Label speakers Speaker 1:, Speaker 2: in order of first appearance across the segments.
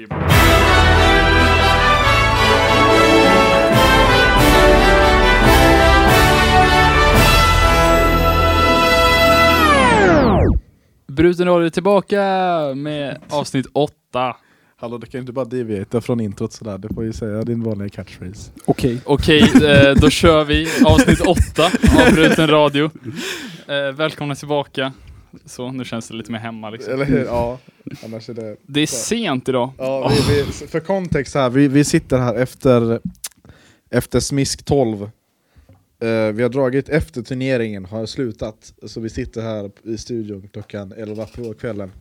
Speaker 1: feedback. Bruten Radio är tillbaka med avsnitt åtta.
Speaker 2: Hallå du kan inte bara deviata från introt sådär, du får ju säga din vanliga catchphrase.
Speaker 3: Okej.
Speaker 1: Okej, eh, då kör vi avsnitt åtta av Bruten Radio. Eh, välkomna tillbaka. Så, nu känns det lite mer hemma liksom.
Speaker 2: Eller hur? Ja, annars är det...
Speaker 1: Det är sent idag.
Speaker 2: Ja, vi, vi, för kontext här, vi, vi sitter här efter, efter Smisk 12. Eh, vi har dragit efter turneringen, har slutat. Så vi sitter här i studion klockan 11 på kvällen.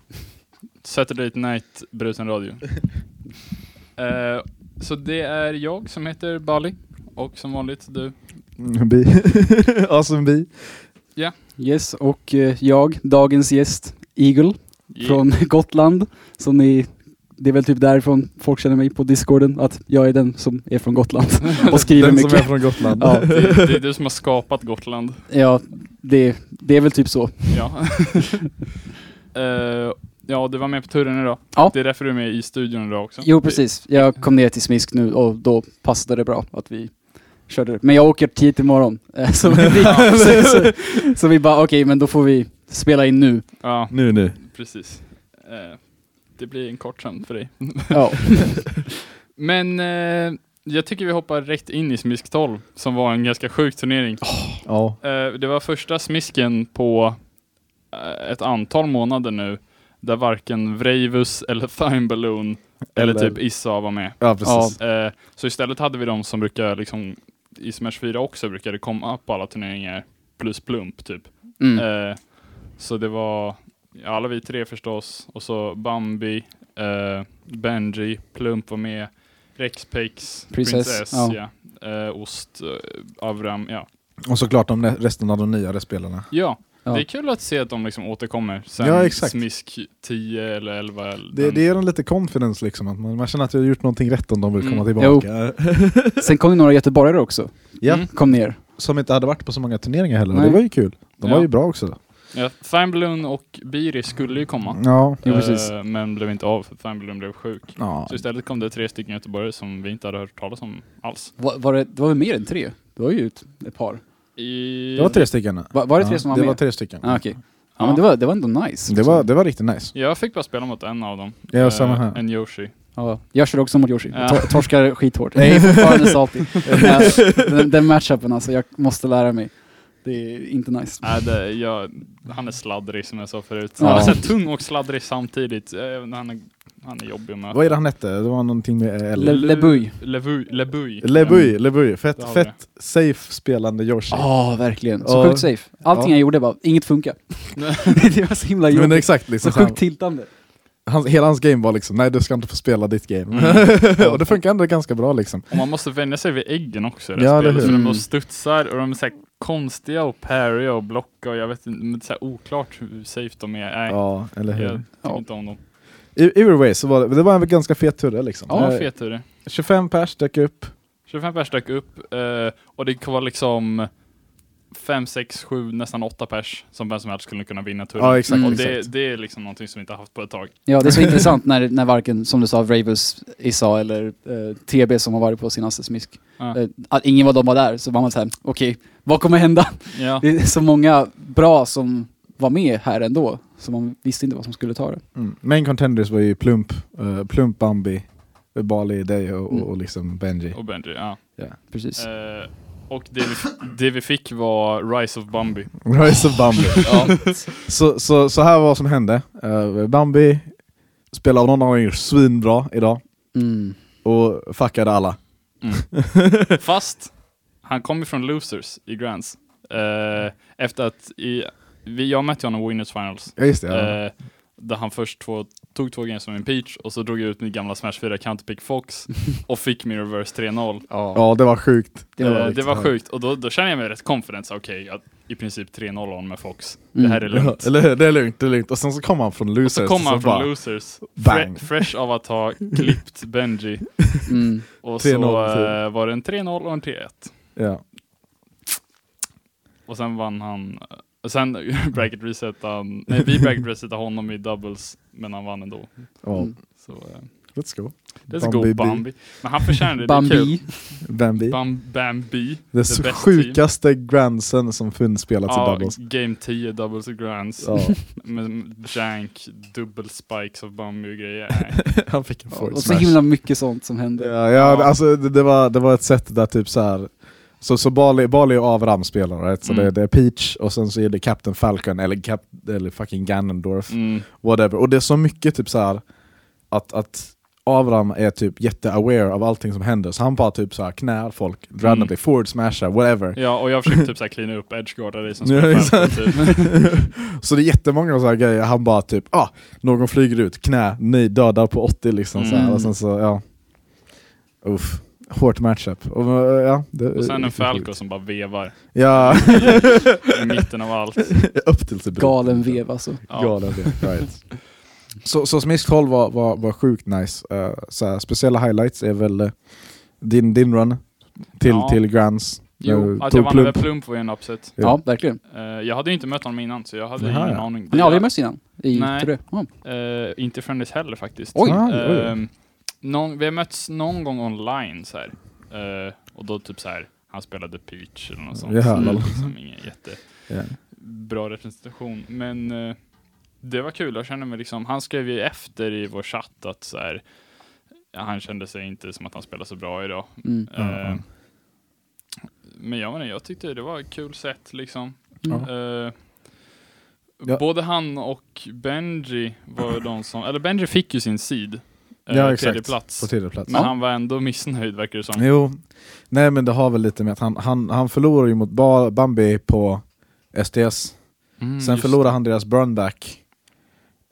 Speaker 1: Saturday Night Bruten Radio. Eh, så det är jag som heter Bali. Och som vanligt du.
Speaker 2: Bi. awesome bi.
Speaker 3: Yes, och eh, jag, dagens gäst, Eagle från Gotland. Som ni, det är väl typ därifrån folk känner mig på discorden, att jag är den som är från Gotland och skriver
Speaker 2: Den som är
Speaker 3: mycket.
Speaker 2: från Gotland.
Speaker 3: Ja.
Speaker 1: det, det är du som har skapat Gotland.
Speaker 3: Ja, det, det är väl typ så.
Speaker 1: Ja. Eh, ja, du var med på turen idag.
Speaker 3: Ja.
Speaker 1: Det är därför du är med i studion idag också.
Speaker 3: Jo, precis. Jag kom ner till Smisk nu och då passade det bra att vi körde. Men jag åker tidigt imorgon. eh, Så vi, så, så, så vi bara, okej, men då får vi spela in nu.
Speaker 1: Ja,
Speaker 2: Nu nu.
Speaker 1: precis. Eh, det blir en kort sömn för dig.
Speaker 3: Ja,
Speaker 1: Men eh, jag tycker vi hoppar rätt in i Smisk 12, som var en ganska sjuk turnering.
Speaker 2: Ja.
Speaker 1: Eh, det var första smisken på ett antal månader nu, där varken Vreivus eller Thime Balloon eller,
Speaker 2: Eller-
Speaker 1: typ Issa var med.
Speaker 2: Ja precis.
Speaker 1: Eh, så istället hade vi de som brukar liksom, i Smash 4 också brukade komma på alla turneringar, plus Plump typ.
Speaker 3: mm.
Speaker 1: Eh, så det var ja, alla vi tre förstås, och så Bambi, eh, Benji, Plump var med, Rexpex,
Speaker 3: Princess,
Speaker 1: Princess,
Speaker 3: ja.
Speaker 1: ja. Eh, Ost, eh, Avram, ja.
Speaker 2: Och såklart de re- resten av de nyare spelarna.
Speaker 1: Ja,
Speaker 3: Ja.
Speaker 1: det är kul att se att de liksom återkommer sen
Speaker 2: Ja, exakt.
Speaker 1: Smisk 10 eller 11. eller
Speaker 2: Det,
Speaker 1: den-
Speaker 2: det ger en lite confidence liksom, att man, man känner att jag har gjort någonting rätt om de vill komma
Speaker 1: Mm.
Speaker 2: tillbaka.
Speaker 3: Sen kom det några göteborgare också.
Speaker 2: Ja,
Speaker 1: Mm.
Speaker 3: Kom ner.
Speaker 2: som inte hade varit på så många turneringar heller.
Speaker 3: Nej.
Speaker 2: Det var ju kul. De
Speaker 1: Ja.
Speaker 2: var ju bra också.
Speaker 1: Ja, Thimballoon och Biri skulle ju komma.
Speaker 2: Ja.
Speaker 3: Jo, precis.
Speaker 1: Eh, men blev inte av för Thimballoon blev sjuk.
Speaker 2: ja.
Speaker 1: Så istället kom det tre stycken göteborgare som vi inte hade hört talas om alls.
Speaker 3: Var, var det, det var väl mer än tre? Det var ju ett, ett par.
Speaker 1: I...
Speaker 2: Det var tre stycken.
Speaker 3: Var, var det tre
Speaker 2: ja,
Speaker 3: som var
Speaker 2: det
Speaker 3: med?
Speaker 2: var tre stycken.
Speaker 3: Ah, okej. Ja,
Speaker 1: Ja.
Speaker 3: men det var, det var ändå nice.
Speaker 2: Det, var, det var riktigt nice.
Speaker 1: Jag fick bara spela mot en av dem.
Speaker 2: Ja,
Speaker 1: Eh,
Speaker 2: samma här.
Speaker 1: En Yoshi.
Speaker 3: Ja, jag kör också mot Yoshi.
Speaker 1: Ja.
Speaker 3: Tor- torskar skithårt. Jag är fortfarande salty. Men den, den matchupen alltså, jag måste lära mig. Det är inte nice.
Speaker 1: Nej, det, jag, han är sladdrig som jag sa förut.
Speaker 3: Ja.
Speaker 1: Han är så tung och sladdrig samtidigt. Eh, Han är, han är jobbig att möta.
Speaker 2: Vad är det han hette? Det var någonting med L.
Speaker 3: Le- Lebuy.
Speaker 1: Lebuy. Lebuy.
Speaker 2: Lebuy, Lebuy. Fett, fett safe spelande Yoshi.
Speaker 3: Ja, verkligen. Så sjukt safe. Allting jag gjorde bara, inget funkar. det var så himla
Speaker 2: Men
Speaker 3: jobbigt.
Speaker 2: exakt,
Speaker 3: Så
Speaker 2: liksom,
Speaker 3: sjukt tiltande.
Speaker 2: han, hela hans game var liksom, nej du ska inte få spela ditt game.
Speaker 1: Mm.
Speaker 2: och det funkar ändå ganska bra liksom.
Speaker 1: Och man måste vänja sig vid äggen också i det
Speaker 2: Ja,
Speaker 1: spelet. För de
Speaker 3: Mm.
Speaker 1: studsar och de är så här konstiga och parrya och blocka och jag vet inte, men det är så här oklart hur safe de är. Nej,
Speaker 2: Ja, eller hur.
Speaker 1: jag tycker
Speaker 3: Ja.
Speaker 1: inte om dem.
Speaker 2: Way så var det, det var en ganska fet turre liksom.
Speaker 1: Ja,
Speaker 2: Eh,
Speaker 1: fet tur det.
Speaker 2: 25 pers dök upp.
Speaker 1: 25 pers dök upp eh, och det var liksom 5, 6, 7, nästan 8 pers som vem som helst skulle kunna vinna turen.
Speaker 2: Ja exakt,
Speaker 3: Mm.
Speaker 1: och
Speaker 2: exakt.
Speaker 1: det, det är liksom någonting som vi inte har haft på ett tag.
Speaker 3: Ja, det är så intressant när, när varken, som du sa, Ravus, Issa eller eh, TB som har varit på senaste smisk,
Speaker 1: Ja.
Speaker 3: eh, att ingen av dem var där. Så var man såhär, okej, vad kommer hända?
Speaker 1: Ja.
Speaker 3: Det är så många bra som var med här ändå, så man visste inte vad som skulle ta det.
Speaker 2: Mm. Main contenders var ju Plump, eh, Plump Bambi, Bali, dig och,
Speaker 3: Mm.
Speaker 2: och, och liksom Benji.
Speaker 1: Och Benji, ja.
Speaker 3: Precis.
Speaker 1: Eh, och det vi, det vi fick var Rise of Bambi.
Speaker 2: Rise of Bambi.
Speaker 1: Ja.
Speaker 2: så, så, så här var vad som hände. Eh, Bambi spelade av någon anledning svinbra idag
Speaker 3: Mm.
Speaker 2: och fuckade alla.
Speaker 1: Mm. Fast han kom ifrån losers i Grands. Eh, efter att i, vi, jag mötte honom i Winners Finals.
Speaker 2: Ja just det. Ja.
Speaker 1: Eh, där han först två, tog två games som en peach och så drog jag ut min gamla Smash 4 counterpick Fox och fick min reverse 3-0.
Speaker 3: Ja.
Speaker 2: ja det var sjukt.
Speaker 3: Det var
Speaker 2: riktigt
Speaker 1: det var sjukt och då, då känner jag mig rätt confident, okej, jag i princip 3-0 on med Fox.
Speaker 3: Mm.
Speaker 1: Det här är lugnt.
Speaker 2: eller hur? Det är lugnt, det är lugnt. Och sen så kom han från
Speaker 1: och
Speaker 2: losers.
Speaker 1: så kom han från
Speaker 2: bara,
Speaker 1: losers,
Speaker 2: bang.
Speaker 1: fre, fresh av att ha klippt Benji.
Speaker 3: Mm.
Speaker 1: Och
Speaker 2: 3-0
Speaker 1: så eh, var det en 3-0 och en 3-1.
Speaker 2: Ja.
Speaker 1: Och sen vann han, och sen bracket resetade han, nej vi bracket resetade honom i doubles, men han vann ändå.
Speaker 2: Ja.
Speaker 3: Mm.
Speaker 1: Så, eh,
Speaker 2: Let's go.
Speaker 1: Let's go Bambi. Men han förtjänade det, det är kul.
Speaker 3: Bambi.
Speaker 2: Bambi.
Speaker 1: Bam, Bambi.
Speaker 2: Det
Speaker 1: the
Speaker 2: sjukaste grandsen som funnits spelats i
Speaker 1: Ja,
Speaker 2: doubles.
Speaker 1: game 10 doubles och grands.
Speaker 2: Ja,
Speaker 1: Med jank, dubbel spikes av Bambi och grejer. Nej.
Speaker 2: han fick en
Speaker 3: Ja,
Speaker 2: forward
Speaker 3: och så
Speaker 2: smash.
Speaker 3: himla mycket sånt som hände.
Speaker 2: Ja, ja,
Speaker 1: Ja.
Speaker 2: alltså det, det, var, det var ett sätt där typ så här. Så, så Bali, Bali och Avram spelar, right? så
Speaker 1: Mm.
Speaker 2: det, det är Peach och sen så är det Captain Falcon eller, Cap, eller fucking Ganondorf,
Speaker 1: Mm.
Speaker 2: whatever. Och det är så mycket typ så här att, att Avram är typ jätte-aware av allting som händer, så han bara typ så här knär folk, randomly, forward smashar, whatever.
Speaker 1: Ja, och jag försökte typ såhär cleana upp edgeguardar dig som spelar typ.
Speaker 2: så det är jättemånga så här grejer, han bara typ ah, någon flyger ut, knä, nej, dödar på 80 liksom så här.
Speaker 3: Mm.
Speaker 2: och sen så ja. Uff. Hårt matchup. Och, ja, det,
Speaker 1: Och sen en Falco som bara vevar
Speaker 2: Ja,
Speaker 1: i mitten av allt.
Speaker 2: upp till sig.
Speaker 3: Galen vev alltså.
Speaker 1: Ja.
Speaker 2: Galen vev, right. Så, så Smisk 12 var, var, var sjukt nice. Uh, så här, speciella highlights är väl uh, din, din run till,
Speaker 1: Ja.
Speaker 2: till Grands.
Speaker 1: Jo, att jag vann över
Speaker 2: plump.
Speaker 1: Var ju en upset.
Speaker 2: Ja.
Speaker 3: Ja, verkligen.
Speaker 1: Eh, jag hade ju inte mött honom innan, så jag hade
Speaker 2: Jaha,
Speaker 1: ingen
Speaker 2: ja.
Speaker 1: aning.
Speaker 3: Ni har aldrig mötts innan? I
Speaker 1: Nej.
Speaker 3: Ja.
Speaker 1: Eh, inte Friendlies heller faktiskt.
Speaker 3: Oj.
Speaker 2: Ah, oj.
Speaker 1: Ehm, någon, vi har mötts någon gång online så här. Eh, och då typ så här, han spelade Peach eller något sånt. Så det är
Speaker 3: lol.
Speaker 1: liksom ingen
Speaker 2: Ja.
Speaker 1: jättebra representation. Men eh, det var kul, jag kände mig liksom, han skrev ju efter i vår chatt att så här, ja, han kände sig inte som att han spelade så bra idag.
Speaker 3: Mm.
Speaker 2: Ja, ja.
Speaker 1: Men jag, menar, jag tyckte det var ett kul sätt liksom.
Speaker 2: Ja.
Speaker 1: Både han och Benji var de som, eller Benji fick ju sin seed. Eh,
Speaker 2: Ja,
Speaker 1: Tredje
Speaker 2: exakt.
Speaker 1: plats.
Speaker 2: På tredje plats.
Speaker 1: Men han var ändå missnöjd verkar det som.
Speaker 2: Jo, nej men det har väl lite med att han, han, han förlorar ju mot ba Bambi på STS.
Speaker 1: Mm,
Speaker 2: Sen förlorade han deras burnback.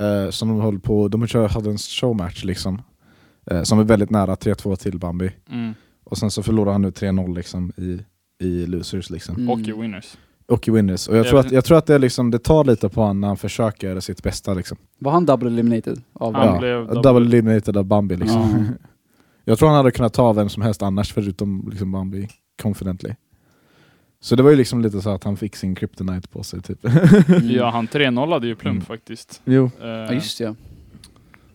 Speaker 2: Eh, som de höll på, de kör- hade en showmatch liksom. Eh, som är väldigt nära 3-2 till Bambi.
Speaker 1: Mm.
Speaker 2: Och sen så förlorar han nu 3-0 liksom i, i losers liksom.
Speaker 3: Mm.
Speaker 1: Och i winners.
Speaker 2: Och i winners. Och jag tror att, jag tror att det, liksom, det tar lite på honom när han försöker göra sitt bästa liksom.
Speaker 3: Var han double eliminated? Av
Speaker 1: Han
Speaker 2: ja,
Speaker 1: blev
Speaker 2: double,
Speaker 1: double-
Speaker 2: eliminated av Bambi liksom.
Speaker 3: Ja.
Speaker 2: Jag tror han hade kunnat ta vem som helst annars förutom liksom Bambi, confidently. Så det var ju liksom lite så att han fick sin kryptonite på sig typ.
Speaker 3: Mm.
Speaker 1: Ja, han 3-0 hade ju Plump
Speaker 2: Mm.
Speaker 1: faktiskt.
Speaker 2: jo.
Speaker 1: Eh,
Speaker 3: Ja, just det, ja.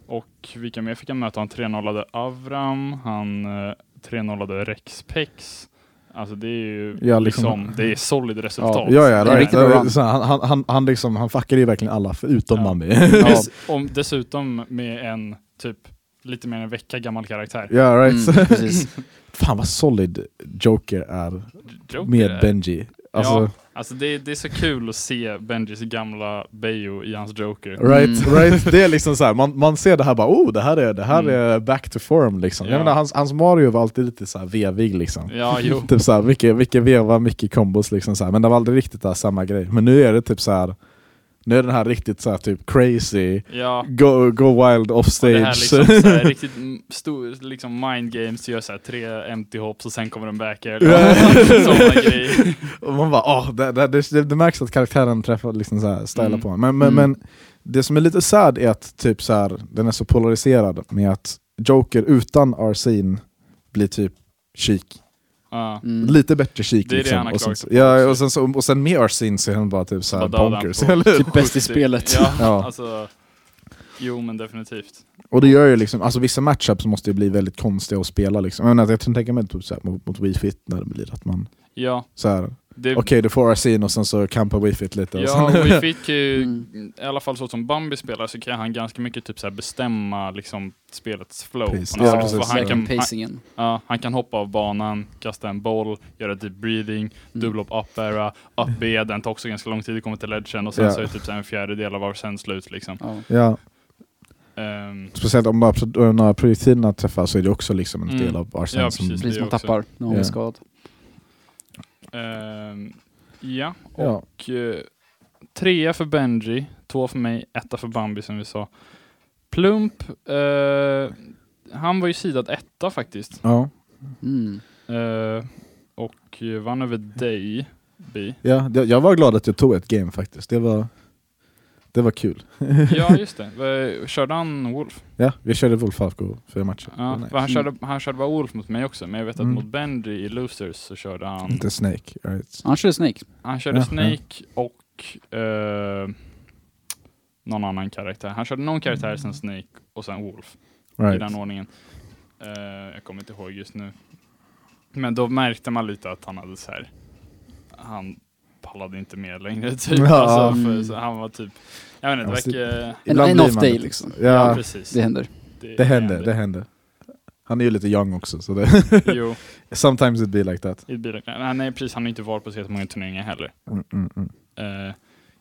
Speaker 1: Och vilka mer fick han möta? Han 3-0 Avram, han eh, 3-0 Rexpex. Alltså det är ju
Speaker 2: Ja,
Speaker 1: liksom,
Speaker 2: liksom-
Speaker 1: det är solid resultat.
Speaker 2: Ja, ja,
Speaker 3: Det är
Speaker 2: right. han, han, han, han, liksom, han fuckade ju verkligen alla förutom
Speaker 1: Ja.
Speaker 2: Bambi.
Speaker 1: Dess, om, dessutom med en typ lite mer än en vecka gammal karaktär.
Speaker 2: Ja, right.
Speaker 3: Mm, precis.
Speaker 2: Fan vad solid Joker är
Speaker 1: Joker
Speaker 2: med
Speaker 1: är-
Speaker 2: Benji. Alltså,
Speaker 1: Ja, alltså det, det är så kul att se Benjis gamla Bayo i hans Joker.
Speaker 2: Right,
Speaker 3: Mm.
Speaker 2: right. Det är liksom så här, man, man ser det här bara oh, det här är, det här
Speaker 1: Mm.
Speaker 2: är back to form liksom.
Speaker 1: Ja.
Speaker 2: Jag menar, hans, hans Mario var alltid lite så här vevig liksom.
Speaker 1: Ja, jo.
Speaker 2: Typ så här, mycket, mycket veva, mycket kombos liksom så här. men det var aldrig riktigt där, samma grej. Men nu är det typ så här. Nu är den här riktigt så här, typ crazy,
Speaker 1: Ja,
Speaker 2: go, go wild off
Speaker 1: och
Speaker 2: stage.
Speaker 1: det här liksom såhär, riktigt stor, liksom mind games, gör såhär tre empty hops och sen kommer den back air.
Speaker 2: Ja.
Speaker 1: Sådana grejer.
Speaker 2: Och man bara åh, det, det, det, det märks att karaktären träffar liksom så här, stylar
Speaker 1: Mm.
Speaker 2: på. Men, men,
Speaker 3: Mm.
Speaker 2: men det som är lite sad är att typ så här, den är så polariserad med att Joker utan Arsene blir typ chic.
Speaker 3: Mm.
Speaker 2: Lite bättre chic
Speaker 1: Det är det
Speaker 2: liksom.
Speaker 1: han har
Speaker 2: och, sen, ja, och, sen så, och sen med Arsene så är han bara typ såhär bonkers.
Speaker 3: Typ bäst i spelet.
Speaker 1: Ja,
Speaker 2: Ja.
Speaker 1: alltså. Jo men definitivt.
Speaker 2: Och det gör ju liksom, alltså vissa matchups måste ju bli väldigt konstiga att spela liksom. Jag, menar, jag kan tänka mig typ så här, mot, mot Wii Fit när det blir att man
Speaker 1: Ja.
Speaker 2: så här. Okej du får Arsene och sen så campar Wii Fit lite.
Speaker 1: Ja,
Speaker 2: sen,
Speaker 1: Wii Fit kan ju,
Speaker 3: Mm.
Speaker 1: i alla fall så som Bambi spelar, så kan han ganska mycket typ så här bestämma liksom spelets flow.
Speaker 2: Ja, precis.
Speaker 1: För han, kan,
Speaker 3: Verkligen
Speaker 1: han, ja, han kan hoppa av banan, kasta en boll, göra deep breathing,
Speaker 3: Mm.
Speaker 1: dubbla upp up era, up B, den tar också ganska lång tid att komma till ledgen och sen
Speaker 2: Ja.
Speaker 1: så är det typ så en fjärdedel av var sen slut liksom.
Speaker 3: Ja.
Speaker 2: ja,
Speaker 1: Ehm,
Speaker 2: speciellt om bara pro- när projektilerna träffar så är det också liksom en
Speaker 1: Mm.
Speaker 2: del av Arsene
Speaker 1: Ja,
Speaker 2: som...
Speaker 1: precis.
Speaker 3: Precis,
Speaker 1: det
Speaker 3: man tappar när man
Speaker 2: Ja.
Speaker 3: skadad.
Speaker 1: Ehm, ja,
Speaker 2: Ja.
Speaker 1: och eh, trea för Benji, två för mig, etta för Bambi som vi sa. Plump, eh, han var ju sidad etta faktiskt.
Speaker 2: Ja.
Speaker 3: Mm.
Speaker 1: Eh, och vann över dig, Bi.
Speaker 2: Ja, jag, jag var glad att jag tog ett game faktiskt. Det var, det var kul.
Speaker 1: Ja, just det. Körde han Wolf?
Speaker 2: Ja, vi körde Wolf Falco fyra matcher. Det
Speaker 1: Ja,
Speaker 2: nice.
Speaker 1: för han, körde, han körde bara Wolf mot mig också, men jag vet att
Speaker 2: Mm.
Speaker 1: mot Benji i Losers så körde han...
Speaker 2: Inte Snake, right?
Speaker 3: Han körde Snake.
Speaker 1: Han körde
Speaker 2: Ja,
Speaker 1: Snake och eh, någon annan karaktär. Han körde någon karaktär, sen Snake och sen Wolf. i
Speaker 2: Right.
Speaker 1: den ordningen. Eh, jag kommer inte ihåg just nu. Men då märkte man lite att han hade så här. han pallade inte med längre typ.
Speaker 2: Ja.
Speaker 1: Alltså, för, så han var typ, jag vet inte, det verkar...
Speaker 3: En, off
Speaker 2: man
Speaker 3: day liksom.
Speaker 1: Ja,
Speaker 2: Ja,
Speaker 1: precis.
Speaker 3: Det händer.
Speaker 2: det händer, det händer. Han är ju lite young också, så det...
Speaker 1: Jo,
Speaker 2: Sometimes it be like that.
Speaker 1: i bilen. Nej, nej, precis. Han har inte varit på så jättemånga turneringar heller.
Speaker 2: Mm, mm, mm.
Speaker 1: Eh,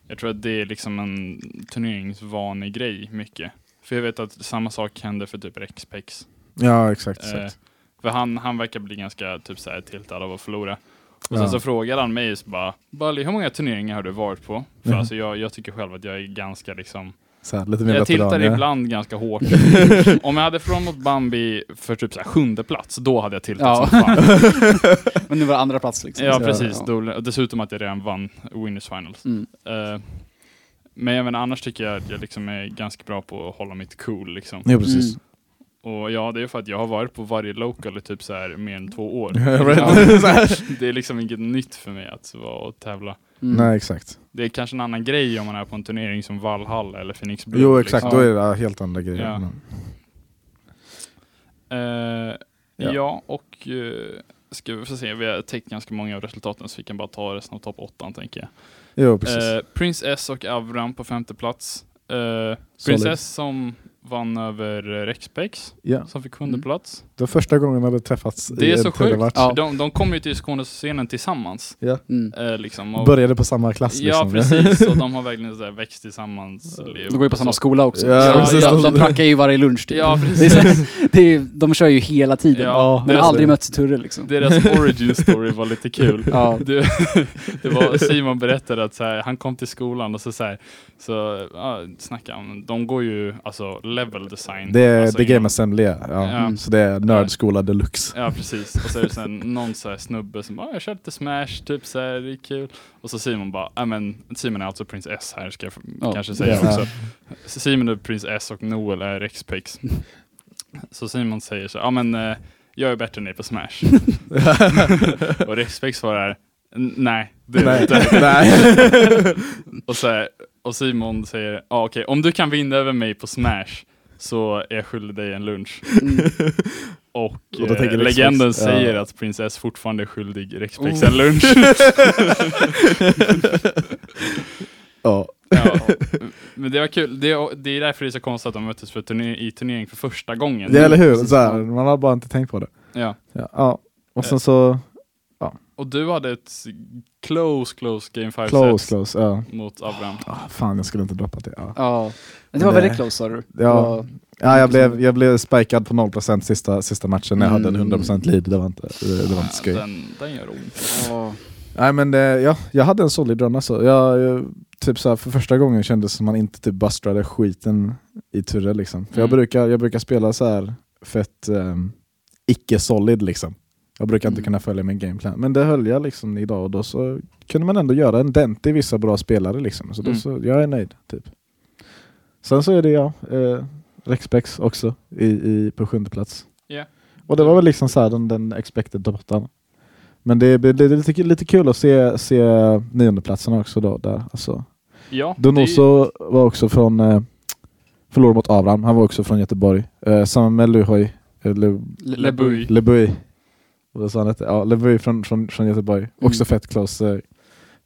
Speaker 1: jag tror att det är liksom en turneringsvanig grej mycket. För jag vet att samma sak händer för typ Rexpex.
Speaker 2: Ja, exakt.
Speaker 1: Eh,
Speaker 2: exakt.
Speaker 1: för han, han verkar bli ganska typ så här tiltad av att förlora. Och
Speaker 2: Ja.
Speaker 1: sen så frågade han mig så bara, Bali, hur många turneringar har du varit på? För
Speaker 2: Ja.
Speaker 1: alltså jag, jag tycker själv att jag är ganska liksom,
Speaker 2: Så här, lite mer
Speaker 1: jag tiltar
Speaker 2: ja.
Speaker 1: ibland ganska hårt. Om jag hade förlorat mot Bambi för typ så här sjunde plats, då hade jag tiltat
Speaker 3: Ja.
Speaker 1: som fan.
Speaker 3: Men nu var det andra plats liksom.
Speaker 1: Ja precis,
Speaker 3: ja.
Speaker 1: Då, dessutom att jag redan vann Winners Finals.
Speaker 3: Mm.
Speaker 1: Eh, men jag menar, annars tycker jag att jag liksom är ganska bra på att hålla mitt cool liksom.
Speaker 2: Ja, precis.
Speaker 3: Mm.
Speaker 1: Och ja, det är för att jag har varit på varje local i typ så här mer än två år. Det är liksom inget nytt för mig att vara och tävla.
Speaker 3: Mm.
Speaker 2: Nej, exakt.
Speaker 1: Det är kanske en annan grej om man är på en turnering som Valhalla eller Phoenix Blue.
Speaker 2: Jo, exakt.
Speaker 1: Liksom.
Speaker 2: Då är det helt andra grejer.
Speaker 1: Ja.
Speaker 2: Men-
Speaker 1: Eh,
Speaker 2: Ja.
Speaker 1: ja. och uh, ska vi få se, vi har täckt ganska många av resultaten så vi kan bara ta resten av topp 8 tänker jag.
Speaker 2: Jo, precis.
Speaker 1: Eh, Prince S och Avram på femte plats. Uh,
Speaker 2: Solid.
Speaker 1: Prince S som vann över eh, Rexpex,
Speaker 2: ja.
Speaker 1: som fick sjunde
Speaker 3: Mm.
Speaker 1: plats.
Speaker 2: Det var första gången de hade träffats i
Speaker 1: Det är
Speaker 2: en
Speaker 1: så sjukt.
Speaker 3: Ja.
Speaker 1: De, de kom ju till Skånescenen tillsammans.
Speaker 2: Ja.
Speaker 3: Mm.
Speaker 1: eh, liksom, och,
Speaker 2: Började på samma klass
Speaker 1: Ja,
Speaker 2: liksom.
Speaker 1: precis. Och de har verkligen så här växt tillsammans.
Speaker 3: De går ju på samma skola också.
Speaker 2: Ja,
Speaker 3: Så
Speaker 1: precis.
Speaker 3: de, de prackar ju varje lunch typ.
Speaker 1: Ja,
Speaker 3: Det är,
Speaker 1: precis.
Speaker 3: så- det är, de kör ju hela tiden.
Speaker 1: Ja,
Speaker 3: men
Speaker 1: det-
Speaker 3: aldrig mötts i Turre liksom.
Speaker 1: Deras origin story var lite kul.
Speaker 3: Ja.
Speaker 1: Det, det var Simon berättade att så här, han kom till skolan och så, så, här, så ja, snackade han, de går ju alltså level design.
Speaker 2: Det är
Speaker 1: alltså,
Speaker 2: The Game
Speaker 1: inom-
Speaker 2: Assembly, ja.
Speaker 1: Ja.
Speaker 2: Så det är nördskola deluxe.
Speaker 1: Ja precis, och så är det sen någon så här snubbe som bara, "Ah, jag kör lite smash, typ så här, det är kul. Och så Simon bara, ja men Simon är alltså Prince S här ska jag
Speaker 3: Ja.
Speaker 1: kanske säga
Speaker 2: Ja.
Speaker 1: också. Simon är Prince S och Noel är X-Pex. Så Simon säger så, ja men eh, jag är bättre än dig på smash. och X-Pex svarar, "N- nej det är du
Speaker 2: Nej.
Speaker 1: inte.
Speaker 2: Nej.
Speaker 1: Och, så här, och Simon säger, ja okej, om du kan vinna över mig på smash så är jag skyldig dig en lunch.
Speaker 3: Mm.
Speaker 1: Och,
Speaker 2: Och då
Speaker 1: eh, legenden
Speaker 2: ja.
Speaker 1: säger att Princess fortfarande är skyldig Rexpex
Speaker 3: Oh.
Speaker 1: en lunch.
Speaker 2: ja.
Speaker 1: ja, men det var kul. Det, är- det är därför det är så konstigt att de möttes för turner i turnering för första gången.
Speaker 2: Det eller hur? Så här, man har bara inte tänkt på det.
Speaker 1: Ja.
Speaker 2: Ja. ja. Och sen
Speaker 1: Eh.
Speaker 2: så,
Speaker 1: Och du hade ett close, close game 5
Speaker 2: close,
Speaker 1: set
Speaker 2: close. Ja.
Speaker 1: mot Abraham.
Speaker 2: Ah, fan, jag skulle inte droppat det. Ja,
Speaker 3: Ja. Men det var väldigt close sa du.
Speaker 2: Ja. Ja jag, blev, jag blev spikad på 0% sista, sista matchen när jag hade en
Speaker 3: Mm.
Speaker 2: 100% lead. Det var inte, det, det var inte skoj.
Speaker 1: Den, den gör ont.
Speaker 3: Ja.
Speaker 2: Nej men det, ja, jag hade en solid run alltså. Jag, jag, typ så här, för första gången kändes som man inte typ bustrade skiten i Turre liksom. För jag,
Speaker 1: Mm.
Speaker 2: brukar, jag brukar spela så här fett um, icke-solid liksom. Jag brukar inte
Speaker 3: Mm.
Speaker 2: kunna följa min gameplan. Men det höll jag liksom idag och då så kunde man ändå göra en dent i vissa bra spelare liksom. Så, då,
Speaker 1: Mm.
Speaker 2: så jag är nöjd typ. Sen så är det jag, eh, Rexpex också i, i, på sjunde plats.
Speaker 1: Ja.
Speaker 2: Och det var väl liksom så här den, den expected toppen. Men det, det, det är lite, lite kul att se, se niondeplatserna också då. Där. Alltså,
Speaker 1: Ja, det-
Speaker 2: Donoso var också från, eh, förlorade mot Avram, han var också från Göteborg. Eh, samma med Luhoy, eh, Le,
Speaker 1: Lebuy.
Speaker 2: Lebuy. Vad sa han hette? Ja, Lebuy från, från, från Göteborg. Också
Speaker 3: Mm.
Speaker 2: fett close eh,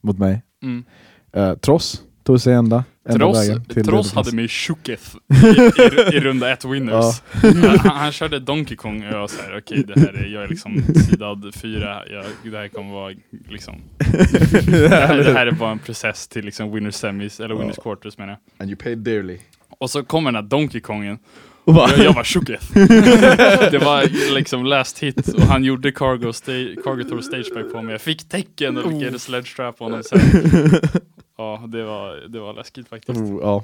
Speaker 2: mot mig.
Speaker 1: Mm.
Speaker 2: Eh, Tross tog sig ända, ända
Speaker 1: Tross,
Speaker 2: vägen till
Speaker 1: Tross hade mig Shuketh i, i, i runda ett winners.
Speaker 2: Ja.
Speaker 1: han, han, körde Donkey Kong och jag var såhär, okej det här är, jag är liksom sidad fyra, jag, det här kommer vara liksom, det här, det här är bara en process till liksom winners semis, eller winners
Speaker 2: Ja.
Speaker 1: quarters menar jag.
Speaker 2: And you paid dearly.
Speaker 1: Och så kommer den här Donkey Kongen,
Speaker 2: Och bara,
Speaker 1: jag, jag var Shuketh. det var liksom last hit och han gjorde Cargo, sta- Cargo Tour stageback på mig, jag fick tecken och fick en sledge trap på honom sen. Ja, det var, det var läskigt faktiskt.
Speaker 2: oh, ja.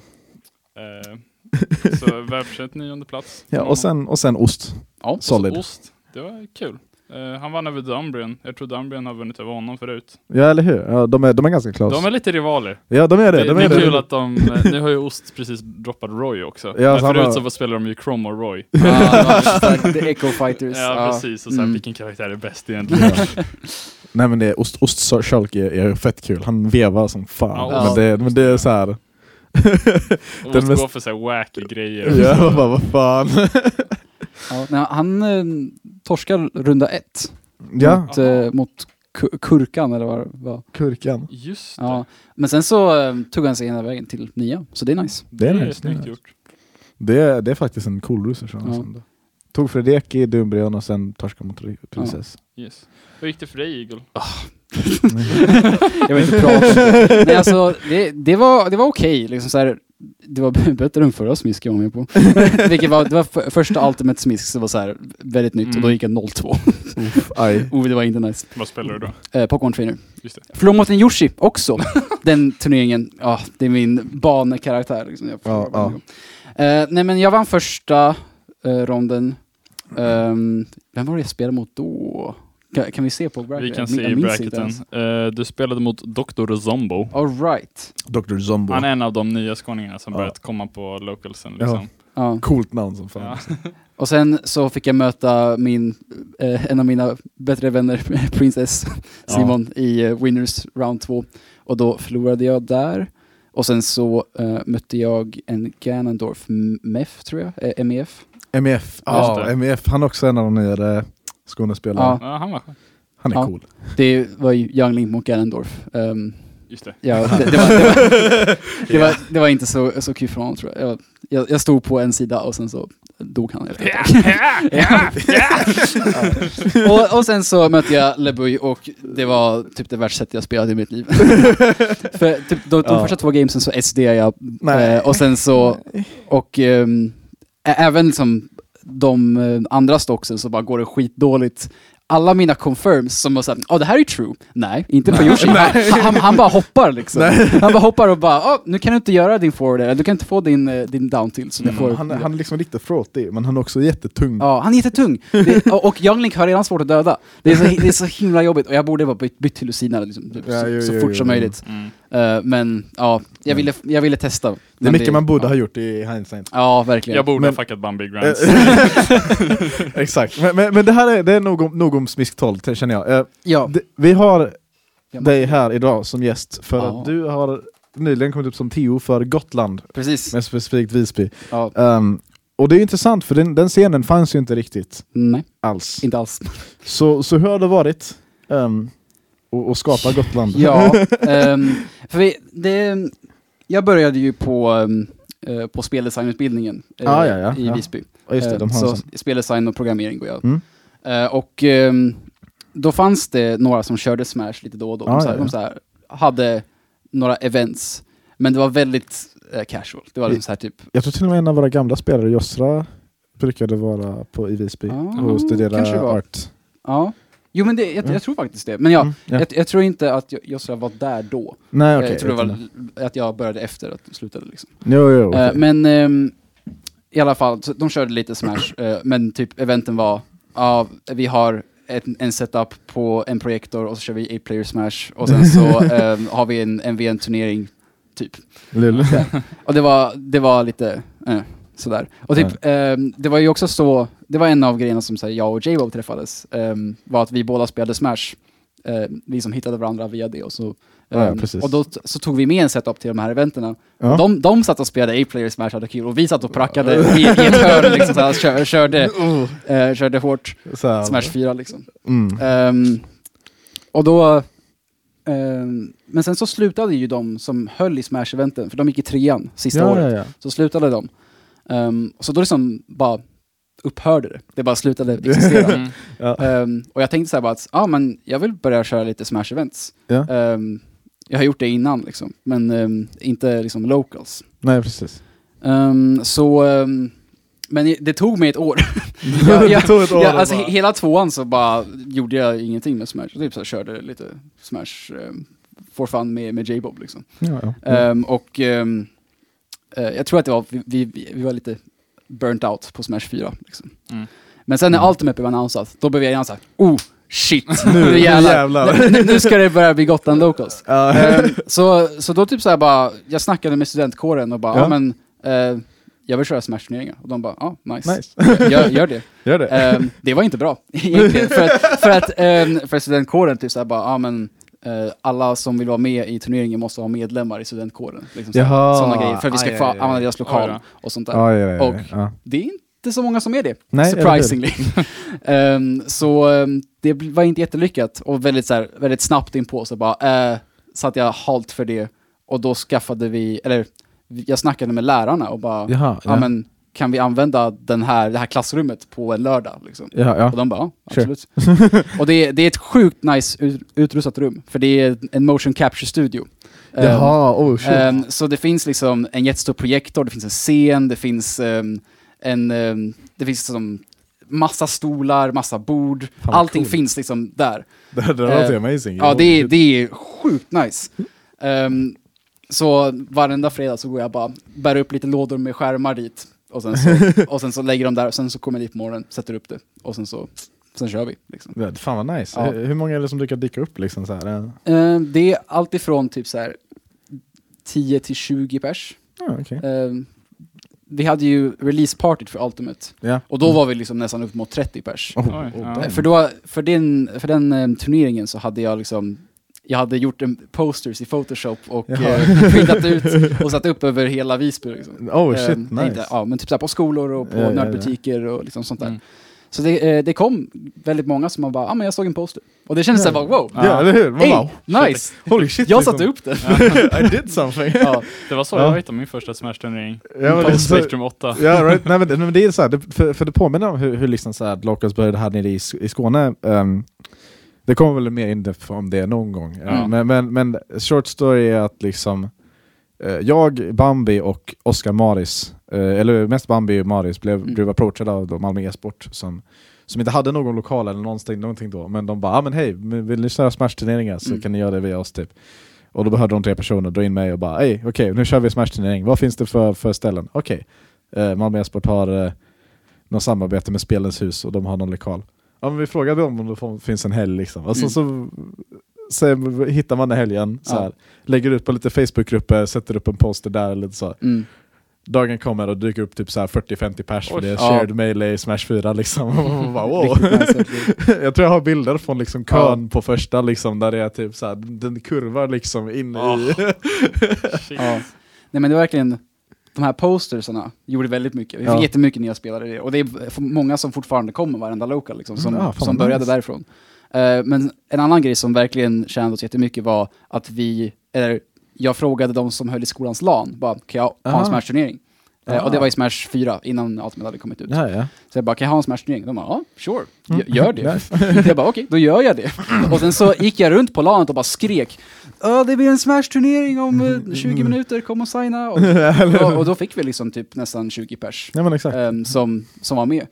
Speaker 1: Eh, så välförtjänt nionde plats.
Speaker 2: ja, och sen, och sen ost.
Speaker 3: Ja.
Speaker 2: Solid.
Speaker 1: Ost, det var kul. Eh, han vann över Dumbrian. Jag tror Dumbrian har vunnit över honom förut.
Speaker 2: Ja, eller hur? Ja, de, är, de är ganska close.
Speaker 1: De är lite rivaler.
Speaker 2: ja, de är det.
Speaker 1: Det,
Speaker 2: de
Speaker 1: det
Speaker 2: är
Speaker 1: är
Speaker 2: det.
Speaker 1: kul att de, eh, nu har ju Ost precis droppat Roy också.
Speaker 2: Ja,
Speaker 1: Men förut
Speaker 2: var-
Speaker 1: så spelar de ju Chrome och Roy.
Speaker 3: Exakt. The Echo Fighters.
Speaker 1: Ja, precis. Och sen
Speaker 3: Mm.
Speaker 1: vilken karaktär är bäst egentligen?
Speaker 2: Nej men det är ost, ostskölk är, är fett kul. Han vevar som fan.
Speaker 1: Ja,
Speaker 2: men, det, men det är så här. Den
Speaker 1: måste
Speaker 2: mest-
Speaker 1: gå för så här wacky grejer.
Speaker 2: Ja, bara, vad fan.
Speaker 3: Ja, nej, han eh, torskar runda ett
Speaker 2: Ja,
Speaker 3: mot, eh, mot Ku- Kurkan eller vad det var.
Speaker 2: kurkan.
Speaker 1: Just det.
Speaker 3: Ja. Men sen så eh, tog han sig hela vägen till nia, så det är nice.
Speaker 2: Det är
Speaker 1: det är
Speaker 2: nice,
Speaker 1: snyggt
Speaker 2: nice.
Speaker 1: gjort.
Speaker 2: Det, är- det är faktiskt en cool. Så
Speaker 3: Ja.
Speaker 2: Tog Fredeki, Dumbrion och sen torskade mot Princess.
Speaker 1: Yes. Hur gick det för dig Eagle?
Speaker 3: Jag vill inte prata om det. Nej, alltså, det, det var, det var okej. liksom så här, det var bättre än förra smisk jag var med på. Vilket var, det var för, första Ultimate Smisk som var så här, väldigt nytt och då
Speaker 1: Mm.
Speaker 3: gick jag 0-2.
Speaker 2: Uff, aj.
Speaker 3: Oh, det var inte nice.
Speaker 1: Vad spelar du då?
Speaker 3: Eh, Pokémon Trainer. Förlorade mot en Yoshi också. Den turneringen, ja, det är min banekaraktär. Liksom. Jag
Speaker 2: Ja, ja.
Speaker 3: Eh, nej men jag vann första eh, ronden. Ehm, vem var det jag spelade mot då? Kan, kan vi se på bracket?
Speaker 1: Vi kan se
Speaker 3: min-
Speaker 1: i bracketen. Eh, du spelade mot Dr. Zombo.
Speaker 3: All right.
Speaker 2: Dr. Zombo.
Speaker 1: Han är en av de nya skåningarna som
Speaker 2: Ja.
Speaker 1: börjat komma på localsen. Liksom.
Speaker 3: Ja.
Speaker 2: Coolt namn som fan.
Speaker 1: Ja.
Speaker 3: Och sen så fick jag möta min, eh, en av mina bättre vänner, Princess
Speaker 2: Ja.
Speaker 3: Simon, i eh, Winners Round 2. Och då förlorade jag där. Och sen så eh, mötte jag en Ganondorf MEF, tror jag, eh, MEF.
Speaker 2: MEF. Ja,
Speaker 1: det.
Speaker 2: MEF. Han är också en av de nyare Skånespelare.
Speaker 3: Ja.
Speaker 1: Ja, han var skön.
Speaker 2: Han är
Speaker 3: Ja.
Speaker 2: cool.
Speaker 3: Det var ju Young Link mot Ganondorf. Ehm,
Speaker 1: Just det.
Speaker 3: ja, det, det, var, det, var, det, var, det var inte så, så kul för honom tror jag. jag. Jag, jag stod på en sida och sen så dog han efter ett tag. och, och sen så mötte jag LeBuy och det var typ det värsta sättet jag spelat i mitt liv. För typ, de, de
Speaker 2: Ja.
Speaker 3: första två gamesen så SD jag
Speaker 2: Nej.
Speaker 3: eh, och sen så, och ä- även liksom de eh, andra stocksen så bara går det skitdåligt. Alla mina confirms som var såhär, ja det här är true. Nej, inte på Yoshi. Han, han, han bara hoppar liksom. Han bara hoppar och bara, oh, nu kan du inte göra din forward, eller du kan inte få din, eh, din down till. Så
Speaker 1: Mm.
Speaker 3: får,
Speaker 2: Han, han är liksom lite fraughty, men han är också jättetung.
Speaker 3: Ja, han är jättetung. Det, och, och Young Link har redan svårt att döda. Det är så, det är så himla jobbigt och jag borde bara bytt, bytt till Lucina liksom, typ,
Speaker 2: Ja,
Speaker 3: så,
Speaker 2: jo,
Speaker 3: så
Speaker 2: jo,
Speaker 3: fort
Speaker 2: jo,
Speaker 3: som möjligt.
Speaker 1: Mm.
Speaker 3: Eh, men ja, jag ville, jag ville testa.
Speaker 2: det är mycket man borde
Speaker 3: ja.
Speaker 2: ha gjort i hindsight.
Speaker 3: Ja, verkligen.
Speaker 1: Jag borde
Speaker 2: Men-
Speaker 1: ha fuckat Bambi Grants.
Speaker 2: Exakt, men, men, men det här är, det är nog om, nog om Smisk 12, t- känner jag. Eh,
Speaker 3: ja.
Speaker 2: det, vi har
Speaker 3: Ja,
Speaker 2: dig här idag som gäst för
Speaker 3: Ja.
Speaker 2: att du har nyligen kommit upp som TO för Gotland,
Speaker 3: Precis.
Speaker 2: men specifikt Visby.
Speaker 3: Ja.
Speaker 2: Ehm, och det är intressant för den, den scenen fanns ju inte riktigt
Speaker 3: Nej,
Speaker 2: alls.
Speaker 3: inte alls.
Speaker 2: Så, så hur har det varit um, att att skapa Gotland?
Speaker 3: Ja, ehm, för vi, det, jag började ju på, um, uh, på speldesignutbildningen
Speaker 2: Ah, ja, ja,
Speaker 3: i
Speaker 2: ja.
Speaker 3: Visby.
Speaker 2: Ja, just det, de
Speaker 3: Eh,
Speaker 2: har
Speaker 3: så
Speaker 2: sån.
Speaker 3: speldesign och programmering går jag.
Speaker 2: Mm.
Speaker 3: Eh, och ehm, då fanns det några som körde Smash lite då och då.
Speaker 2: Ah,
Speaker 3: de, så här,
Speaker 2: ja, ja.
Speaker 3: de så här, hade några events, men det var väldigt casual. Det var liksom så här typ...
Speaker 2: Jag tror till och med en av våra gamla spelare, Josra, brukade vara på, i Visby
Speaker 3: Ja,
Speaker 2: och studera art.
Speaker 3: Ja. Jo men det, jag,
Speaker 2: Mm.
Speaker 3: jag tror faktiskt det. Men ja,
Speaker 2: Mm, ja.
Speaker 3: Jag, jag tror inte att jag- Joshua var där då.
Speaker 2: Nej
Speaker 3: Eh,
Speaker 2: okej.
Speaker 3: jag tror det var att jag började efter att det slutade liksom.
Speaker 2: Jo, jo.
Speaker 3: Eh, men ehm, i alla fall, de körde lite Smash, eh, men typ eventen var, ja, vi har ett, en setup på en projektor och så kör vi 8-player Smash och sen så ehm, har vi en MVN-turnering, typ.
Speaker 2: Lill.
Speaker 3: Och det var, det var lite sådär. Och typ, ehm, det var ju också så, det var en av grejerna som så här, jag och J-Bob träffades, ehm, var att vi båda spelade Smash. Eh, vi som hittade varandra via det och så
Speaker 2: Ja, ja,
Speaker 3: och då så tog vi med en setup till de här eventerna.
Speaker 2: Ja.
Speaker 3: De, de satt och spelade A-player Smash hade kul och vi satt och prackade i, i ett hörn liksom, såhär, kör, körde, eh, körde hårt
Speaker 2: Så här.
Speaker 3: Smash 4 liksom.
Speaker 2: Mm.
Speaker 3: Ehm, och då, ehm, men sen så slutade ju de som höll i Smash-eventen, för de gick i trean sista
Speaker 2: Ja,
Speaker 3: året, så slutade de. Ehm, så då liksom bara upphörde det, det bara slutade existera.
Speaker 1: Mm.
Speaker 2: Ja.
Speaker 3: Ehm, och jag tänkte så här bara att, ja ah, men jag vill börja köra lite Smash-events.
Speaker 2: Ja.
Speaker 3: Ehm, jag har gjort det innan liksom, men ehm, inte liksom locals.
Speaker 2: Nej precis.
Speaker 3: Så, men det tog mig ett år. jag, jag,
Speaker 2: tog ett år
Speaker 3: ja,
Speaker 2: att
Speaker 3: alltså,
Speaker 2: bara-
Speaker 3: hela tvåan så bara gjorde jag ingenting med Smash. Typ så här, körde lite Smash um, for fun med, med J-Bob liksom.
Speaker 2: Ja,
Speaker 3: och jag tror att det var, vi, vi, vi var lite burnt out på Smash 4. Liksom.
Speaker 1: Mm.
Speaker 3: Men sen när
Speaker 2: Mm.
Speaker 3: Ultimate blev annonsat, då blev jag gärna såhär, oh shit,
Speaker 2: Nu-
Speaker 3: jävlar.
Speaker 2: jävlar.
Speaker 3: Nu, nu- ska det börja bli Gotland Locals.
Speaker 2: Ja.
Speaker 3: Ehm, så, så då typ såhär bara, jag snackade med studentkåren och bara, ja
Speaker 2: Ja.
Speaker 3: men, eh, jag vill köra Smash-turneringar. Och de bara, ja, nice.
Speaker 2: Nice.
Speaker 3: Gör, gör det.
Speaker 2: Gör det.
Speaker 3: Ehm, det var inte bra egentligen. För att, för att, ehm, för studentkåren typ såhär bara, ja men, eh, alla som vill vara med i turneringen måste vara medlemmar i studentkåren. Liksom. Sådana grejer, för att vi ska
Speaker 2: Aj,
Speaker 3: få
Speaker 2: aj, aj.
Speaker 3: använda deras lokal
Speaker 1: Oj
Speaker 3: och sånt där.
Speaker 2: Ja,
Speaker 3: Och-. Det är inte så många som är det,
Speaker 2: Nej,
Speaker 3: surprisingly. Ehm, så ehm, det bl- var inte jättelyckat och väldigt, så här, väldigt snabbt inpå så bara, uh, satte jag halt för det och då skaffade vi, eller jag snackade med lärarna och bara, ja. men kan vi använda den här, det här klassrummet på en lördag? Liksom?
Speaker 2: Ja, ja.
Speaker 3: Och de bara, ja,
Speaker 2: Sure.
Speaker 3: absolut. och det är, det är ett sjukt nice ut, utrustat rum, för det är en motion capture studio. Ehm,
Speaker 2: Jaha, oh shit.
Speaker 3: ehm, så det finns liksom en jättestor projektor, det finns en scen, det finns ehm, en, det finns som massa stolar, massa bord,
Speaker 2: vad
Speaker 3: allting
Speaker 2: coolt.
Speaker 3: finns liksom där.
Speaker 2: det det låter
Speaker 3: eh,
Speaker 2: amazing.
Speaker 3: Ja, det är, det är sjukt nice. Så varenda fredag så går jag bara, bär upp lite lådor med skärmar dit. Och sen så, och sen så lägger de där, och sen så kommer jag dit på morgonen, sätter upp det. Och sen så, sen kör vi. Liksom.
Speaker 2: Fan vad nice.
Speaker 3: Ja.
Speaker 2: Hur många är det som brukar dyka upp liksom så här? Ja,
Speaker 3: Ehm, det är alltifrån typ så här 10 till 20 pers.
Speaker 2: Ja, okej.
Speaker 3: Ehm, vi hade ju releasepartyt för Ultimate.
Speaker 2: Ja.
Speaker 3: Och då var vi liksom nästan upp mot 30 pers.
Speaker 2: Oh, oh, damn.
Speaker 3: För, då, för den, för den eh, turneringen så hade jag liksom jag hade gjort en posters i Photoshop och eh, printat ut och satt upp över hela Visby. Liksom.
Speaker 2: Oh shit,
Speaker 3: Ehm,
Speaker 2: nice.
Speaker 3: inte, ja, men typ så på skolor och på
Speaker 2: Ja,
Speaker 3: nördbutiker och liksom sånt där.
Speaker 1: Mm.
Speaker 3: Så det, eh, det kom väldigt många som man bara, ja ah, men jag såg en poster. Och det kändes
Speaker 2: Ja.
Speaker 3: såhär wow,
Speaker 2: Ja, eller hur? Man
Speaker 3: hey,
Speaker 2: bara,
Speaker 3: nice!
Speaker 2: holy shit.
Speaker 3: Jag
Speaker 2: liksom.
Speaker 3: satte upp det.
Speaker 2: I did something.
Speaker 3: ja.
Speaker 1: Det var så
Speaker 2: Ja.
Speaker 1: jag hittade min första Smash-turnering.
Speaker 2: Ja, men
Speaker 1: på
Speaker 2: det är så-
Speaker 1: Spectrum 8.
Speaker 2: Ja, right. Nej, men, det- men det är så här, det, för, för det påminner om hur, hur liksom så här, började här nere i, i Skåne. Ehm, det kommer väl mer in om det någon gång. Ja,
Speaker 1: Ja.
Speaker 2: Men, men, men short story är att liksom eh, jag, Bambi och Oscar Maris, eh, eller mest Bambi och Maris, blev,
Speaker 3: Mm.
Speaker 2: blev approachade av då Malmö e-sport som, som inte hade någon lokal eller någonting, någonting då. Men de bara, ah, men hej, vill ni köra Smash-turneringar så
Speaker 3: Mm.
Speaker 2: kan ni göra det via oss typ. Och då behövde de tre personer dra in mig och bara, hej, okej, nu kör vi Smash-turnering. Vad finns det för, för ställen? Okej. Eh, Malmö e-sport har eh, något samarbete med Spelens hus och de har någon lokal. Ja, men vi frågade dem om det finns en helg liksom. Och så, så, så hittar man en helgen, så
Speaker 3: Ja.
Speaker 2: här, lägger ut på lite Facebookgrupper, sätter upp en poster där eller lite så.
Speaker 3: Mm.
Speaker 2: Dagen kommer och dyker upp typ så här 40-50 pers för
Speaker 1: Oj.
Speaker 2: det är
Speaker 3: Ja.
Speaker 2: shared melee Smash 4 liksom. Bara, wow. Jag tror jag har bilder från liksom kön på första liksom, där det är typ så här, den kurvar liksom in
Speaker 1: Ah.
Speaker 2: i...
Speaker 3: Ja. Nej men det var verkligen, de här postersarna gjorde väldigt mycket. Vi fick
Speaker 2: Ja.
Speaker 3: jättemycket nya spelare i det. Och det är många som fortfarande kommer varenda local liksom, som,
Speaker 2: Mm, ja,
Speaker 3: som började
Speaker 2: nice.
Speaker 3: därifrån. Eh, men en annan grej som verkligen tjänade oss jättemycket var att vi, eller jag frågade de som höll i skolans LAN, bara kan jag ha en Smash-turnering? Eh, och det var i Smash 4, innan Ultimate hade kommit ut.
Speaker 2: ja, ja.
Speaker 3: Så jag bara, kan jag ha en Smash-turnering? De bara, ja, sure,
Speaker 2: Mm.
Speaker 3: Gö- gör det. Jag bara, okej, då gör jag det. Och sen så gick jag runt på LANet och bara skrek, "Ja, det blir en Smash-turnering om eh, 20 minuter, kom och signa. Och, och, och då fick vi liksom typ nästan 20 pers
Speaker 2: Ja men exakt.
Speaker 3: ehm, som, som var med.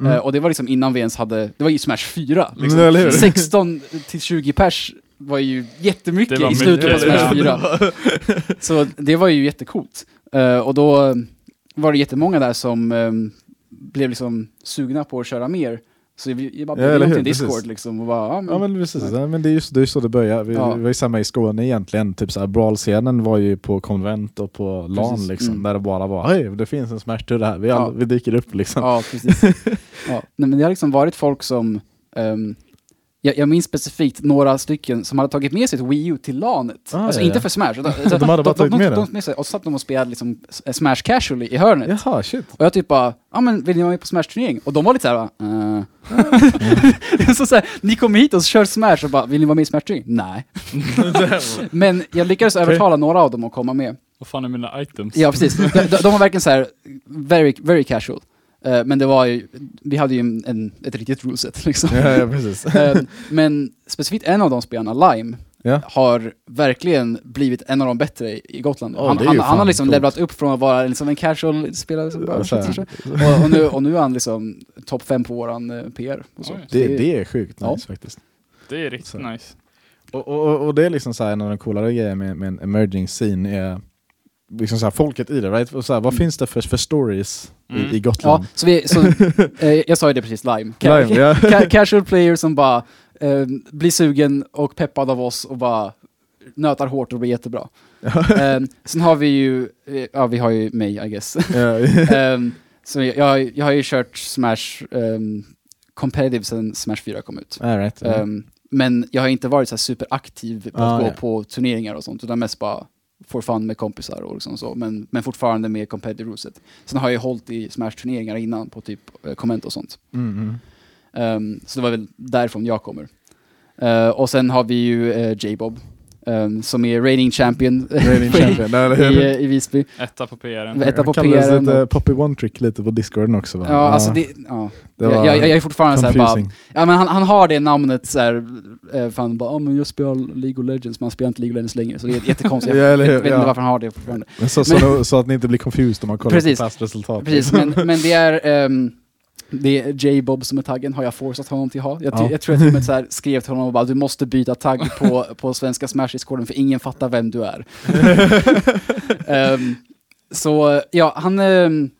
Speaker 2: Mm.
Speaker 3: Eh, och det var liksom innan vi ens hade, det var ju Smash 4.
Speaker 2: Mm?
Speaker 3: Liksom. 16 till 20 pers var ju jättemycket
Speaker 1: var
Speaker 3: i slutet på Smash
Speaker 1: ja.
Speaker 3: 4. Så det var ju jättecoolt. Eh, och då var det jättemånga där som ehm, blev liksom sugna på att köra mer. Så vi, bara
Speaker 2: Ja,
Speaker 3: började
Speaker 2: hur?
Speaker 3: till Discord
Speaker 2: Precis.
Speaker 3: liksom och bara, ja, men,
Speaker 2: Ja men precis, ja, men det är ju det är så det börjar. Vi,
Speaker 3: Ja.
Speaker 2: vi var ju samma i Skåne egentligen, typ såhär Brawl-scenen var ju på konvent och på LAN
Speaker 3: Precis,
Speaker 2: liksom,
Speaker 3: mm.
Speaker 2: där det bara var hej, det finns en Smash-tur här, vi, all,
Speaker 3: Ja.
Speaker 2: vi dyker upp liksom.
Speaker 3: Ja, precis. ja. Nej, men det har liksom varit folk som, ehm, jag, jag minns specifikt några stycken som hade tagit med sig ett Wii U till LANet.
Speaker 2: Ah,
Speaker 3: alltså
Speaker 2: ja,
Speaker 3: inte
Speaker 2: ja.
Speaker 3: för Smash. Utan,
Speaker 2: De hade bara tagit
Speaker 3: de,
Speaker 2: med
Speaker 3: de,
Speaker 2: den?
Speaker 3: de, med sig, och så satt de och spelade liksom Smash casually i hörnet.
Speaker 2: Jaha, shit.
Speaker 3: Och jag typ bara, ja men vill ni vara med på Smash-turnering? Och de var lite såhär uh. så såhär, ni kommer hit och kör Smash och bara, vill ni vara med i Smash-turnering? Nej. men jag lyckades övertala några av dem att komma med.
Speaker 1: Vad fan är mina items?
Speaker 3: Ja precis, de, de, de var verkligen så här very, very casual. Eh, men det var ju, vi hade ju en, en, ett riktigt ruleset liksom.
Speaker 2: ja, ja, precis.
Speaker 3: Eh, men specifikt en av de spelarna, Lime,
Speaker 2: Ja.
Speaker 3: har verkligen blivit en av de bättre i, Gotland.
Speaker 2: Åh,
Speaker 3: han,
Speaker 2: det
Speaker 3: han, han har liksom levlat upp från att vara liksom en casual spelare som bara
Speaker 2: Ja, så
Speaker 3: och, och, nu, och nu är han liksom topp fem på våran eh, PR. Och så.
Speaker 1: Oj.
Speaker 3: Så
Speaker 2: Det, det är sjukt
Speaker 3: Ja.
Speaker 2: nice faktiskt.
Speaker 1: Det är riktigt
Speaker 2: Så.
Speaker 1: nice.
Speaker 2: Och, och, och det är liksom så här, en av de coolare grejerna med, med en emerging scene är liksom så här, folket i det, right? Och så här, vad
Speaker 3: Mm.
Speaker 2: finns det för, för stories
Speaker 1: Mm.
Speaker 2: i, i
Speaker 3: Ja,
Speaker 2: Gotland?
Speaker 3: så vi, så, eh, jag sa ju det precis, Lime. Ca-
Speaker 2: Lime, ja.
Speaker 3: ca- casual player som bara eh, blir sugen och peppad av oss och bara nötar hårt och blir jättebra. eh, sen har vi ju, eh, ja vi har ju mig I guess.
Speaker 2: Ja,
Speaker 3: eh, så jag, jag har ju kört Smash um, competitive sen Smash 4 kom ut.
Speaker 2: All right.
Speaker 3: Eh, men jag har inte varit så här superaktiv på
Speaker 2: Ah,
Speaker 3: att gå
Speaker 2: ja.
Speaker 3: på turneringar och sånt, utan mest bara for fun med kompisar och liksom så, men, men fortfarande med competitive ruleset. Sen har jag hållit i Smash-turneringar innan på typ eh, komment och sånt.
Speaker 2: Mm, mm.
Speaker 3: Ehm, så det var väl därifrån jag kommer. Eh, och sen har vi ju uh, J-Bob, ehm, som är reigning champion
Speaker 2: Reigning champion, hur?
Speaker 3: i, i Visby.
Speaker 1: Etta på PR.
Speaker 3: Etta på
Speaker 2: Kallades
Speaker 3: PR'n
Speaker 2: lite
Speaker 3: och-
Speaker 2: Poppy One Trick lite på discorden också va?
Speaker 3: Ja, alltså det, ja.
Speaker 2: det
Speaker 3: Jag,
Speaker 2: var
Speaker 3: jag, jag är fortfarande såhär bara, ja men han, han har det namnet såhär, eh, för han bara, ja men jag spelar League of Legends, men han spelar inte League of Legends längre, så det är jättekonstigt.
Speaker 2: Ja,
Speaker 3: Jag
Speaker 2: eller
Speaker 3: vet, vet
Speaker 2: Ja.
Speaker 3: inte varför han har det fortfarande.
Speaker 2: Men så, så, så att ni inte blir confused om man kollar
Speaker 3: Precis.
Speaker 2: på fast resultat.
Speaker 3: Precis, men, men det är ehm, det är J-Bob som är taggen, har jag forcat honom till att ha. Jag,
Speaker 2: Ja.
Speaker 3: jag tror jag till och med skrev till honom och bara du måste byta tagg på, på svenska Smash-discorden för ingen fattar vem du är. Ehm, så ja, han... ehm,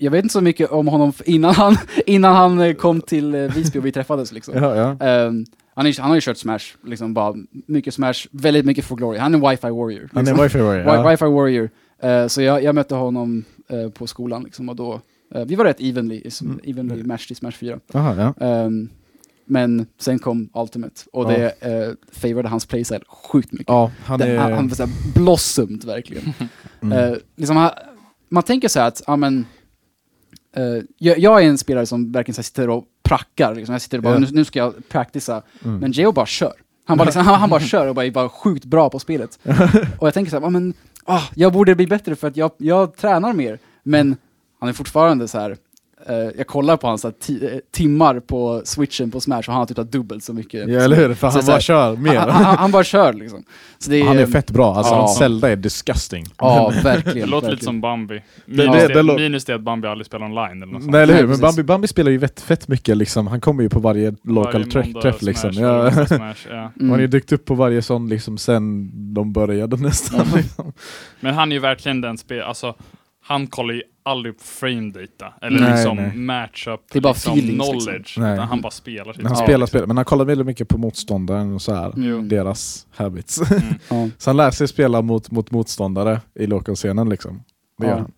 Speaker 3: jag vet inte så mycket om honom innan han, innan han eh, kom till eh, Visby och vi träffades liksom.
Speaker 2: Ja, ja.
Speaker 3: Ehm, han, är, han har ju kört Smash, liksom bara mycket Smash, väldigt mycket for glory. Han är wifi warrior.
Speaker 2: Han är
Speaker 3: liksom.
Speaker 2: wifi warrior.
Speaker 3: Wi-. Wi-Fi Warrior. Eh, så jag, jag mötte honom eh, på skolan liksom, och då, eh, vi var rätt evenly,
Speaker 2: Mm.
Speaker 3: evenly matched i Smash 4.
Speaker 2: Aha, ja.
Speaker 3: Ehm, men sen kom Ultimate och
Speaker 2: Ja.
Speaker 3: det uh, favorade hans playstyle sjukt mycket.
Speaker 2: ja, han
Speaker 3: Den-
Speaker 2: är...
Speaker 3: han, han var såhär blossomed verkligen.
Speaker 2: mm.
Speaker 3: Eh, liksom, han, man tänker så här att, ja men, eh, jag, jag är en spelare som verkligen så här sitter och prackar, liksom. jag sitter och bara,
Speaker 2: Ja.
Speaker 3: nu, nu ska jag practica,
Speaker 2: mm.
Speaker 3: men Geo bara kör. Han bara, liksom, han, han bara kör och bara är bara sjukt bra på spelet. och jag tänker så här, "Ja, men, ah, jag borde bli bättre för att jag, jag tränar mer. Men han är fortfarande så här. eh, jag kollar på hans eh, timmar på switchen på Smash och han har typ dubbelt så mycket.
Speaker 2: Ja, eller hur? För
Speaker 3: Så
Speaker 2: han
Speaker 3: så
Speaker 2: bara
Speaker 3: här-
Speaker 2: kör mer.
Speaker 3: Han, han, han bara kör liksom. Så det
Speaker 2: Han är fett bra, alltså
Speaker 3: Ja.
Speaker 2: Zelda är disgusting.
Speaker 3: Ja,
Speaker 1: Det
Speaker 3: verkligen.
Speaker 1: låter lite
Speaker 3: verkligen.
Speaker 1: som Bambi.
Speaker 2: Det-
Speaker 1: Minus
Speaker 2: det-
Speaker 1: det,
Speaker 2: det
Speaker 1: minus det att Bambi aldrig spelar online eller något sånt.
Speaker 2: Nej eller hur,
Speaker 3: Nej,
Speaker 2: men. Bambi, Bambi spelar ju vet, fett mycket liksom, han kommer ju på varje local
Speaker 1: Varje
Speaker 2: träff, liksom.
Speaker 1: Smash,
Speaker 2: Ja.
Speaker 1: Smash, ja.
Speaker 3: Mm.
Speaker 2: Han är ju dykt upp på varje sån liksom sen de började nästan. liksom.
Speaker 1: Men han är ju verkligen den spel, alltså han kollar ju aldrig på frame data, eller
Speaker 2: Nej,
Speaker 1: liksom
Speaker 2: nej.
Speaker 1: matchup,
Speaker 3: Det är bara
Speaker 1: liksom
Speaker 3: feelings,
Speaker 1: knowledge,
Speaker 2: liksom. Nej.
Speaker 1: utan han bara spelar sitt
Speaker 2: han
Speaker 1: spel,
Speaker 2: spelar
Speaker 1: liksom.
Speaker 2: spel, men han kollar väldigt mycket på motståndaren och så här.
Speaker 3: Mm.
Speaker 2: deras habits.
Speaker 1: Mm.
Speaker 2: Så han lär sig spela mot, mot motståndare i local-scenen liksom. Det
Speaker 3: Ja.
Speaker 2: gör han.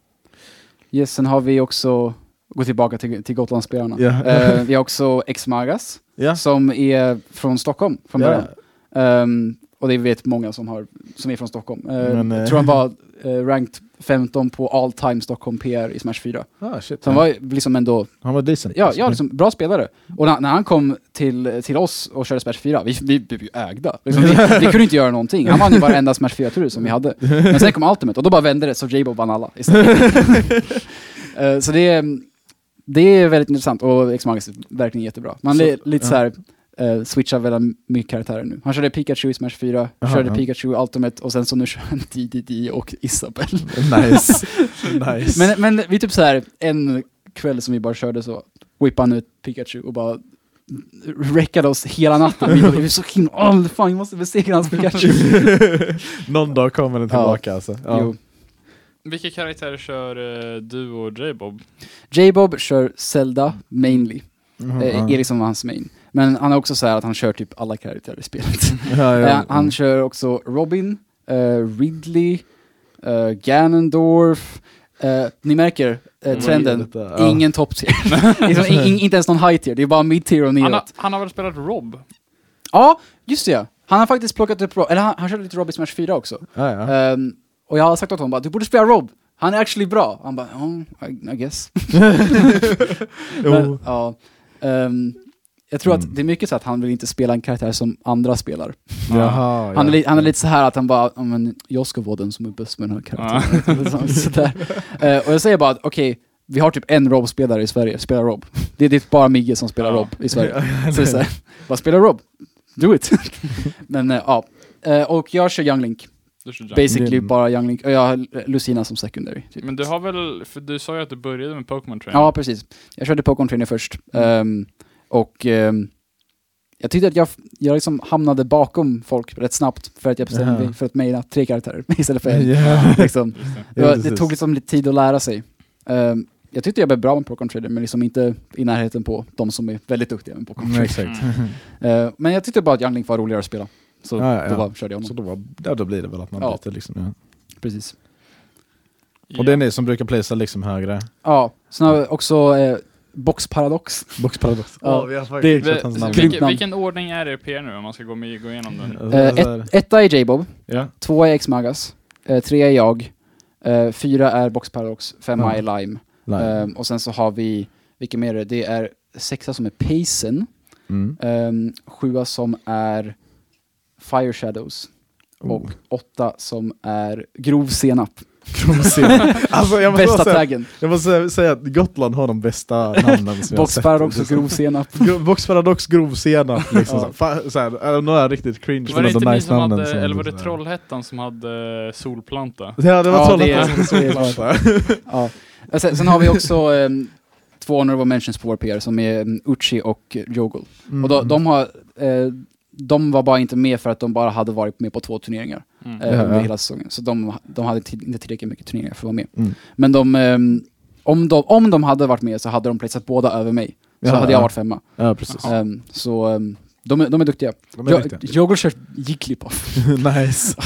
Speaker 3: Yes, sen har vi också, gå tillbaka till, till Gotlandsspelarna.
Speaker 2: Ja.
Speaker 3: Eh, vi har också X-Magas,
Speaker 2: Ja.
Speaker 3: som är från Stockholm från
Speaker 2: Ja.
Speaker 3: början. Ehm, och det vet många som, har, som är från Stockholm. Eh,
Speaker 2: Men, eh,
Speaker 3: jag tror han var uh, ranked 15 på all time Stockholm PR i Smash 4.
Speaker 2: Ah, shit.
Speaker 3: Så han var liksom ändå,
Speaker 2: han var decent.
Speaker 3: ja, ja liksom, bra spelare. Och när, när han kom till, till oss och körde Smash 4, vi, vi blev ju ägda. Liksom, vi, vi kunde inte göra någonting. Han vann ju varenda Smash 4-tur som vi hade. Men sen kom Ultimate och då bara vände det så J-Bob vann alla istället. Eh, så det är, det är väldigt intressant och X-Magus är verkligen jättebra. Man är lite
Speaker 2: ja.
Speaker 3: så här uh, switchar väldigt mycket karaktärer nu. Han körde Pikachu i Smash 4,
Speaker 2: Aha,
Speaker 3: körde
Speaker 2: ja.
Speaker 3: Pikachu i Ultimate och sen så nu kör han DDD och Isabel.
Speaker 2: nice. nice.
Speaker 3: men, men vi typ så här en kväll som vi bara körde så whippade han ut Pikachu och bara räckade oss hela natten. Vi var, så himla, åh fan vi måste besegra hans Pikachu.
Speaker 2: Någon dag kommer den tillbaka alltså. Ja.
Speaker 3: Jo.
Speaker 1: Vilka karaktärer kör eh, du och J-Bob?
Speaker 3: J-Bob kör Zelda mainly.
Speaker 2: Mhm,
Speaker 3: Eh,
Speaker 2: ja.
Speaker 3: är liksom hans main. Men han är också så här att han kör typ alla karaktärer i spelet.
Speaker 2: Ja, ja.
Speaker 3: Eh, han kör också Robin, eh, Ridley, uh, Ganondorf. Eh, ni märker
Speaker 1: Mm.
Speaker 3: trenden,
Speaker 2: ja.
Speaker 3: ingen top tier. liksom, in, in, inte ens någon high tier, det är bara mid tier och
Speaker 1: Han
Speaker 3: neråt.
Speaker 1: har, han har väl spelat Rob?
Speaker 3: Ja, just det ja. Han har faktiskt plockat upp Rob, eller han, han körde lite Rob i Smash 4 också.
Speaker 2: Ja, ja.
Speaker 3: Ehm, och jag har sagt åt honom bara, du borde spela Rob. Han är actually bra. Han bara, oh, I, I guess. Men,
Speaker 2: Jo.
Speaker 3: ja. Ehm, jag tror
Speaker 2: Mm.
Speaker 3: att det är mycket så att han vill inte spela en karaktär som andra spelar.
Speaker 2: Jaha,
Speaker 3: Han, är,
Speaker 2: ja.
Speaker 3: han är lite så här att han bara, men jag ska vara den som är bäst med den här karaktären. Så- Sådär. Eh, och jag säger bara, att, okej, vi har typ en Rob-spelare i Sverige, spela Rob. Det är typ bara Migge som spelar
Speaker 1: Ja.
Speaker 3: Rob i Sverige. Så det är så här, bara spela Rob, do it. men eh, ja, Eh, och jag kör Young Link.
Speaker 1: Du kör Jump.
Speaker 3: Basically
Speaker 2: Din-
Speaker 3: bara Young Link, och jag har Lucina som secondary. Typ.
Speaker 1: Men du har väl, för du sa ju att du började med Pokémon Training?
Speaker 3: Ja, precis. Jag körde Pokémon Trainer först. Ehm, och ehm, jag tyckte att jag, jag liksom hamnade bakom folk rätt snabbt för att jag bestämde mig för att mejla tre karaktärer istället för en.
Speaker 2: Ja.
Speaker 3: liksom.
Speaker 1: Det.
Speaker 3: det, var, det tog liksom lite tid att lära sig. Ehm, jag tyckte jag blev bra med Pokémon Trader, men liksom inte i närheten på de som är väldigt duktiga med Pokémon
Speaker 2: Mm,
Speaker 3: Trader.
Speaker 2: exakt.
Speaker 3: Ehm, men jag tyckte bara att Young Link var roligare att spela. Så
Speaker 2: Ja, ja,
Speaker 3: då
Speaker 2: ja.
Speaker 3: bara körde jag
Speaker 2: Så
Speaker 3: honom.
Speaker 2: då, var, ja, då blir det väl att man
Speaker 3: Ja.
Speaker 2: byter liksom. Ja.
Speaker 3: Precis.
Speaker 2: Och det är ni som brukar placea liksom högre?
Speaker 3: Ja, sen har vi också eh, Boxparadox.
Speaker 2: Boxparadox.
Speaker 3: Ja,
Speaker 2: vi har
Speaker 3: det-
Speaker 2: faktiskt kört hans namn.
Speaker 1: Vilken, vilken ordning är det PR nu om man ska gå med, gå igenom den?
Speaker 3: Eh, ett, etta är J-Bob,
Speaker 2: Ja.
Speaker 3: två är X-Magas, eh, tre är jag, eh, fyra är Boxparadox, femma
Speaker 2: Ja.
Speaker 3: är Lime.
Speaker 2: Nej.
Speaker 3: Ehm, och sen så har vi, vilka mer är det? Det är sexa som är Payson,
Speaker 2: Mm.
Speaker 3: um, sjua som är Fire Shadows
Speaker 2: Oh.
Speaker 3: och åtta som är Grov Senap.
Speaker 2: alltså, jag måste
Speaker 3: Bästa
Speaker 2: säga,
Speaker 3: taggen.
Speaker 2: jag måste säga att Gotland har de bästa namnen som jag har sett.
Speaker 3: Boxparadox
Speaker 2: grovsenap liksom.
Speaker 3: Ja.
Speaker 2: såhär, några riktigt cringe
Speaker 1: Var det inte
Speaker 2: nice
Speaker 1: som
Speaker 2: namnen
Speaker 1: hade,
Speaker 2: som-
Speaker 1: eller var det. Trollhättan som hade solplanta?
Speaker 2: Ja det var
Speaker 3: Ja,
Speaker 2: Trollhättan
Speaker 3: det
Speaker 2: som.
Speaker 3: Ja. Och Sen, sen har vi också um, två honorable mentions på vår PR som är um, Uchi och Jogel.
Speaker 2: Mm.
Speaker 3: Och då, de, har, eh, de var bara inte med för att de bara hade varit med på två turneringar
Speaker 1: Mm.
Speaker 3: eh, under hela säsongen. Så de, de hade till, inte tillräckligt mycket turneringar för att vara med.
Speaker 2: Mm.
Speaker 3: Men de, ehm, om, de, om de hade varit med så hade de placerat båda över mig. Så
Speaker 2: Ja,
Speaker 3: hade jag
Speaker 2: ja.
Speaker 3: varit femma.
Speaker 2: Ja precis.
Speaker 3: Ehm, så ehm, de, är- de är duktiga.
Speaker 2: De är duktiga.
Speaker 3: Jogel kör Jigglypuff.
Speaker 2: nice.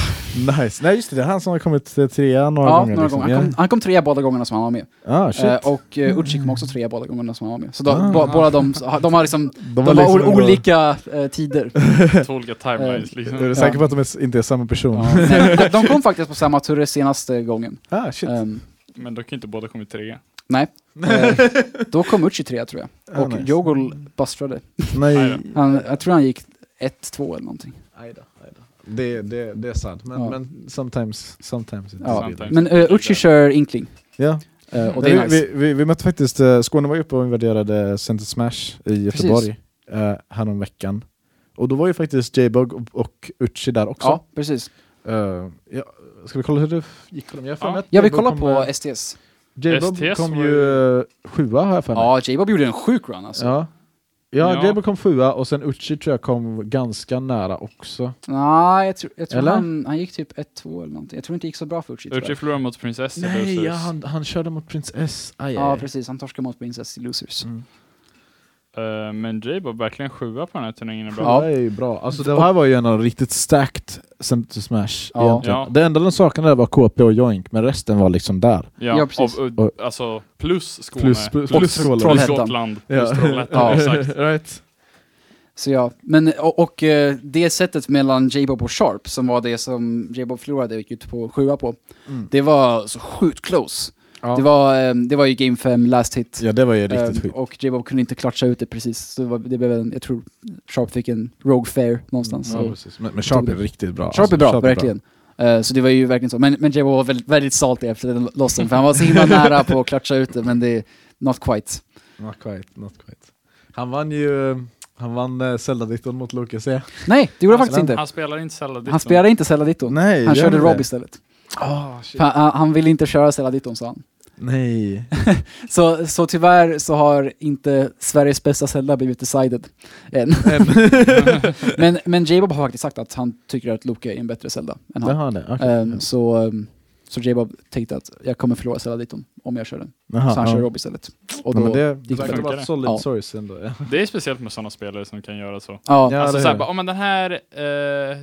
Speaker 2: nice. Nej just det, det är han som har kommit till trea några
Speaker 3: Ja,
Speaker 2: gånger.
Speaker 3: några
Speaker 2: liksom.
Speaker 3: gånger. Han, kom, han kom trea båda gångerna som han var med.
Speaker 2: Ah, shit.
Speaker 3: Eh, och uh, Uchi kom också trea båda gångerna som han var med. Så de,
Speaker 2: Ah.
Speaker 3: bo, båda de, de har liksom, de,
Speaker 2: var
Speaker 3: har
Speaker 2: liksom ändå-
Speaker 3: olika eh, tider.
Speaker 1: Två olika timelines liksom.
Speaker 2: Är du säker på att de är, inte är samma person?
Speaker 3: Ja. Nej, de, de kom faktiskt på samma tur senaste gången.
Speaker 2: Ah, shit.
Speaker 3: Ehm,
Speaker 1: Men då kan inte båda kommit trea.
Speaker 3: Nej, Eh, då kom Uchi trea tror jag.
Speaker 2: Ah,
Speaker 3: Och
Speaker 2: nice.
Speaker 3: Jogel bustrade.
Speaker 2: Nej.
Speaker 3: Han, jag tror han gick 1-2 eller någonting.
Speaker 2: Aj då, aj då. Det, det, det är sant, men,
Speaker 3: Ja.
Speaker 2: men sometimes, sometimes.
Speaker 3: Ja.
Speaker 1: Sometimes.
Speaker 3: Men uh, Uchi kör Inkling.
Speaker 2: Ja.
Speaker 3: Eh, och det är
Speaker 2: Nej,
Speaker 3: nice.
Speaker 2: vi, vi, vi mötte faktiskt, uh, Skåne var ju uppe och invaderade Center Smash i Göteborg uh, häromveckan. Och då var ju faktiskt J-Bug och, och Uchi där också.
Speaker 3: Ja, precis.
Speaker 2: Eh, ja, ska vi kolla hur det gick för dem? Jag har för
Speaker 1: Ja.
Speaker 2: att
Speaker 3: vi
Speaker 2: J-Bug
Speaker 3: kollar
Speaker 2: kom,
Speaker 3: på
Speaker 2: eh,
Speaker 3: STS.
Speaker 1: STS
Speaker 2: kom ju
Speaker 1: ju-
Speaker 2: sjua har jag för mig.
Speaker 3: Ja, J-Bob gjorde en sjuk run alltså.
Speaker 2: Ja, ja,
Speaker 1: Ja.
Speaker 2: J-Bug kom sjua och sen Uchi tror jag kom ganska nära också.
Speaker 3: Nej, jag tror, jag tror
Speaker 2: Eller?
Speaker 3: han, han gick typ 1-2 eller någonting. Jag tror inte det gick så bra för Uchi
Speaker 1: Uchi förlorade mot Princess i
Speaker 2: Nej,
Speaker 1: Losers.
Speaker 2: ja, han, han körde mot Prince S. Aj,
Speaker 3: Ja,
Speaker 2: aj.
Speaker 3: precis. Han torskade mot Princess i Losers.
Speaker 2: Mm.
Speaker 1: Eh, men J-Bob verkligen sjua på den här turneringen bra.
Speaker 3: Ja.
Speaker 2: Det är ju bra. Alltså det här var ju en av de riktigt stacked Center Smash
Speaker 3: Ja.
Speaker 2: egentligen.
Speaker 1: Ja.
Speaker 2: Det enda de saknade var KP och Joink, men resten var liksom där.
Speaker 1: Ja,
Speaker 3: Ja, precis.
Speaker 1: Och, och, alltså plus Skåne,
Speaker 2: Plus- plus-
Speaker 1: plus,
Speaker 2: plus.
Speaker 3: Trollhättan.
Speaker 1: Gotland, plus Trollhättan.
Speaker 3: Ja.
Speaker 1: Exakt.
Speaker 2: right.
Speaker 3: Så ja, men och, och eh, det sättet mellan J-Bob och Sharp, som var det som J-Bob förlorade och gick ut på sjua på,
Speaker 2: Mm.
Speaker 3: det var så sjukt close.
Speaker 2: Ja.
Speaker 3: Det, var, eh, det var ju game 5, last hit.
Speaker 2: ja, det var ju riktigt
Speaker 3: Eh,
Speaker 2: skit.
Speaker 3: och J-Bob kunde inte klatscha ut det precis. Så det, var, det blev en, jag tror Sharp fick en Rogue Fair någonstans.
Speaker 2: Ja,
Speaker 3: och
Speaker 2: precis. Men, men Sharp är riktigt bra.
Speaker 3: Sharp är
Speaker 2: Alltså,
Speaker 3: bra, verkligen. Eh, så det var ju verkligen så. Men, men J-Bob var väldigt, väldigt salty efter den lossen, för han var så himla nära på att klatscha ut det, men det är not quite.
Speaker 2: Not quite, not quite. Han vann ju, han vann uh, Zelda-ditton mot Lucas ja.
Speaker 3: Nej, det gjorde han
Speaker 1: Han-
Speaker 3: faktiskt inte.
Speaker 1: Han spelar inte Zelda
Speaker 3: Han spelade inte Celadito.
Speaker 2: Nej,
Speaker 3: Han körde? Rob istället.
Speaker 2: Ah, shit.
Speaker 3: För Han, han ville inte köra Celadito sa han.
Speaker 2: Nej.
Speaker 3: Så, så tyvärr så har inte Sveriges bästa Zelda blivit decided än. men men J-Bob har faktiskt sagt att han tycker att Luke är en bättre Zelda än han.
Speaker 2: det? Okej.
Speaker 3: Ehm, så um, så J-Bob tänkte att jag kommer förlora Celaditon om jag kör den.
Speaker 2: Jaha,
Speaker 3: så han
Speaker 2: ja.
Speaker 3: kör Rob istället. Och
Speaker 2: Ja,
Speaker 3: då,
Speaker 2: men det,
Speaker 3: gick
Speaker 2: det ett solid
Speaker 3: Ja.
Speaker 2: source ändå. Ja.
Speaker 1: Det är speciellt med sådana spelare som kan göra så.
Speaker 3: ja,
Speaker 2: Ja,
Speaker 1: alltså
Speaker 2: det
Speaker 1: såhär,
Speaker 2: är-
Speaker 1: bara, oh, men den här, eh,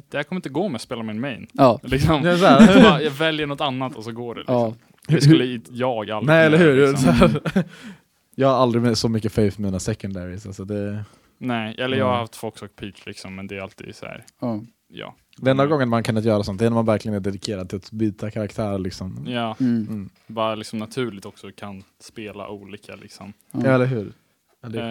Speaker 1: det här kommer inte gå om jag spelar min main.
Speaker 3: ja,
Speaker 1: Liksom.
Speaker 2: Ja, så här.
Speaker 1: bara, jag väljer något annat och så går det. Liksom.
Speaker 3: ja.
Speaker 1: Det skulle jag aldrig
Speaker 2: Nej eller hur?
Speaker 1: liksom.
Speaker 2: Här. Jag har aldrig så mycket faith med mina secondaries. Alltså det,
Speaker 1: Nej, eller jag har haft Fox och Peach liksom, men det är alltid så här.
Speaker 3: ja.
Speaker 1: ja.
Speaker 2: den enda gången man kan inte göra sånt, det är när man verkligen är dedikerad till att byta karaktär. Liksom.
Speaker 1: Ja,
Speaker 3: Mm.
Speaker 2: Mm.
Speaker 1: bara liksom naturligt också kan spela olika liksom.
Speaker 2: Ja,
Speaker 3: ja.
Speaker 2: eller hur? Ja, det.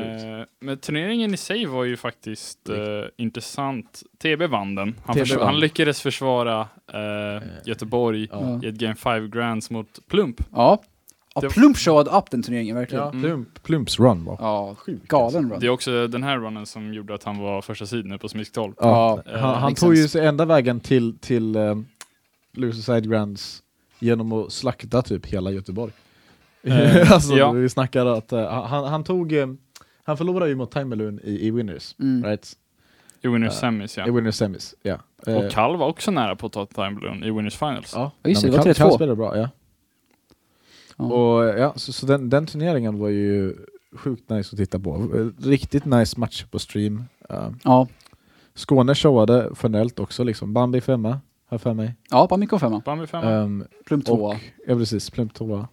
Speaker 1: Eh, men turneringen i sig var ju faktiskt eh, intressant. TB vann den. Han,
Speaker 2: TB vann.
Speaker 1: han lyckades försvara eh, Göteborg
Speaker 2: Ja.
Speaker 1: i ett Game 5 Grands mot Plump.
Speaker 3: ja. ja
Speaker 1: Det-
Speaker 3: Plump showed up den turneringen verkligen.
Speaker 2: Ja,
Speaker 3: Ja,
Speaker 2: Plump, Plumps run var
Speaker 3: galen
Speaker 1: Det
Speaker 3: run.
Speaker 1: är också den här runnen som gjorde att han var första sidan på Smisk 12.
Speaker 2: Ja,
Speaker 3: Ja,
Speaker 2: han, han
Speaker 3: makes
Speaker 2: tog ju sig enda vägen till, till um, Loser Side Grands genom att slakta typ hela Göteborg.
Speaker 1: Eh,
Speaker 2: alltså,
Speaker 1: ja.
Speaker 2: vi snackar att uh, han, han tog, han förlorade ju mot Time Balloon i, i Winners,
Speaker 3: Mm.
Speaker 2: right?
Speaker 1: I Winners
Speaker 2: Eh,
Speaker 1: Semis ja.
Speaker 2: I Winners Semis, ja. Eh,
Speaker 1: Och Kall var också nära på att ta Time Balloon i Winners Finals.
Speaker 2: ja,
Speaker 3: Ja, just det, det var
Speaker 2: Kall-
Speaker 3: 3-2.
Speaker 2: Kall spelade bra, ja.
Speaker 3: Ja.
Speaker 2: Och ja, så, så den, den turneringen var ju sjukt nice att titta på. Eh, Riktigt nice match på stream. Uh,
Speaker 3: Ja,
Speaker 2: Skåne showade generellt också liksom. Bambi femma, har jag för mig.
Speaker 3: ja Bambi kom femma.
Speaker 1: Bambi femma.
Speaker 2: Um,
Speaker 3: Plump tvåa.
Speaker 2: ja precis, Plump tvåa.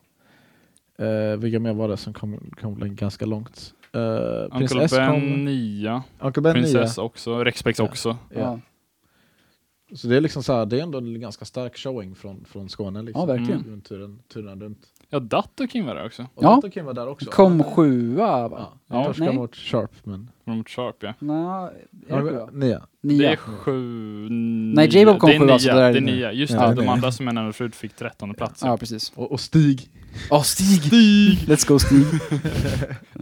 Speaker 2: Eh, vilka mer var det som kom, kom ganska långt? Uh,
Speaker 1: Uncle
Speaker 2: S
Speaker 1: Ben
Speaker 2: kom,
Speaker 1: 9,
Speaker 2: Uncle Ben 9.
Speaker 1: Princess också, Rexpex
Speaker 2: Ja.
Speaker 1: också.
Speaker 2: Ja.
Speaker 3: Ja.
Speaker 2: Så det är liksom så här, det är ändå en ganska stark showing från, från Skåne liksom.
Speaker 3: Ja, verkligen.
Speaker 2: Mm. Turen, turen runt.
Speaker 1: Ja, Datto King var där också.
Speaker 2: Och
Speaker 3: Ja.
Speaker 2: Dr. Kim var där också.
Speaker 3: Kom
Speaker 2: Ja,
Speaker 3: sjua va?
Speaker 2: Ja,
Speaker 1: Ja,
Speaker 3: nej.
Speaker 2: mot Sharp men...
Speaker 1: Mot Sharp ja.
Speaker 3: Nej, är det sjua?
Speaker 2: Nia.
Speaker 1: Det är sju...
Speaker 3: Nej, J-Bob kom sjua,
Speaker 1: det är nia. Just
Speaker 2: Ja,
Speaker 1: det, de andra som är nära slut fick trettonde plats.
Speaker 3: Ja, precis.
Speaker 2: Och, och Stig.
Speaker 3: Ja, Stig! Stig! Let's go Stig.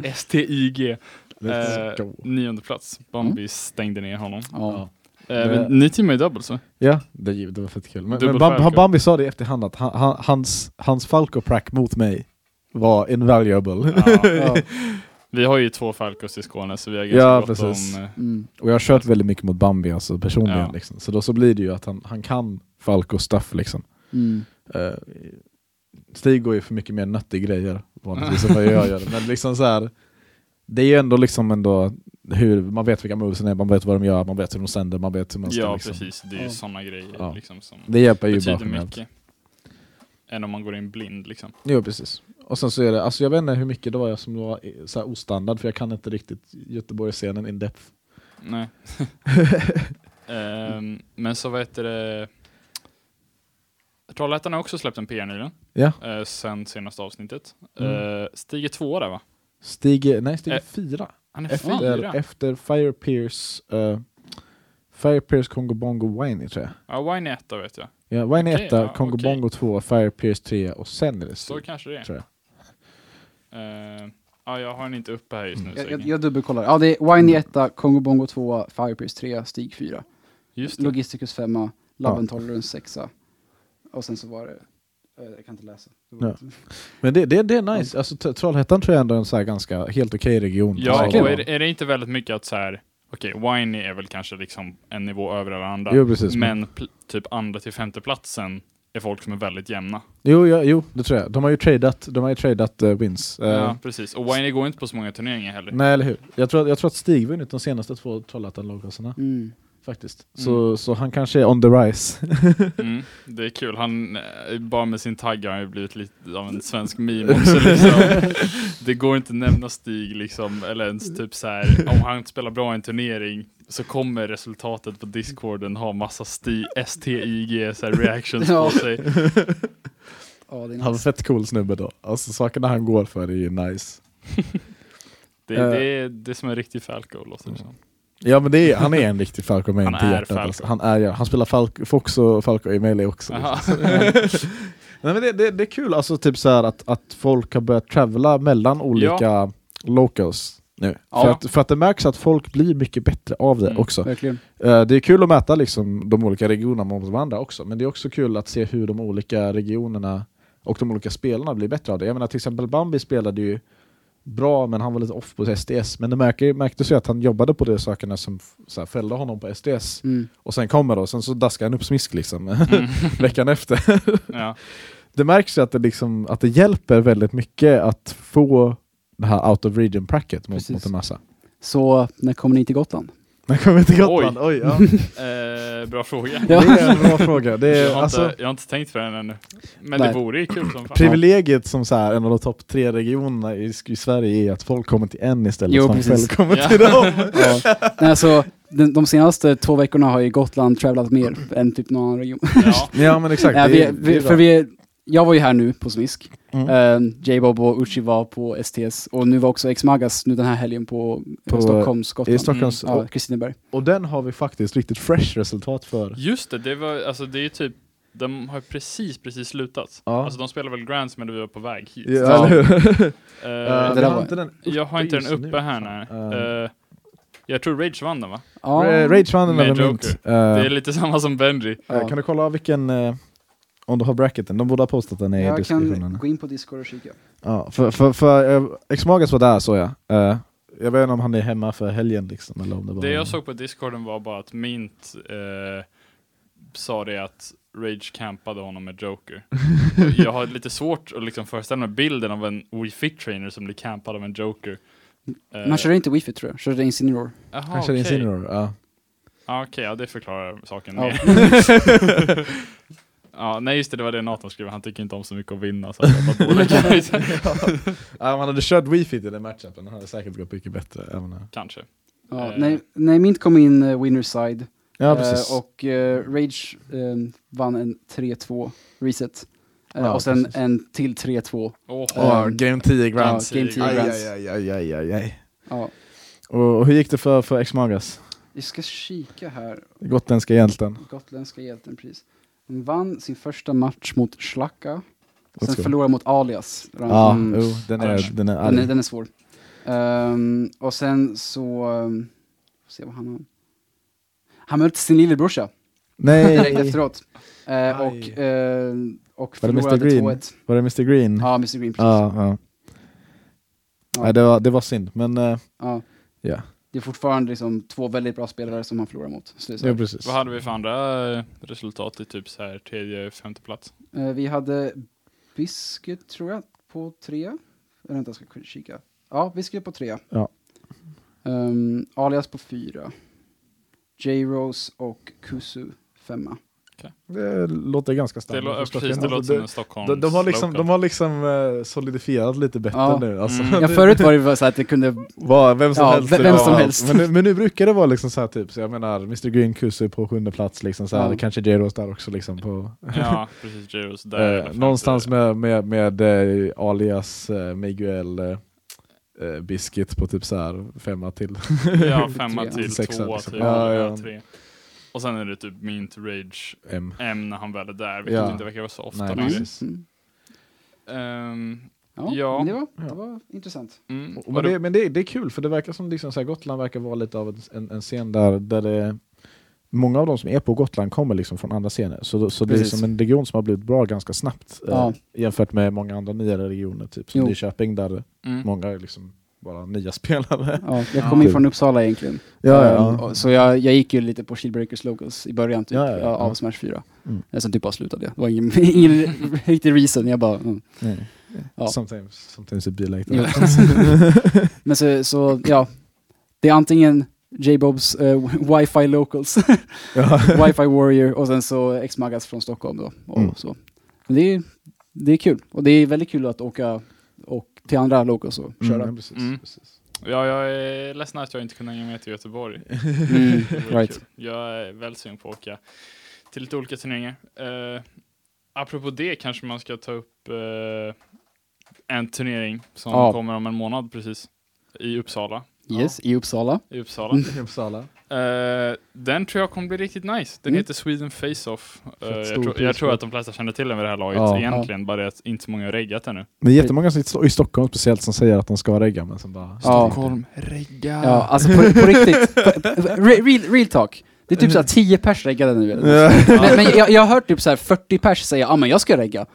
Speaker 1: STIG.
Speaker 2: Let's
Speaker 1: Eh,
Speaker 2: go.
Speaker 1: nionde plats. Bambi stängde ner honom.
Speaker 3: Ja.
Speaker 2: Det-
Speaker 1: men ni teamade ju doubles va?
Speaker 2: Ja, det, det var fett kul. Men, men Bam,
Speaker 1: Falco.
Speaker 2: han- Bambi sa det i efterhand att han, han, hans, hans Falco prack mot mig var invaluable.
Speaker 1: Ja.
Speaker 3: Ja.
Speaker 1: Vi har ju två Falcos i Skåne så vi har ganska
Speaker 2: Ja,
Speaker 1: gott
Speaker 2: precis.
Speaker 1: om... eh,
Speaker 3: Mm.
Speaker 2: Och jag har kört väldigt mycket mot Bambi alltså personligen.
Speaker 1: Ja.
Speaker 2: Liksom. Så då så blir det ju att han, han kan Falco stuff liksom.
Speaker 3: Mm.
Speaker 2: Uh, Stig går ju för mycket mer nöttig grejer vanligtvis än vad jag gör. Men liksom så här, det är ju ändå liksom ändå hur, man vet vilka movesen är, man vet vad de gör, man vet hur de sänder, man vet hur man ska
Speaker 1: Ja
Speaker 2: liksom.
Speaker 1: precis, det är ju
Speaker 3: Ja.
Speaker 1: sådana grejer
Speaker 2: Ja.
Speaker 1: liksom, som
Speaker 2: Det hjälper ju
Speaker 1: betyder mycket. Än om man går in blind liksom.
Speaker 2: Jo precis. Och sen så är det, alltså jag vet inte hur mycket det var jag som var så här ostandard för jag kan inte riktigt Göteborgsscenen in depth.
Speaker 1: Nej. Ehm, men så vad heter det... Trollhättan har också släppt en PR nyligen,
Speaker 2: Ja.
Speaker 1: uh, sen senaste avsnittet.
Speaker 2: Mm.
Speaker 1: Uh, Stig är tvåa där va?
Speaker 2: Stig, är- nej Stig är
Speaker 1: Eh,
Speaker 2: fyra.
Speaker 1: Han är
Speaker 2: Efter,
Speaker 1: fyra.
Speaker 2: efter Fire Pierce, uh, Fire Pierce Congo Bongo Winey tror jag.
Speaker 1: Ja, Wine är etta vet jag.
Speaker 2: Ja, Winey
Speaker 1: Okej,
Speaker 2: etta,
Speaker 1: ja,
Speaker 2: Congo
Speaker 1: okej.
Speaker 2: Bongo två, Fire Pierce tre och sen är det
Speaker 1: Så
Speaker 2: Stig.
Speaker 1: kanske det är.
Speaker 2: Tror jag.
Speaker 1: Eh, ja, jag har den inte uppe här just nu. så
Speaker 3: Jag, jag, jag dubbelkollar. Ja, det är Winey 1, Kongo Bongo 2, Firepriest 3, Stig 4.
Speaker 1: Just det.
Speaker 3: Logisticus 5, Love
Speaker 2: Ja.
Speaker 3: and Tolerance 6. Och sen så var det, eh, jag kan inte läsa. Det
Speaker 2: Ja. Men det, det, det är nice, alltså Trollhättan tror jag ändå är en så här ganska helt okej region.
Speaker 1: Ja, och är, det- är det inte väldigt mycket att så här, okej, Winey är väl kanske liksom en nivå över alla andra.
Speaker 2: Jo precis. Men,
Speaker 1: typ andra till femte platsen är folk som är väldigt jämna.
Speaker 2: jo, ja, jo, det tror jag. De har ju tradat, de har ju tradat uh, wins. Eh,
Speaker 1: Ja, precis. Och Winey går inte på så många turneringar heller.
Speaker 2: Nej eller hur? Jag tror, jag tror att Stig vunnit de senaste två Trollhättan loggaserna
Speaker 3: Mm.
Speaker 2: Faktiskt.
Speaker 1: Mm.
Speaker 2: Så, så han kanske är on the rise.
Speaker 1: Mm, det är kul. Han, eh, bara med sin tagg har han ju blivit lite av en svensk meme också liksom. Det går inte att nämna Stig liksom, eller ens typ så här. om han spelar bra i en turnering så kommer resultatet på discorden ha massa sti, STIG så här, reactions
Speaker 3: Ja.
Speaker 1: på sig.
Speaker 3: Ja, det är
Speaker 2: Han
Speaker 3: nice.
Speaker 2: fett cool snubbe då. Alltså sakerna han går för är ju nice.
Speaker 1: Det,
Speaker 2: Eh.
Speaker 1: det, är, det är som en riktig Falco låter det som.
Speaker 2: Ja men det är, han är en riktig Falco main
Speaker 1: Han
Speaker 2: till
Speaker 1: är
Speaker 2: hjärtat. Alltså. Han, är, ja, han spelar Falco, Fox och Falco i Melee också. Liksom. Nej, men det, det, det är kul alltså typ så här att, att folk har börjat travela mellan olika locals nu.
Speaker 3: Ja.
Speaker 2: För, att, för att det märks att folk blir mycket bättre av det
Speaker 1: Mm.
Speaker 2: också.
Speaker 3: Verkligen.
Speaker 2: Eh, det är kul att mäta liksom, de olika regionerna mot varandra också, men det är också kul att se hur de olika regionerna och de olika spelarna blir bättre av det. Jag menar till exempel Bambi spelade ju bra, men han var lite off på SDS. Men det märker, märktes ju att han jobbade på de sakerna som så här, fällde honom på SDS.
Speaker 3: Mm.
Speaker 2: Och sen kommer då, sen så daskar han upp smisk liksom
Speaker 1: Mm.
Speaker 2: veckan efter.
Speaker 1: Ja.
Speaker 2: det märks ju att det, liksom, att det hjälper väldigt mycket att få det här out of region pracket mot,
Speaker 3: Precis.
Speaker 2: mot en massa.
Speaker 3: Så när kommer ni till Gotland?
Speaker 2: Men kommer till Gotland? Oj, ja.
Speaker 1: Eh, bra fråga.
Speaker 3: Ja.
Speaker 2: Det är en bra fråga. Det
Speaker 1: jag,
Speaker 2: är,
Speaker 1: har
Speaker 2: alltså,
Speaker 1: inte, jag har inte tänkt på den ännu. Men
Speaker 3: Nej.
Speaker 1: det vore ju kul som fan.
Speaker 2: privilegiet som så här, en av de topp tre regionerna i, i Sverige är att folk kommer till en istället
Speaker 3: Jo,
Speaker 2: för att man själv kommer
Speaker 1: Ja.
Speaker 2: till dem.
Speaker 3: Ja. Nej, alltså, den, de senaste två veckorna har ju Gotland travlat mer än typ någon annan region.
Speaker 1: Ja.
Speaker 2: ja men exakt.
Speaker 3: Ja,
Speaker 2: det
Speaker 3: vi,
Speaker 2: är- det
Speaker 3: vi,
Speaker 2: är
Speaker 3: för vi, jag var ju här nu på Smisk.
Speaker 2: Mm.
Speaker 3: Uh, J-Bob och Uchi var på STS och nu var också X-Magas nu den här helgen på,
Speaker 2: På-
Speaker 3: Stockholms
Speaker 2: I
Speaker 3: Gotland.
Speaker 2: Stockholms,
Speaker 3: Ja,
Speaker 2: och,
Speaker 3: Kristineberg.
Speaker 2: och den har vi faktiskt riktigt fresh resultat för.
Speaker 1: Just det, det var, alltså det är ju typ, de har precis, precis slutat.
Speaker 2: Ja.
Speaker 1: Alltså de spelar väl Grands men vi var på väg hit.
Speaker 2: Ja,
Speaker 3: Ja.
Speaker 2: eller hur?
Speaker 1: Eh,
Speaker 2: Eh, vi
Speaker 3: där
Speaker 2: har inte den
Speaker 1: jag har inte den uppe här nu. Eh, jag tror Rage vann den va?
Speaker 3: Ja.
Speaker 2: Ra- Rage vann den
Speaker 1: Med Joker.
Speaker 2: Mint.
Speaker 1: Det är
Speaker 2: Uh,
Speaker 1: lite samma som Benji.
Speaker 3: Ja.
Speaker 2: Kan du kolla vilken, eh, om du har bracketen, de borde ha postat den i
Speaker 3: jag
Speaker 2: diskussionen.
Speaker 3: kan gå in på Discord och kika.
Speaker 2: Ja, för, för, för uh, X-Magas var där så jag. Eh, jag vet inte om han är hemma för helgen liksom, eller om det var...
Speaker 1: Det jag såg på discorden var bara att Mint eh, sa det att Rage campade honom med Joker. Jag har lite svårt att liksom föreställa mig bilden av en Wii Fit trainer som blir campad av en Joker. Eh,
Speaker 3: Man körde inte wifi tror jag, körde Incineroar.
Speaker 2: Kanske det är
Speaker 1: okej.
Speaker 2: Incineroar, ja.
Speaker 1: Ja, Okej, ja det förklarar saken
Speaker 3: Ja.
Speaker 1: Ja, nej just det, det var det Nathan skrev. Han tycker inte om så mycket att vinna. Så det.
Speaker 2: Ja, om han hade kört Wii Fit i den matchupen, han hade säkert gått mycket bättre. Även här.
Speaker 1: Kanske.
Speaker 3: Ja,
Speaker 1: Eh.
Speaker 3: nej, nej, Mint kom in uh, winner's side.
Speaker 2: Ja, precis.
Speaker 3: Eh, och eh, Rage eh, vann en 3-2 reset. Eh,
Speaker 2: Ja,
Speaker 3: och sen
Speaker 2: precis.
Speaker 3: en till 3-2.
Speaker 1: Åh,
Speaker 2: Ja,
Speaker 3: eh,
Speaker 2: Game 10
Speaker 3: Ja,
Speaker 2: Grands.
Speaker 3: Game 10
Speaker 2: aj,
Speaker 3: Grands.
Speaker 2: aj, aj, aj, aj, aj.
Speaker 3: Ja.
Speaker 2: Och, och hur gick det för, för X-Magas?
Speaker 3: Vi ska kika här.
Speaker 2: Gotländska hjälten.
Speaker 3: Gotländska hjälten pris. Han vann sin första match mot Schlacka.
Speaker 2: Let's
Speaker 3: Sen
Speaker 2: go.
Speaker 3: förlorade mot Alias.
Speaker 2: Ja,
Speaker 3: Mm.
Speaker 2: jo, den är, den är
Speaker 3: Den är, den är svår. Ehm, och sen så... Um, se vad han har. Han mötte sin lillebrorsa direkt
Speaker 2: Nej!
Speaker 3: efteråt. Eh,
Speaker 2: Aj.
Speaker 3: och eh, och förlorade
Speaker 2: Green?
Speaker 3: 2-1.
Speaker 2: Var det Mr Green?
Speaker 3: Ja, Mr Green precis.
Speaker 2: ja. ja.
Speaker 3: Ja.
Speaker 2: Nej, det, var, det var synd, men eh,
Speaker 3: Ja.
Speaker 2: ja.
Speaker 3: Det är fortfarande liksom två väldigt bra spelare som han förlorar mot.
Speaker 2: Ja, precis.
Speaker 1: Vad hade vi för andra resultat i typ så här tredje, femte plats?
Speaker 3: Eh, vi hade Biscuit tror jag på tre. Eller vänta, jag ska kika. Ja, Biscuit på tre.
Speaker 2: Ja.
Speaker 3: Ehm, Alias på fyra. J-Rose och Kusu femma.
Speaker 2: Det låter ganska standard.
Speaker 1: precis, det som
Speaker 2: Alltså,
Speaker 1: en
Speaker 2: de, de har liksom,
Speaker 1: local.
Speaker 2: de har liksom eh, solidifierat lite bättre
Speaker 3: Ja.
Speaker 2: nu. Alltså,
Speaker 1: Mm.
Speaker 3: Ja, förut var det så att det kunde...
Speaker 2: Var, vem som
Speaker 3: Ja,
Speaker 2: helst.
Speaker 3: vem
Speaker 2: det var
Speaker 3: som helst.
Speaker 2: Men, nu- men nu brukar det vara liksom så här typ, så jag menar Mr Green Kusu på sjunde plats, liksom så här,
Speaker 3: Ja.
Speaker 2: kanske J-Rose där också liksom på,
Speaker 1: Ja, precis. Jaros där.
Speaker 2: eh, någonstans med, med, med eh, alias eh, Miguel eh, eh, Biscuit på typ så här femma till.
Speaker 1: Ja, femma
Speaker 3: Tre.
Speaker 1: till
Speaker 2: Sexa,
Speaker 1: tvåa
Speaker 2: liksom.
Speaker 1: till
Speaker 2: Ja,
Speaker 1: ja,
Speaker 2: ja.
Speaker 1: tre. Och sen är det typ Mint Rage
Speaker 2: M.
Speaker 1: M när han väl är där, vilket
Speaker 2: Ja.
Speaker 1: inte verkar vara så ofta
Speaker 2: Nej,
Speaker 1: längre.
Speaker 2: precis.
Speaker 3: Mm.
Speaker 1: Ehm,
Speaker 3: Ja,
Speaker 1: Ja.
Speaker 3: Men det, var,
Speaker 2: Ja.
Speaker 3: det var intressant.
Speaker 1: mm,
Speaker 2: Och- Men, det, men det, det är kul för det verkar som liksom så här, Gotland verkar vara lite av en, en, en scen där, där det Många av de som är på Gotland kommer liksom från andra scener, så, så det är som en region som har blivit bra ganska snabbt
Speaker 3: Ja.
Speaker 2: eh, jämfört med många andra nyare regioner, typ som
Speaker 3: Jo.
Speaker 2: Nyköping där
Speaker 1: Mm.
Speaker 2: många är liksom bara nya spelare.
Speaker 3: Ja, jag
Speaker 1: Ja.
Speaker 3: kom in
Speaker 2: Kul.
Speaker 3: från Uppsala egentligen.
Speaker 2: Ja,
Speaker 3: Ehm,
Speaker 2: ja.
Speaker 3: och- Så jag, jag gick ju lite på Shieldbreakers Locals i början typ,
Speaker 2: Ja, ja, ja.
Speaker 3: av Smash 4.
Speaker 2: Mm.
Speaker 3: Mm. Sen typ bara slutade jag. Det var ingen, ingen riktig reason. Jag bara... Mm. Ja.
Speaker 2: Sometimes, sometimes it be like that.
Speaker 3: Men så, så, ja. Det är antingen J-Bobs eh, Wi-Fi Locals,
Speaker 2: ja.
Speaker 3: Wi-Fi Warrior och sen så X-Magas från Stockholm då. Och
Speaker 2: Mm.
Speaker 3: så. Men det är, det är kul. Och det är väldigt kul att åka till andra locals och köra.
Speaker 2: Mm, precis,
Speaker 1: Mm.
Speaker 2: precis.
Speaker 1: Ja, jag är ledsen att jag inte kunde hänga med till Göteborg.
Speaker 3: Mm, right.
Speaker 1: Jag är väl sugen på att åka till lite olika turneringar. Uh, apropå det kanske man ska ta upp eh, en turnering som
Speaker 3: Ja.
Speaker 1: kommer om en månad precis. I Uppsala.
Speaker 3: Yes, i Uppsala.
Speaker 1: I Uppsala.
Speaker 3: Mm.
Speaker 2: I Uppsala.
Speaker 1: Eh, den tror jag kommer bli riktigt nice. Den
Speaker 3: Mm.
Speaker 1: heter Sweden Face-Off. Eh,
Speaker 2: Fett
Speaker 1: jag, tror, jag tror att de flesta känner till den vid det här laget
Speaker 2: Ja.
Speaker 1: egentligen, bara att inte så många har reggat ännu.
Speaker 2: Det är jättemånga som i Stockholm speciellt som säger att de ska regga men som bara
Speaker 3: Ja.
Speaker 1: Stockholm, regga!
Speaker 3: Ja, alltså på, på riktigt. Re- Real, real talk. Det är typ såhär 10 pers reggade nu.
Speaker 2: Ja.
Speaker 3: Men, men jag, jag har hört typ såhär 40 pers säga ja ah, men jag ska regga.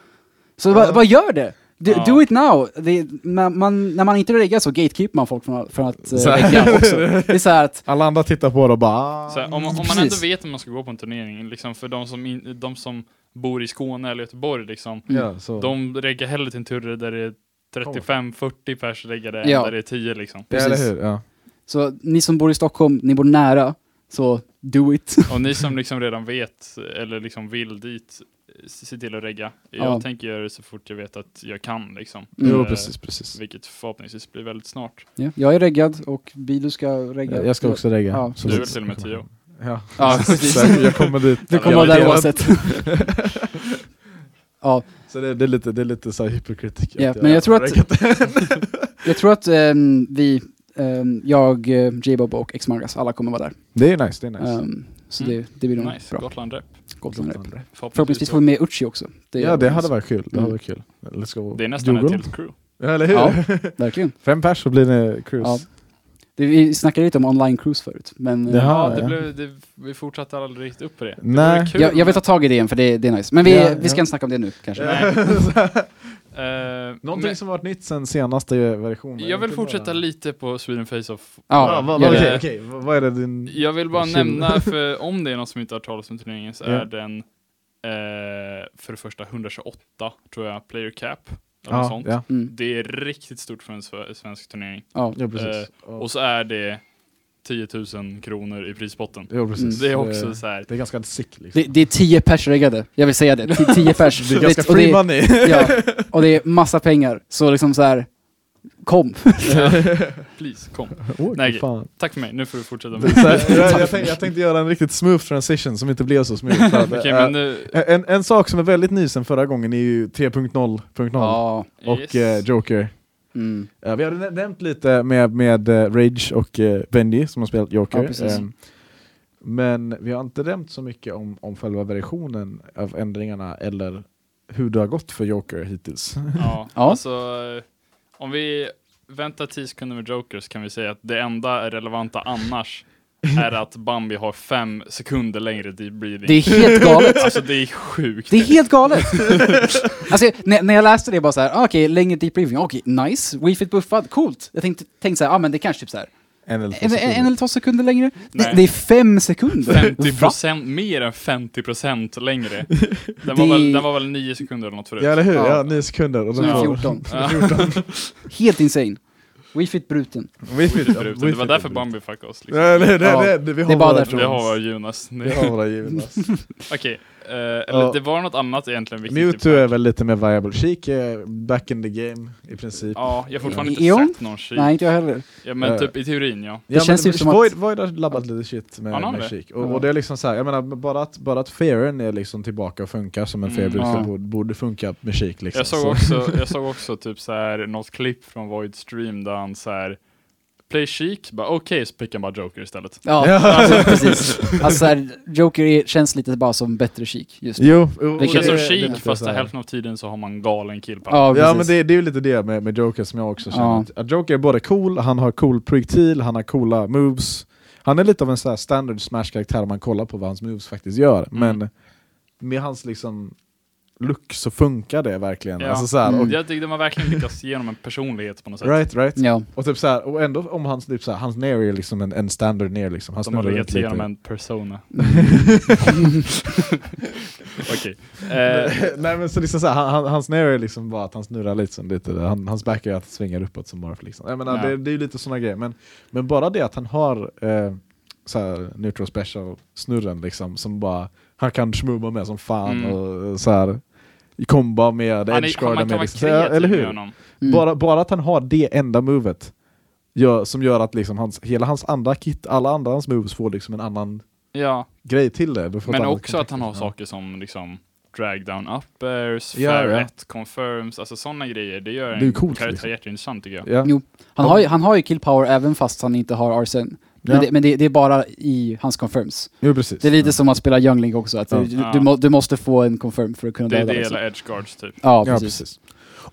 Speaker 3: Så
Speaker 2: Ja.
Speaker 3: vad, vad gör det? Do,
Speaker 1: Ja.
Speaker 3: do it now! Det, man, man, när man inte reggar så gatekeeper man folk från, från att uh,
Speaker 2: Så här.
Speaker 3: regga också. Det är såhär att,
Speaker 2: Alla andra tittar på det och bara.
Speaker 1: Så här, om, man- om man
Speaker 3: Precis.
Speaker 1: ändå vet att man ska gå på en turnering, liksom för de som, in, de som bor i Skåne eller Göteborg, liksom,
Speaker 2: ja, så.
Speaker 1: de reggar hellre till en turre där det är 35-40 pers reggade
Speaker 3: Ja.
Speaker 1: än där det är 10 liksom.
Speaker 2: ja, eller
Speaker 3: precis.
Speaker 2: hur? Ja.
Speaker 3: så ni som bor i Stockholm, ni bor nära, så do it.
Speaker 1: Och ni som liksom redan vet, eller liksom vill dit, se till att regga. Jag
Speaker 3: Ja.
Speaker 1: tänker göra det så fort jag vet att jag kan liksom.
Speaker 3: Mm.
Speaker 2: Jo,
Speaker 1: Eh,
Speaker 2: precis, precis.
Speaker 1: Vilket förhoppningsvis blir väldigt snart.
Speaker 3: Ja, jag är reggad och Bidu ska regga.
Speaker 2: Jag ska också regga.
Speaker 3: Ja.
Speaker 2: Så
Speaker 1: Du är väl till och med tio?
Speaker 2: Ja,
Speaker 3: Ja, precis.
Speaker 2: Så jag kommer dit.
Speaker 3: Du kommer där oavsett. ja,
Speaker 2: Så det, det är lite, det är lite så här hypokritik.
Speaker 3: Ja,
Speaker 2: att
Speaker 3: men jag tror
Speaker 2: har
Speaker 3: att- jag tror att ehm, vi, ehm, jag, eh, J-Bob och X-Margas, alla kommer vara där.
Speaker 2: Det är nice, det är nice.
Speaker 3: Ehm, så
Speaker 1: Mm.
Speaker 3: det, det blir nog
Speaker 1: Nice,
Speaker 3: bra.
Speaker 1: Gotland rep.
Speaker 3: Gotland rep.
Speaker 2: Gotland.
Speaker 3: Förhoppningsvis får vi med Uchi också.
Speaker 2: ja, det hade varit kul. Det
Speaker 3: Mm.
Speaker 2: hade varit kul. Let's go.
Speaker 1: Det är nästan ett
Speaker 2: Djurgården.
Speaker 1: helt crew.
Speaker 2: Ja, eller hur?
Speaker 3: Ja. Verkligen.
Speaker 2: Fem pers så blir det cruise.
Speaker 3: Ja. Det, vi snackade lite om online cruise förut, men
Speaker 2: Jaha.
Speaker 1: Ja, det
Speaker 2: ja.
Speaker 1: blev, det, vi fortsatte aldrig riktigt upp på det. det
Speaker 2: Nej.
Speaker 1: kul,
Speaker 3: jag, jag vill ta tag i det igen för det, det är nice. Men vi,
Speaker 2: Ja,
Speaker 3: vi ska
Speaker 2: ja.
Speaker 3: inte snacka om det nu kanske.
Speaker 1: Eh,
Speaker 2: Någonting
Speaker 1: men
Speaker 2: som varit nytt sen senaste versionen.
Speaker 1: jag vill fortsätta
Speaker 2: bara-
Speaker 1: lite på Sweden Face-Off.
Speaker 2: Ja,
Speaker 3: Ja,
Speaker 2: vad,
Speaker 3: det.
Speaker 2: okej, okej. Vad- är det din...
Speaker 1: Jag vill bara nämna, för om det är någon som inte har talas om turneringen så
Speaker 2: Ja.
Speaker 1: är den eh, för det första 128 tror jag, player cap. Eller
Speaker 2: Ja,
Speaker 1: sånt.
Speaker 2: ja.
Speaker 3: Mm.
Speaker 1: Det är riktigt stort för en sve- svensk turnering.
Speaker 3: Ja.
Speaker 2: ja, precis.
Speaker 1: Eh, Och så är det 10 000 kronor i prispotten.
Speaker 2: Jo, precis.
Speaker 1: Det är också så här.
Speaker 2: det är ganska sick liksom.
Speaker 3: Det, det är 10 pers reggade, jag vill säga det. Ti- 10 pers.
Speaker 2: Det är ganska free
Speaker 3: det,
Speaker 2: money.
Speaker 3: ja, och det är massa pengar. Så liksom så här. kom.
Speaker 1: Please, kom.
Speaker 2: Åh,
Speaker 1: Nej,
Speaker 2: fan.
Speaker 1: Tack för mig, nu får du fortsätta.
Speaker 2: Det här, jag, jag, tänkte, jag tänkte göra en riktigt smooth transition som inte blev så smooth. att,
Speaker 1: Okej,
Speaker 2: eh,
Speaker 1: men nu...
Speaker 2: en, en sak som är väldigt ny sen förra gången är ju 3.0.0
Speaker 3: Ja.
Speaker 2: och
Speaker 1: yes.
Speaker 2: eh, Joker.
Speaker 3: Mm.
Speaker 2: Ja, vi hade nä- nämnt lite med, med eh, Rage och uh, Bendy som har spelat Joker.
Speaker 3: Ja.
Speaker 2: Ehm, men vi har inte nämnt så mycket om, om själva versionen av ändringarna eller hur det har gått för Joker hittills.
Speaker 1: Ja,
Speaker 3: Ja.
Speaker 1: alltså eh, om vi väntar 10 sekunder med Jokers kan vi säga att det enda relevanta annars är att Bambi har fem sekunder längre deep breathing.
Speaker 3: Det är helt galet.
Speaker 1: Alltså det är sjukt.
Speaker 3: Det är helt galet! alltså, när, när jag läste det bara såhär, ah, okej, längre deep briefing, okej, nice, Wii Fit buffad, coolt. Jag tänkte, tänkte såhär, ah men det kanske typ såhär,
Speaker 2: En eller två
Speaker 3: en, en, eller två sekunder längre?
Speaker 1: Nej.
Speaker 3: Det, det är fem sekunder!
Speaker 1: 50
Speaker 3: Va?
Speaker 1: procent, mer än 50 procent längre. Den var,
Speaker 3: Det-
Speaker 1: väl, den var väl 9 sekunder eller något förut.
Speaker 2: Ja eller hur?
Speaker 3: Ja.
Speaker 2: Ja, nio sekunder. Och
Speaker 3: Så
Speaker 2: den var-
Speaker 3: 14.
Speaker 1: Ja.
Speaker 3: Helt insane. Wii Fit bruten.
Speaker 2: Wii Fit, ja,
Speaker 1: Förut.
Speaker 2: Wii
Speaker 1: Det var därför
Speaker 2: är
Speaker 1: Bambi fuckade oss. Liksom.
Speaker 2: det,
Speaker 3: Ja,
Speaker 2: det, det, vi har
Speaker 3: det är bara
Speaker 2: våra
Speaker 1: Jonas.
Speaker 2: Vi
Speaker 1: Nej.
Speaker 2: har våra Jonas.
Speaker 1: Okej, eh, eller
Speaker 2: Ja.
Speaker 1: det var något annat egentligen viktigt.
Speaker 2: Mewtwo
Speaker 1: typ.
Speaker 2: är väl lite mer viable. Sheik är back in the game i princip.
Speaker 1: Ja, jag har fortfarande
Speaker 3: Eon?
Speaker 1: inte sett någon shit.
Speaker 3: Nej, inte jag heller.
Speaker 1: Ja, men
Speaker 2: Eh.
Speaker 1: typ i teorin ja.
Speaker 3: Det känns
Speaker 2: men
Speaker 3: ju som att-
Speaker 2: Void, Void har labbat lite shit med,
Speaker 1: Han har
Speaker 2: med
Speaker 1: det?
Speaker 2: Sheik. Och,
Speaker 3: Ja.
Speaker 2: och det är liksom så här, jag menar bara att, bara att Fairen är liksom tillbaka och funkar som en
Speaker 1: Mm.
Speaker 2: Fair
Speaker 3: Ja.
Speaker 2: borde, borde funka med Sheik liksom.
Speaker 1: Jag såg,
Speaker 2: Så-
Speaker 1: också, jag såg också typ så här något klipp från Void Stream där han så här Play Chic, bara okej så pickar bara Joker istället.
Speaker 3: Ja, alltså, precis. Alltså så här, Joker är, känns lite bara som bättre chic just nu.
Speaker 2: Jo, och-
Speaker 1: Det känns som Chic fast hälften av tiden så har man galen kill.
Speaker 3: Ja,
Speaker 2: Ja men det, det är ju lite det med, med Joker som jag också känner.
Speaker 3: Ja.
Speaker 2: Att, Joker är både cool, han har cool projektil, han har coola moves. Han är lite av en så här standard Smash-karaktär om man kollar på vad hans moves faktiskt gör.
Speaker 1: Mm.
Speaker 2: Men med hans liksom look så funkar det verkligen.
Speaker 1: Ja.
Speaker 2: Alltså så här, och,
Speaker 3: Mm.
Speaker 1: Jag tyckte man verkligen lyckas ge honom en personlighet på något sätt.
Speaker 2: Right, right.
Speaker 3: Ja.
Speaker 2: Och typ så här, och ändå om hans, typ så här, hans nair är liksom en, en standard nair liksom. Han
Speaker 1: De har
Speaker 2: snurrar
Speaker 1: lyckats ge
Speaker 2: lite.
Speaker 1: honom en persona.
Speaker 3: Mm.
Speaker 1: Okej. Eh,
Speaker 2: Nej men så liksom så här, han, han, hans nair är liksom bara att han snurrar lite, som lite han, hans back är att svinga uppåt som bara för liksom. Jag menar,
Speaker 1: Ja.
Speaker 2: det, det är ju lite såna grejer, men, men bara det att han har eh, så här, neutral special snurren liksom, som bara han kan schmumma med som fan
Speaker 1: Mm.
Speaker 2: och så här komba med
Speaker 1: han
Speaker 2: edgeguarda
Speaker 1: kan
Speaker 2: med
Speaker 1: vara
Speaker 2: liksom. Ja,
Speaker 1: kreativ
Speaker 2: eller
Speaker 1: med
Speaker 2: hur?
Speaker 1: honom.
Speaker 3: Mm.
Speaker 2: Bara, bara att han har det enda movet gör, som gör att liksom hans, hela hans andra kit, alla andra hans moves får liksom en annan
Speaker 1: Ja,
Speaker 2: grej till det.
Speaker 1: Men också att han har saker som liksom drag down uppers,
Speaker 2: Ja,
Speaker 1: fair
Speaker 2: ja.
Speaker 1: confirms, alltså sådana grejer. Det gör
Speaker 2: Det
Speaker 1: en
Speaker 2: coolt,
Speaker 1: karaktär
Speaker 2: liksom.
Speaker 1: jätteintressant tycker jag.
Speaker 2: Ja.
Speaker 3: Jo. Han, har ju, han har ju kill power även fast han inte har arsen. Men,
Speaker 2: Ja.
Speaker 3: det, men det, det är bara i hans confirms.
Speaker 2: Jo precis.
Speaker 3: Det är lite
Speaker 2: Ja.
Speaker 3: som att spela Young Link också, att
Speaker 2: Ja.
Speaker 3: du, du,
Speaker 1: Ja.
Speaker 3: du, må, du måste få en confirm för att kunna
Speaker 1: Det är
Speaker 3: döda
Speaker 1: det
Speaker 3: liksom.
Speaker 1: eller edge guards typ.
Speaker 3: Ja,
Speaker 2: Ja,
Speaker 3: precis.
Speaker 2: precis.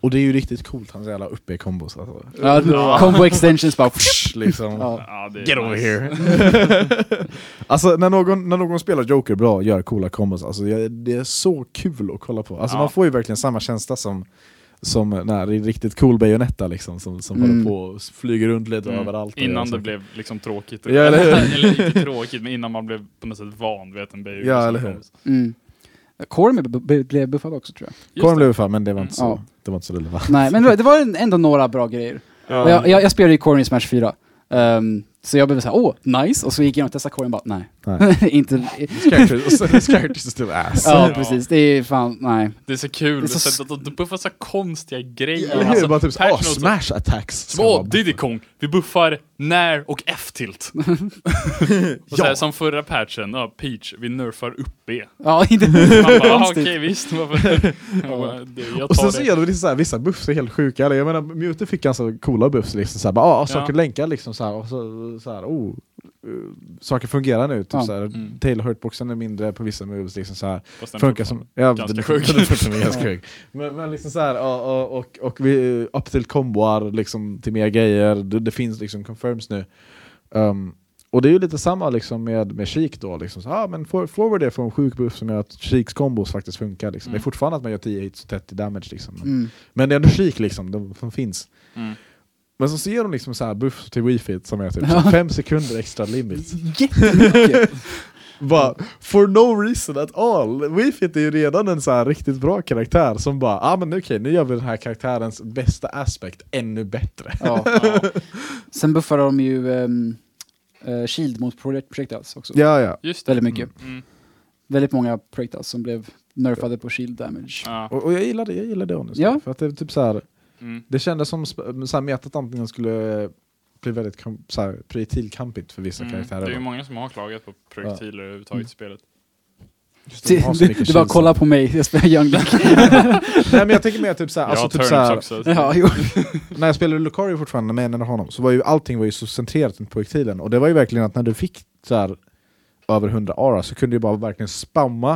Speaker 2: Och det är ju riktigt coolt, hans jävla uppe-kombos alltså.
Speaker 3: Ja,
Speaker 1: Ja.
Speaker 3: combo extensions bara...
Speaker 2: liksom.
Speaker 1: Det är
Speaker 2: Get over
Speaker 1: nice.
Speaker 2: here! alltså när någon, när någon spelar Joker bra, gör coola kombos, alltså, det är så kul att kolla på. Alltså,
Speaker 1: Ja.
Speaker 2: Man får ju verkligen samma känsla som som när det är riktigt cool Bayonetta liksom, som, som
Speaker 3: Mm.
Speaker 2: håller på och flyger runt lite
Speaker 1: Mm.
Speaker 2: överallt.
Speaker 1: Innan det blev liksom tråkigt.
Speaker 2: Ja, eller hur?
Speaker 1: eller inte tråkigt, men innan man blev på något sätt van vid att en baby
Speaker 2: Ja, eller hur?
Speaker 3: Mm. Blev- buffad också tror jag.
Speaker 1: Det.
Speaker 2: blev fan, men det var inte så,
Speaker 3: Ja.
Speaker 2: det var inte så relevant.
Speaker 3: Nej, men det var- en- ändå några bra grejer.
Speaker 1: Ja.
Speaker 3: Jag, jag, jag spelade ju Corey i Smash 4. Ehm, så jag blev såhär, åh, nice! Och så gick jag och testade Corey och bara, nej.
Speaker 2: Nej.
Speaker 3: inte...
Speaker 2: This character, this character is still ass.
Speaker 3: Ja,
Speaker 1: Ja.
Speaker 3: precis. Det är fan, nej.
Speaker 1: Det är så kul,
Speaker 3: Det är så
Speaker 1: att de buffar så konstiga grejer.
Speaker 2: Hur?
Speaker 1: Alltså,
Speaker 2: bara typ så,
Speaker 1: notes-
Speaker 2: smash attacks!
Speaker 1: Som åh, Diddy Kong, vi buffar när och F-tilt. och så här,
Speaker 2: Ja.
Speaker 1: som förra patchen, ja, Peach, vi nerfar upp B.
Speaker 3: Ja, inte...
Speaker 1: Man bara, ah, okej visst, varför? Ja, det- jag
Speaker 2: Och
Speaker 1: tar
Speaker 2: sen så
Speaker 1: det.
Speaker 2: gör de lite så här, vissa buffs är helt sjuka, eller jag menar Mewtwo fick ganska coola buffs liksom såhär, bara ah, saker
Speaker 1: Ja.
Speaker 2: länkar liksom såhär, och så, så här, oh, eh, saker fungerar nu, typ
Speaker 3: Ja.
Speaker 2: såhär,
Speaker 1: Mm.
Speaker 2: tail hurtboxen är mindre på vissa moves liksom
Speaker 1: Fast den
Speaker 2: funkar som, ja,
Speaker 1: ganska
Speaker 2: den-
Speaker 1: sjuk.
Speaker 2: är ganska sjuk. Men, men liksom såhär, och, och, och, och vi upp till komboar liksom till mer grejer, det, det finns liksom confirms nu. Um, och det är ju lite samma liksom med, med Sheik då, liksom. så, ah, men vi det från en sjuk buff som gör att Sheiks kombos faktiskt funkar. Liksom. Det är
Speaker 1: Mm.
Speaker 2: fortfarande att man gör 10 hits och 30 damage. Liksom.
Speaker 3: Mm.
Speaker 2: Men det är ändå Sheik liksom, de som finns.
Speaker 1: Mm.
Speaker 2: Men så ser de liksom så här buff till Wii Fit som är typ
Speaker 3: Ja.
Speaker 2: 5 sekunder extra limit.
Speaker 3: Jättemycket!
Speaker 2: Bara, for no reason at all. Wii Fit är ju redan en så här riktigt bra karaktär som bara, ah men okej nu gör vi den här karaktärens bästa aspekt ännu bättre.
Speaker 3: ja.
Speaker 1: Ja.
Speaker 3: Sen buffade de ju... ehm, eh, shield mot project- projectiles också.
Speaker 2: Ja, ja.
Speaker 1: Just det.
Speaker 3: Väldigt mycket.
Speaker 1: Mm.
Speaker 3: Väldigt många projectiles som blev nerfade på shield damage.
Speaker 1: Ja.
Speaker 2: Och, och jag gillade, jag gillade det honestly.
Speaker 3: Ja.
Speaker 2: För att det är typ så här,
Speaker 1: Mm.
Speaker 2: det kändes som så här, metat antingen skulle bli väldigt så här, projektilkampigt för vissa
Speaker 1: Mm. Det
Speaker 2: karaktärer.
Speaker 1: är ju många som har klagat på projektiler överhuvudtaget i spelet.
Speaker 2: Just det,
Speaker 3: Det, det bara
Speaker 2: känsla.
Speaker 3: kolla på mig, jag spelar Young Link.
Speaker 2: Nej men jag tänker mer typ såhär,
Speaker 1: Jag har
Speaker 2: alltså, typ
Speaker 1: turns
Speaker 2: såhär
Speaker 1: också.
Speaker 3: ja, jo.
Speaker 2: när jag spelade Lucario fortfarande med en av honom, så var ju allting var ju så centrerat runt projektilen, och det var ju verkligen att när du fick så här, över 100 ara så kunde du bara verkligen spamma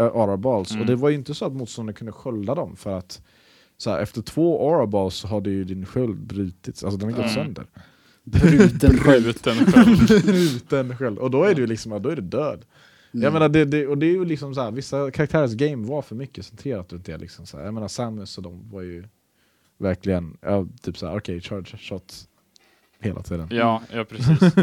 Speaker 2: uh, ara balls,
Speaker 1: Mm.
Speaker 2: och det var ju inte så att motståndaren kunde skölda dem, för att så här, efter två balls så hade ju din sköld brutits, alltså den har gått
Speaker 1: Mm.
Speaker 2: sönder.
Speaker 3: Bruten sköld.
Speaker 1: Bruten
Speaker 2: sköld, och då är du liksom, då är du död.
Speaker 3: Mm.
Speaker 2: Jag menar, det, det, och det är ju liksom så här, vissa karaktärers game var för mycket centrerat runt det. Liksom så här. Jag menar Samus och de var ju verkligen, ja, typ såhär, okej, charge shot hela tiden.
Speaker 1: Ja, ja precis.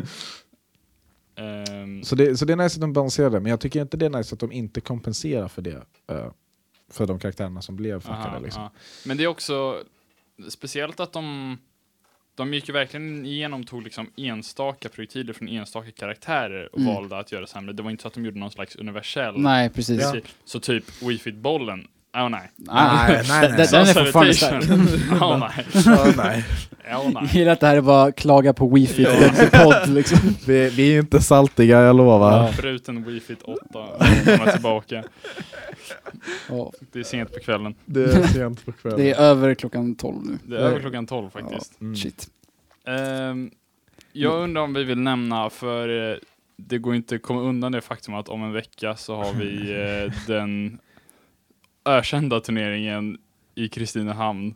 Speaker 1: Ehm,
Speaker 2: Så, det, så det är nice att de balanserar det, men jag tycker inte det är nice att de inte kompenserar för det. eh, för de karaktärerna som blev fuckade.
Speaker 1: aha,
Speaker 2: Liksom.
Speaker 1: aha. Men det är också speciellt att de de gick ju verkligen igenom tog liksom enstaka projektiler från enstaka karaktärer och
Speaker 3: Mm.
Speaker 1: valde att göra sämre. Det var inte så att de gjorde någon slags universell.
Speaker 3: Nej, precis.
Speaker 2: Ja.
Speaker 1: Så typ Wii Fit-bollen. Åh nej.
Speaker 3: Nej,
Speaker 2: nej, nej.
Speaker 3: Den är fortfarande stark.
Speaker 1: Åh nej.
Speaker 2: Ja, nej.
Speaker 1: Åh
Speaker 3: Jag
Speaker 1: nej.
Speaker 3: gillar att det här är bara klaga på Wi-Fi
Speaker 1: Ja.
Speaker 3: ja. podd liksom.
Speaker 2: Vi, vi är inte saltiga, jag lovar.
Speaker 1: Bruten Wii Fit 8. Kommer tillbaka.
Speaker 3: Ja,
Speaker 1: Det är sent på kvällen.
Speaker 2: Det är sent på kvällen.
Speaker 3: det är över klockan 12 nu.
Speaker 1: Det är över klockan 12 faktiskt.
Speaker 2: Mm.
Speaker 3: Shit.
Speaker 1: Ehm, jag undrar om vi vill nämna, för eh, det går inte att komma undan det faktum att om en vecka så har vi eh, den ökända turneringen i Kristinehamn,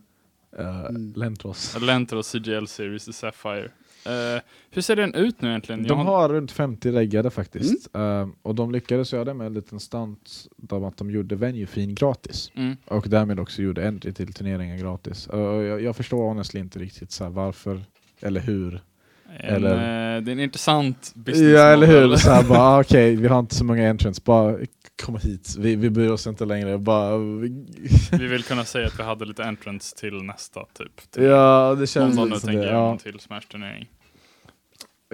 Speaker 2: Eh,
Speaker 3: Mm.
Speaker 2: Lentros.
Speaker 1: Lentros CGL Series i Sapphire. Eh, hur ser den ut nu egentligen?
Speaker 2: De
Speaker 1: Jag
Speaker 2: har runt 50 reggade faktiskt. Eh, och de lyckades göra det med en liten stunt där att de gjorde venue fin gratis.
Speaker 1: Mm.
Speaker 2: Och därmed också gjorde entry till turneringen gratis. Och jag, jag förstår honestly inte riktigt så här, varför eller hur.
Speaker 1: En,
Speaker 2: Eller-
Speaker 1: eh, det är en intressant business
Speaker 2: Ja eller hur, så här, bara okej vi har inte så många entrants, bara kom hit, vi, vi bryr oss inte längre. Bara,
Speaker 1: Vi vill kunna säga att vi hade lite entrance till nästa typ. Till,
Speaker 2: ja det känns lite som det. Ja.
Speaker 1: till Smash-turnering.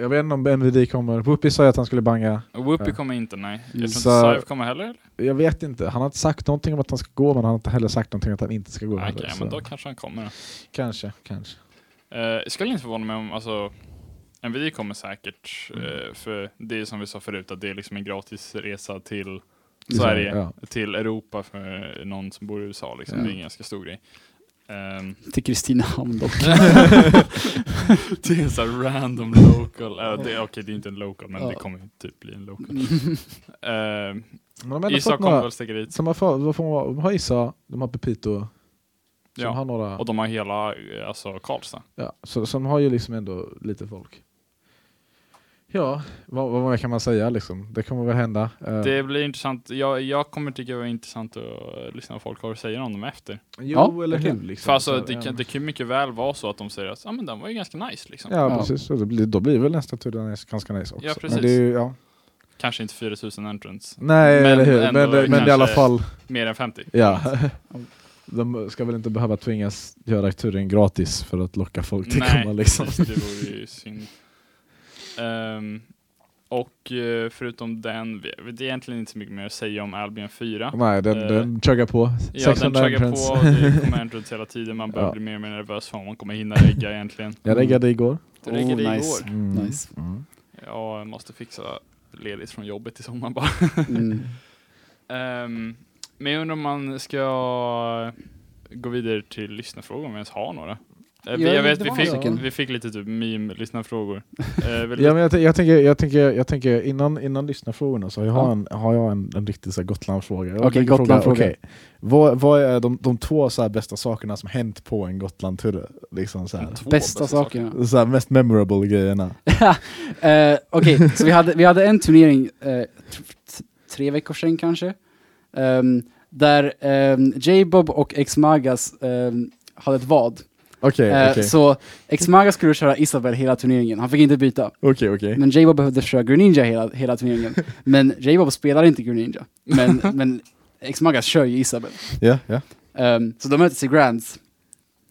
Speaker 2: Jag vet inte om NVD kommer, Whoopi sa ju att han skulle banga.
Speaker 1: Whoopi
Speaker 2: Ja.
Speaker 1: kommer inte, nej. Jag tror inte Sive kommer heller.
Speaker 2: Jag vet inte, han har inte sagt någonting om att han ska gå men han har inte heller sagt någonting om att han inte ska gå.
Speaker 1: Okej,
Speaker 2: heller,
Speaker 1: men då kanske han kommer.
Speaker 2: Kanske, kanske.
Speaker 1: Eh, skulle inte förvåna mig om, alltså, NVD kommer säkert,
Speaker 2: Mm.
Speaker 1: eh, för det är som vi sa förut, att det är liksom en gratis resa till
Speaker 2: I
Speaker 1: Sverige,
Speaker 2: Ja.
Speaker 1: till Europa för någon som bor i USA. Liksom.
Speaker 3: Ja.
Speaker 1: Det är en ganska stor grej. Um,
Speaker 3: Till Kristinehamn dock.
Speaker 1: det är en sån här random local, uh, det, okej det är inte en local, men
Speaker 3: Ja.
Speaker 1: det kommer typ bli en local. Uh,
Speaker 2: Men
Speaker 1: Isa kommer väl sticka dit.
Speaker 2: som har, fått- vad får man- de har Isa, de har Pepito, som
Speaker 1: Ja.
Speaker 2: har några,
Speaker 1: Och de har hela, eh, alltså Karlstad.
Speaker 2: ja, så, som har ju liksom ändå lite folk. Ja, vad, vad kan man säga liksom? Det kommer väl hända. Eh,
Speaker 1: Det blir intressant, jag, jag kommer tycka det var intressant att lyssna på vad folk har att säga om dem efter.
Speaker 2: jo,
Speaker 3: Ja,
Speaker 2: eller hur? Liksom.
Speaker 1: För alltså,
Speaker 2: Så,
Speaker 1: det, kan, det kan mycket väl vara så att de säger att ah, men den var ju ganska nice liksom.
Speaker 2: Ja,
Speaker 3: Ja.
Speaker 2: precis. Det blir, då blir väl nästa tur den är ganska nice också.
Speaker 1: Ja,
Speaker 2: Men
Speaker 1: precis.
Speaker 2: det är ju, ja.
Speaker 1: Kanske inte 4000 entrants.
Speaker 2: Nej,
Speaker 1: Men
Speaker 2: eller hur. Men, men, men i alla fall,
Speaker 1: Mer än 50.
Speaker 2: ja. De ska väl inte behöva tvingas göra turen gratis för att locka folk till
Speaker 1: Nej,
Speaker 2: komma liksom.
Speaker 1: det vore ju synd. Ehm, och eh, förutom den, det är egentligen inte så mycket mer att säga om Albion 4.
Speaker 2: Nej, den,
Speaker 1: Eh,
Speaker 2: den chuggar på.
Speaker 1: Ja, den
Speaker 2: 600
Speaker 1: chuggar
Speaker 2: entrants.
Speaker 1: på, det kommer entrants hela tiden, man börjar
Speaker 2: Ja.
Speaker 1: bli mer och mer nervös för om man kommer hinna regga egentligen.
Speaker 2: Jag reggade igår.
Speaker 1: Det reggade
Speaker 3: Oh, nice.
Speaker 1: igår.
Speaker 2: Mm.
Speaker 3: Nice.
Speaker 2: Mm.
Speaker 1: Jag måste fixa ledigt från jobbet i sommar bara.
Speaker 3: Mm.
Speaker 1: Ehm, men jag undrar om man ska gå vidare till lyssnarfrågor om vi ens har några. Eh, vi,
Speaker 3: Ja,
Speaker 1: jag vet, vi fick, vi fick lite typ meme-lyssnarfrågor. Uh, vill
Speaker 2: Ja, men jag, jag, tänker, jag, tänker, jag tänker innan, innan lyssnarfrågorna så har jag,
Speaker 3: Ja.
Speaker 2: en, har jag en, en riktig så här Gotlandfråga.
Speaker 3: Okej,
Speaker 2: fråga,
Speaker 3: Gotlandfråga.
Speaker 2: okej, vad, vad är de, de två så här bästa sakerna som hänt på en Gotlandtur? Liksom så här.
Speaker 1: Två
Speaker 3: Bästa sakerna.
Speaker 2: Så här, mest memorable grejerna.
Speaker 3: Eh, Okej, så vi hade, vi hade en turnering, eh, t- tre veckor sedan kanske, ehm, där um, J-Bob och X-Magas ehm, hade ett vad.
Speaker 2: Okej,
Speaker 3: Eh,
Speaker 2: okej.
Speaker 3: Så X-Magas skulle köra Isabel hela turneringen, han fick inte byta.
Speaker 2: Okej, okej.
Speaker 3: Men J-Bob behövde köra Greninja hela, hela turneringen. Men J-Bob spelar inte Greninja. Men, men X-Magas kör ju Isabel.
Speaker 2: Ja, ja.
Speaker 3: Ehm, så de möttes i Grands.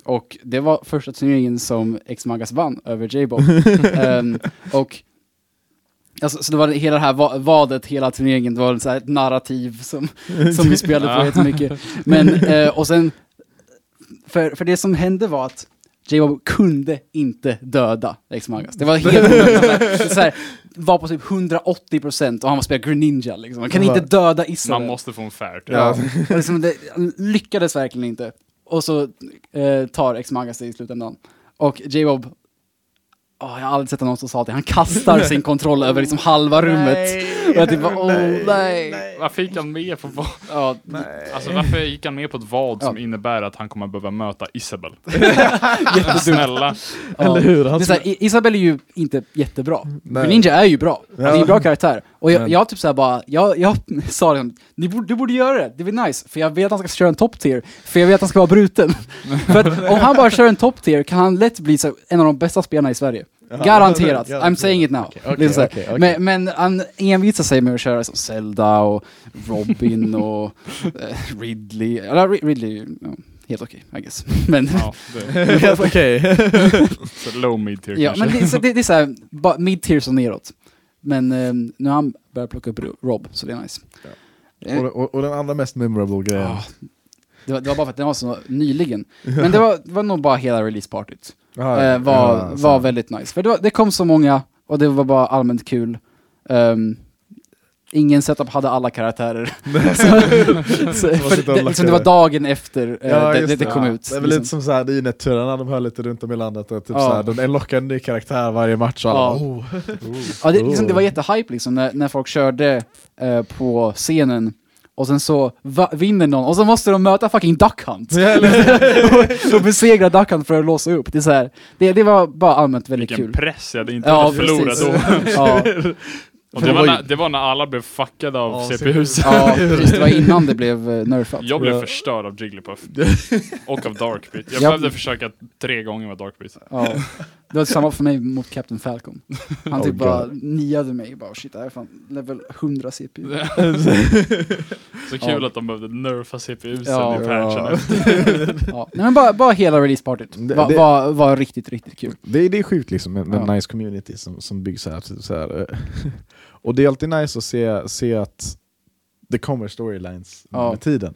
Speaker 3: Och det var första turneringen som X-Magas vann över J-Bob. Ehm, och Alltså, så det var hela det här va- vadet, hela turneringen, det var så ett narrativ som, som vi spelade på jättemycket. Men, eh, och sen, för, för det som hände var att J-Bob kunde inte döda Lex Magas. Det var helt omöjligt. Så här, var på typ 180% och han var spelat Greninja liksom. Han kan inte döda Isabel.
Speaker 1: Man måste få en fair.
Speaker 2: Ja.
Speaker 3: Liksom det, han lyckades verkligen inte. Och så eh, tar X-Magas det i slutändan. Och J-Bob, åh, jag har aldrig sett någon som sa det, han kastar sin kontroll över liksom halva rummet. Och jag typ bara, åh nej.
Speaker 1: Varför gick han med på vad?
Speaker 3: Ja,
Speaker 1: Alltså varför gick han med på ett vad som
Speaker 3: Ja.
Speaker 1: innebär att han kommer behöva möta Isabel? Snälla.
Speaker 3: Ja.
Speaker 2: Eller hur?
Speaker 3: Det
Speaker 2: Han
Speaker 3: är så här, Isabel är ju inte jättebra.
Speaker 2: Nej.
Speaker 3: För Ninja är ju bra. Han är ju
Speaker 2: Ja.
Speaker 3: bra karaktär. Och jag,
Speaker 2: Men-
Speaker 3: jag typ såhär bara, jag, jag sa det, Ni borde, du borde göra det, det blir nice. För jag vet att han ska köra en top tier, för jag vet att han ska vara bruten. för att om han bara kör en top tier kan han lätt bli så, en av de bästa spelarna i Sverige. Garanterat, I'm saying it now. Liksom så här.
Speaker 2: okej, okej.
Speaker 3: Men, men han envisar sig med att köra som Zelda och Robin och eh, Ridley. Eller Ri- Ridley, ja, helt okej, I guess. Men,
Speaker 1: Ja, det
Speaker 2: Helt okej.
Speaker 1: så low mid tier
Speaker 3: Ja,
Speaker 1: kanske.
Speaker 3: men det, så det, det är såhär, mid-tiers och neråt. Men eh, nu har han börjat plocka upp Rob, så det är nice. Eh,
Speaker 2: och, och, och den andra mest memorable grejen.
Speaker 3: ah, det, var, det var bara för att den var så nyligen. Men det var, det var nog bara hela releasepartyt.
Speaker 2: Ah,
Speaker 3: Eh, var,
Speaker 2: ja,
Speaker 3: var väldigt nice. För det, var, det kom så många, och det var bara allmänt kul. Ehm, ingen setup hade alla karaktärer. så, det, liksom, det var dagen efter eh,
Speaker 2: Ja,
Speaker 3: det, det, det kom
Speaker 2: Ja.
Speaker 3: ut.
Speaker 2: Det är väl
Speaker 3: liksom.
Speaker 2: lite som såhär Dynet-turarna de hör lite runt om i landet, och typ
Speaker 3: Ja.
Speaker 2: såhär, de lockar en ny karaktär varje match och alla oh.
Speaker 3: Ja, det, liksom, det var jättehype liksom när, när folk körde eh, på scenen och sen så vinner någon och så måste de möta fucking Duck Hunt. och, och besegra Duck Hunt för att låsa upp. Det, är så här, det, det var bara allmänt väldigt
Speaker 1: Vilken
Speaker 3: kul.
Speaker 1: press jag hade inte
Speaker 3: Ja,
Speaker 1: velat förlora
Speaker 3: precis.
Speaker 1: då.
Speaker 3: ja,
Speaker 1: Och det,
Speaker 2: det
Speaker 1: var när, det var när alla blev fuckade av
Speaker 2: Ja,
Speaker 1: CPU-huset.
Speaker 3: ja, precis. Det var innan det blev eh, nerfat.
Speaker 1: Jag blev förstörd av Jigglypuff. och av Darkbit. Jag
Speaker 3: Ja.
Speaker 1: behövde försöka tre gånger med Darkbit.
Speaker 3: Ja. Det var samma för mig mot Captain Falcon. Han typ
Speaker 2: Oh,
Speaker 3: bara niade mig. Bara, shit, det här är fan level 100 CPU.
Speaker 1: Så kul
Speaker 3: Ja.
Speaker 1: att de behövde nerfa CPU-sen
Speaker 3: Ja.
Speaker 1: i patchen.
Speaker 2: Ja.
Speaker 3: Ja. Nej, men bara, bara hela releasepartyt var, var, var riktigt, riktigt kul.
Speaker 2: Det, är- det är sjukt liksom med, med
Speaker 3: Ja.
Speaker 2: nice community som, som byggs här. typ Så här och det är alltid nice att se, se att det kommer storylines
Speaker 3: Ja.
Speaker 2: med tiden.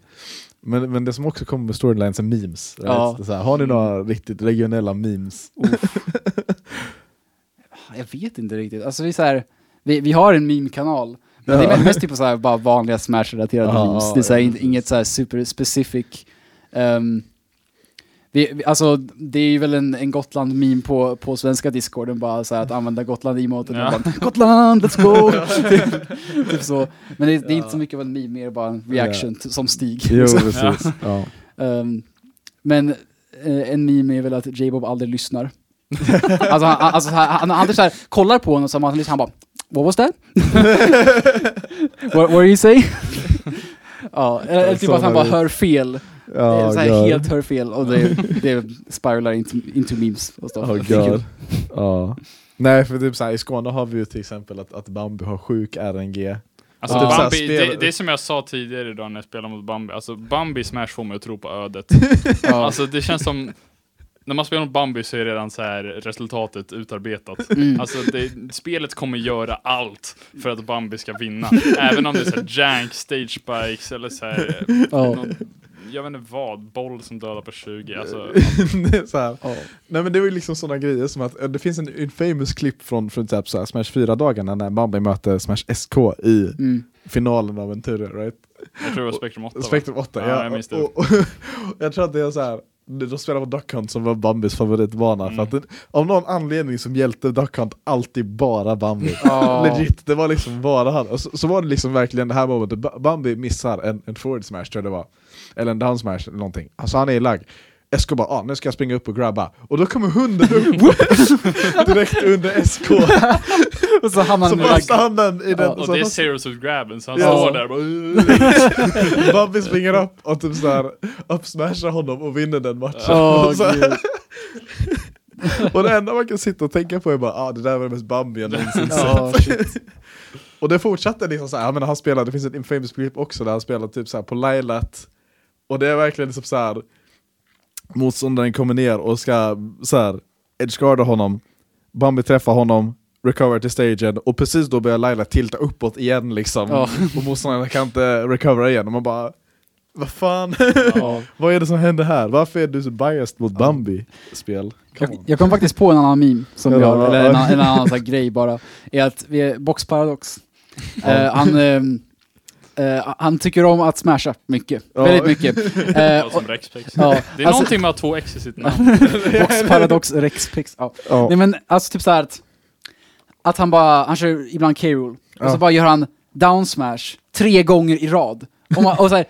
Speaker 2: Men, men det som också kommer med storylines är memes. right?
Speaker 3: Ja.
Speaker 2: Är så här, har ni några riktigt regionella memes?
Speaker 3: Jag vet inte riktigt. Alltså det är så här, vi, vi har en meme-kanal. Men
Speaker 2: Ja.
Speaker 3: det är mest typ så här, bara vanliga Smash-relaterade
Speaker 2: Ja,
Speaker 3: memes. Det är så här, inget så här super specific. Vi, vi, alltså det är ju väl en, en Gotland-meme på, på svenska discorden, bara så här, att använda Gotland-emoten.
Speaker 1: Ja.
Speaker 3: bara, Gotland, let's go! typ, typ så. Men det, det är inte så mycket av en meme, mer bara en reaction t- som Stig.
Speaker 2: Jo, precis. Ja.
Speaker 3: ehm, men eh, en meme är väl att J-Bob aldrig lyssnar. alltså han, alltså, han, han, han så här, kollar på honom och så han, han bara What was that? what, what are you saying? Ja, eller, eller typ att han bara hör fel.
Speaker 2: Ja,
Speaker 3: så här, helt hör fel och det, det spiralar into, into memes och stuff.
Speaker 2: Oh
Speaker 3: Det är kul.
Speaker 2: God. Ja. Nej, för typ så här, i Skåne har vi ju till exempel att, att Bambi har sjuk RNG.
Speaker 1: Alltså
Speaker 3: Ja.
Speaker 1: Bambi,
Speaker 2: här, spel-
Speaker 1: det, det är som jag sa tidigare idag när jag spelade mot Bambi, alltså Bambi Smash får mig att tro på ödet.
Speaker 3: Ja.
Speaker 1: Alltså det känns som, när man spelar mot Bambi så är redan så här resultatet utarbetat.
Speaker 3: Mm.
Speaker 1: Alltså det, spelet kommer göra allt för att Bambi ska vinna. Även om det är så här jank, stage spikes eller så här,
Speaker 3: Ja.
Speaker 1: någon, jag vet inte vad, boll som dödar på 20. Alltså,
Speaker 2: det är så här.
Speaker 3: Ja.
Speaker 2: Nej men det var ju liksom sådana grejer som att, eh, det finns en infamous klipp från, från typ så här Smash 4-dagarna när Bambi möter Smash SK i
Speaker 3: Mm.
Speaker 2: finalen av en tur, right?
Speaker 1: jag tror det var Spectrum 8 va?
Speaker 2: Spektrum 8,
Speaker 1: Ja,
Speaker 2: ja.
Speaker 1: jag minns det.
Speaker 2: Och, och, och, jag tror att det är så här. De spelar på Duck Hunt som var Bambis favoritbana,
Speaker 1: Mm.
Speaker 2: för att den, av någon anledning som hjälpte Duck Hunt alltid bara Bambi.
Speaker 3: Ja.
Speaker 2: Legit, det var liksom bara han. Och så, så var det liksom verkligen det här momentet, Ba- Bambi missar en, en forward smash tror jag det var, eller en down smash eller någonting. Alltså han är i lag. Esko bara ah, nu ska jag springa upp och grabba, och då kommer hunden upp direkt under SK.
Speaker 3: Och så hamnar
Speaker 2: Så
Speaker 3: han
Speaker 2: stannar han i den,
Speaker 3: Ja,
Speaker 2: och
Speaker 1: Och
Speaker 2: så
Speaker 1: det är Zeros with grabben, så han
Speaker 2: Ja.
Speaker 1: står där och bara,
Speaker 2: Bambi springer upp och typ såhär uppsmashar honom och vinner den matchen.
Speaker 3: Åh,
Speaker 2: Så-
Speaker 3: gud.
Speaker 2: och det enda man kan sitta och tänka på är bara ah, det där var det mest Bambi jag någonsin sett.
Speaker 3: Ja.
Speaker 2: Och det fortsatte liksom såhär, jag menar, han spelade, det finns ett infamous clip också där han spelar typ såhär på Lilat Och det är verkligen liksom såhär Motståndaren kommer ner och ska såhär edgeguarda honom Bambi träffar honom recover till stagen, och precis då börjar Laila tilta uppåt igen liksom,
Speaker 3: Ja.
Speaker 2: och motståndarna kan inte recovera igen, och man bara Vad fan?
Speaker 3: Ja.
Speaker 2: Vad är det som händer här? Varför är du så biased mot Bambi-spel?
Speaker 3: Jag, jag kom faktiskt på en annan meme som
Speaker 2: Ja,
Speaker 3: vi har,
Speaker 2: ja,
Speaker 3: eller
Speaker 2: ja.
Speaker 3: en, annan- en annan här grej bara. Är att vi är Box Paradox. Eh, han, ehm, eh, han tycker om att smasha mycket.
Speaker 2: Ja.
Speaker 3: Väldigt mycket. Eh,
Speaker 1: Ja, som Rexpex.
Speaker 3: ja,
Speaker 1: Det är
Speaker 3: alltså-
Speaker 1: någonting med att ha två X i sitt namn.
Speaker 3: Box Paradox Rexpex. Ja.
Speaker 2: Ja.
Speaker 3: Nej men alltså typ såhär att, att han bara, han kör ibland K-roll, och så bara gör han down smash tre gånger i rad. Och, man, och så här,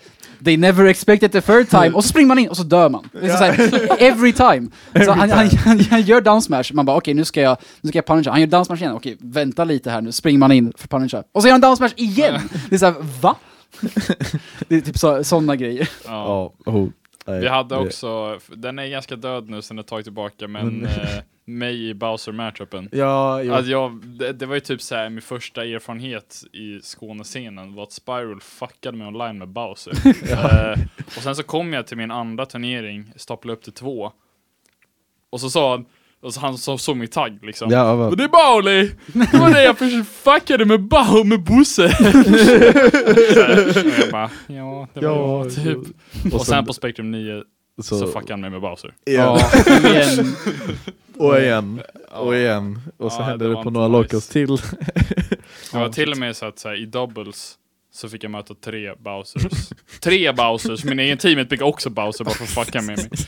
Speaker 3: They never expected the third time, och så springer man in och så dör man. Det är så här, every time. Så han, han, han, han gör down smash, man bara okej nu ska jag, nu ska jag punisha. Han gör down smash igen, okej vänta lite här nu, springer man in för punisha. Och så gör han down smash igen! Det är såhär, va? Det är typ så, sådana grejer.
Speaker 1: Ja.
Speaker 2: Oh, nej,
Speaker 1: Vi hade också, den är ganska död nu sen ett tag tillbaka, men eh, mig i Bowser matchupen.
Speaker 2: Ja, jo.
Speaker 1: Att jag, det, det var ju typ såhär min första erfarenhet i Skånescenen var att Spiral fuckade mig online med Bowser. eh, och sen så kom jag till min andra turnering, staplade upp till två. Och så sa han, och så han så, såg min tagg liksom.
Speaker 2: ja,
Speaker 1: Och
Speaker 2: men,
Speaker 1: det är Bauli! Det var det jag fuckade med Bao med Bosse! Och jag bara, ja, det var
Speaker 2: Ja,
Speaker 1: typ. Och, sen på Spectrum 9 så,
Speaker 2: så,
Speaker 1: fuckade han mig med Bowser.
Speaker 2: igen.
Speaker 3: igen.
Speaker 2: och igen, och igen. Och så
Speaker 1: Ja,
Speaker 2: hände
Speaker 1: det
Speaker 2: det på några
Speaker 1: nice.
Speaker 2: locals till.
Speaker 1: Det var till och med så att så här, i doubles så fick jag möta tre Bowsers. tre Bowsers, min egen teamet fick också Bowser bara för att fucka med mig.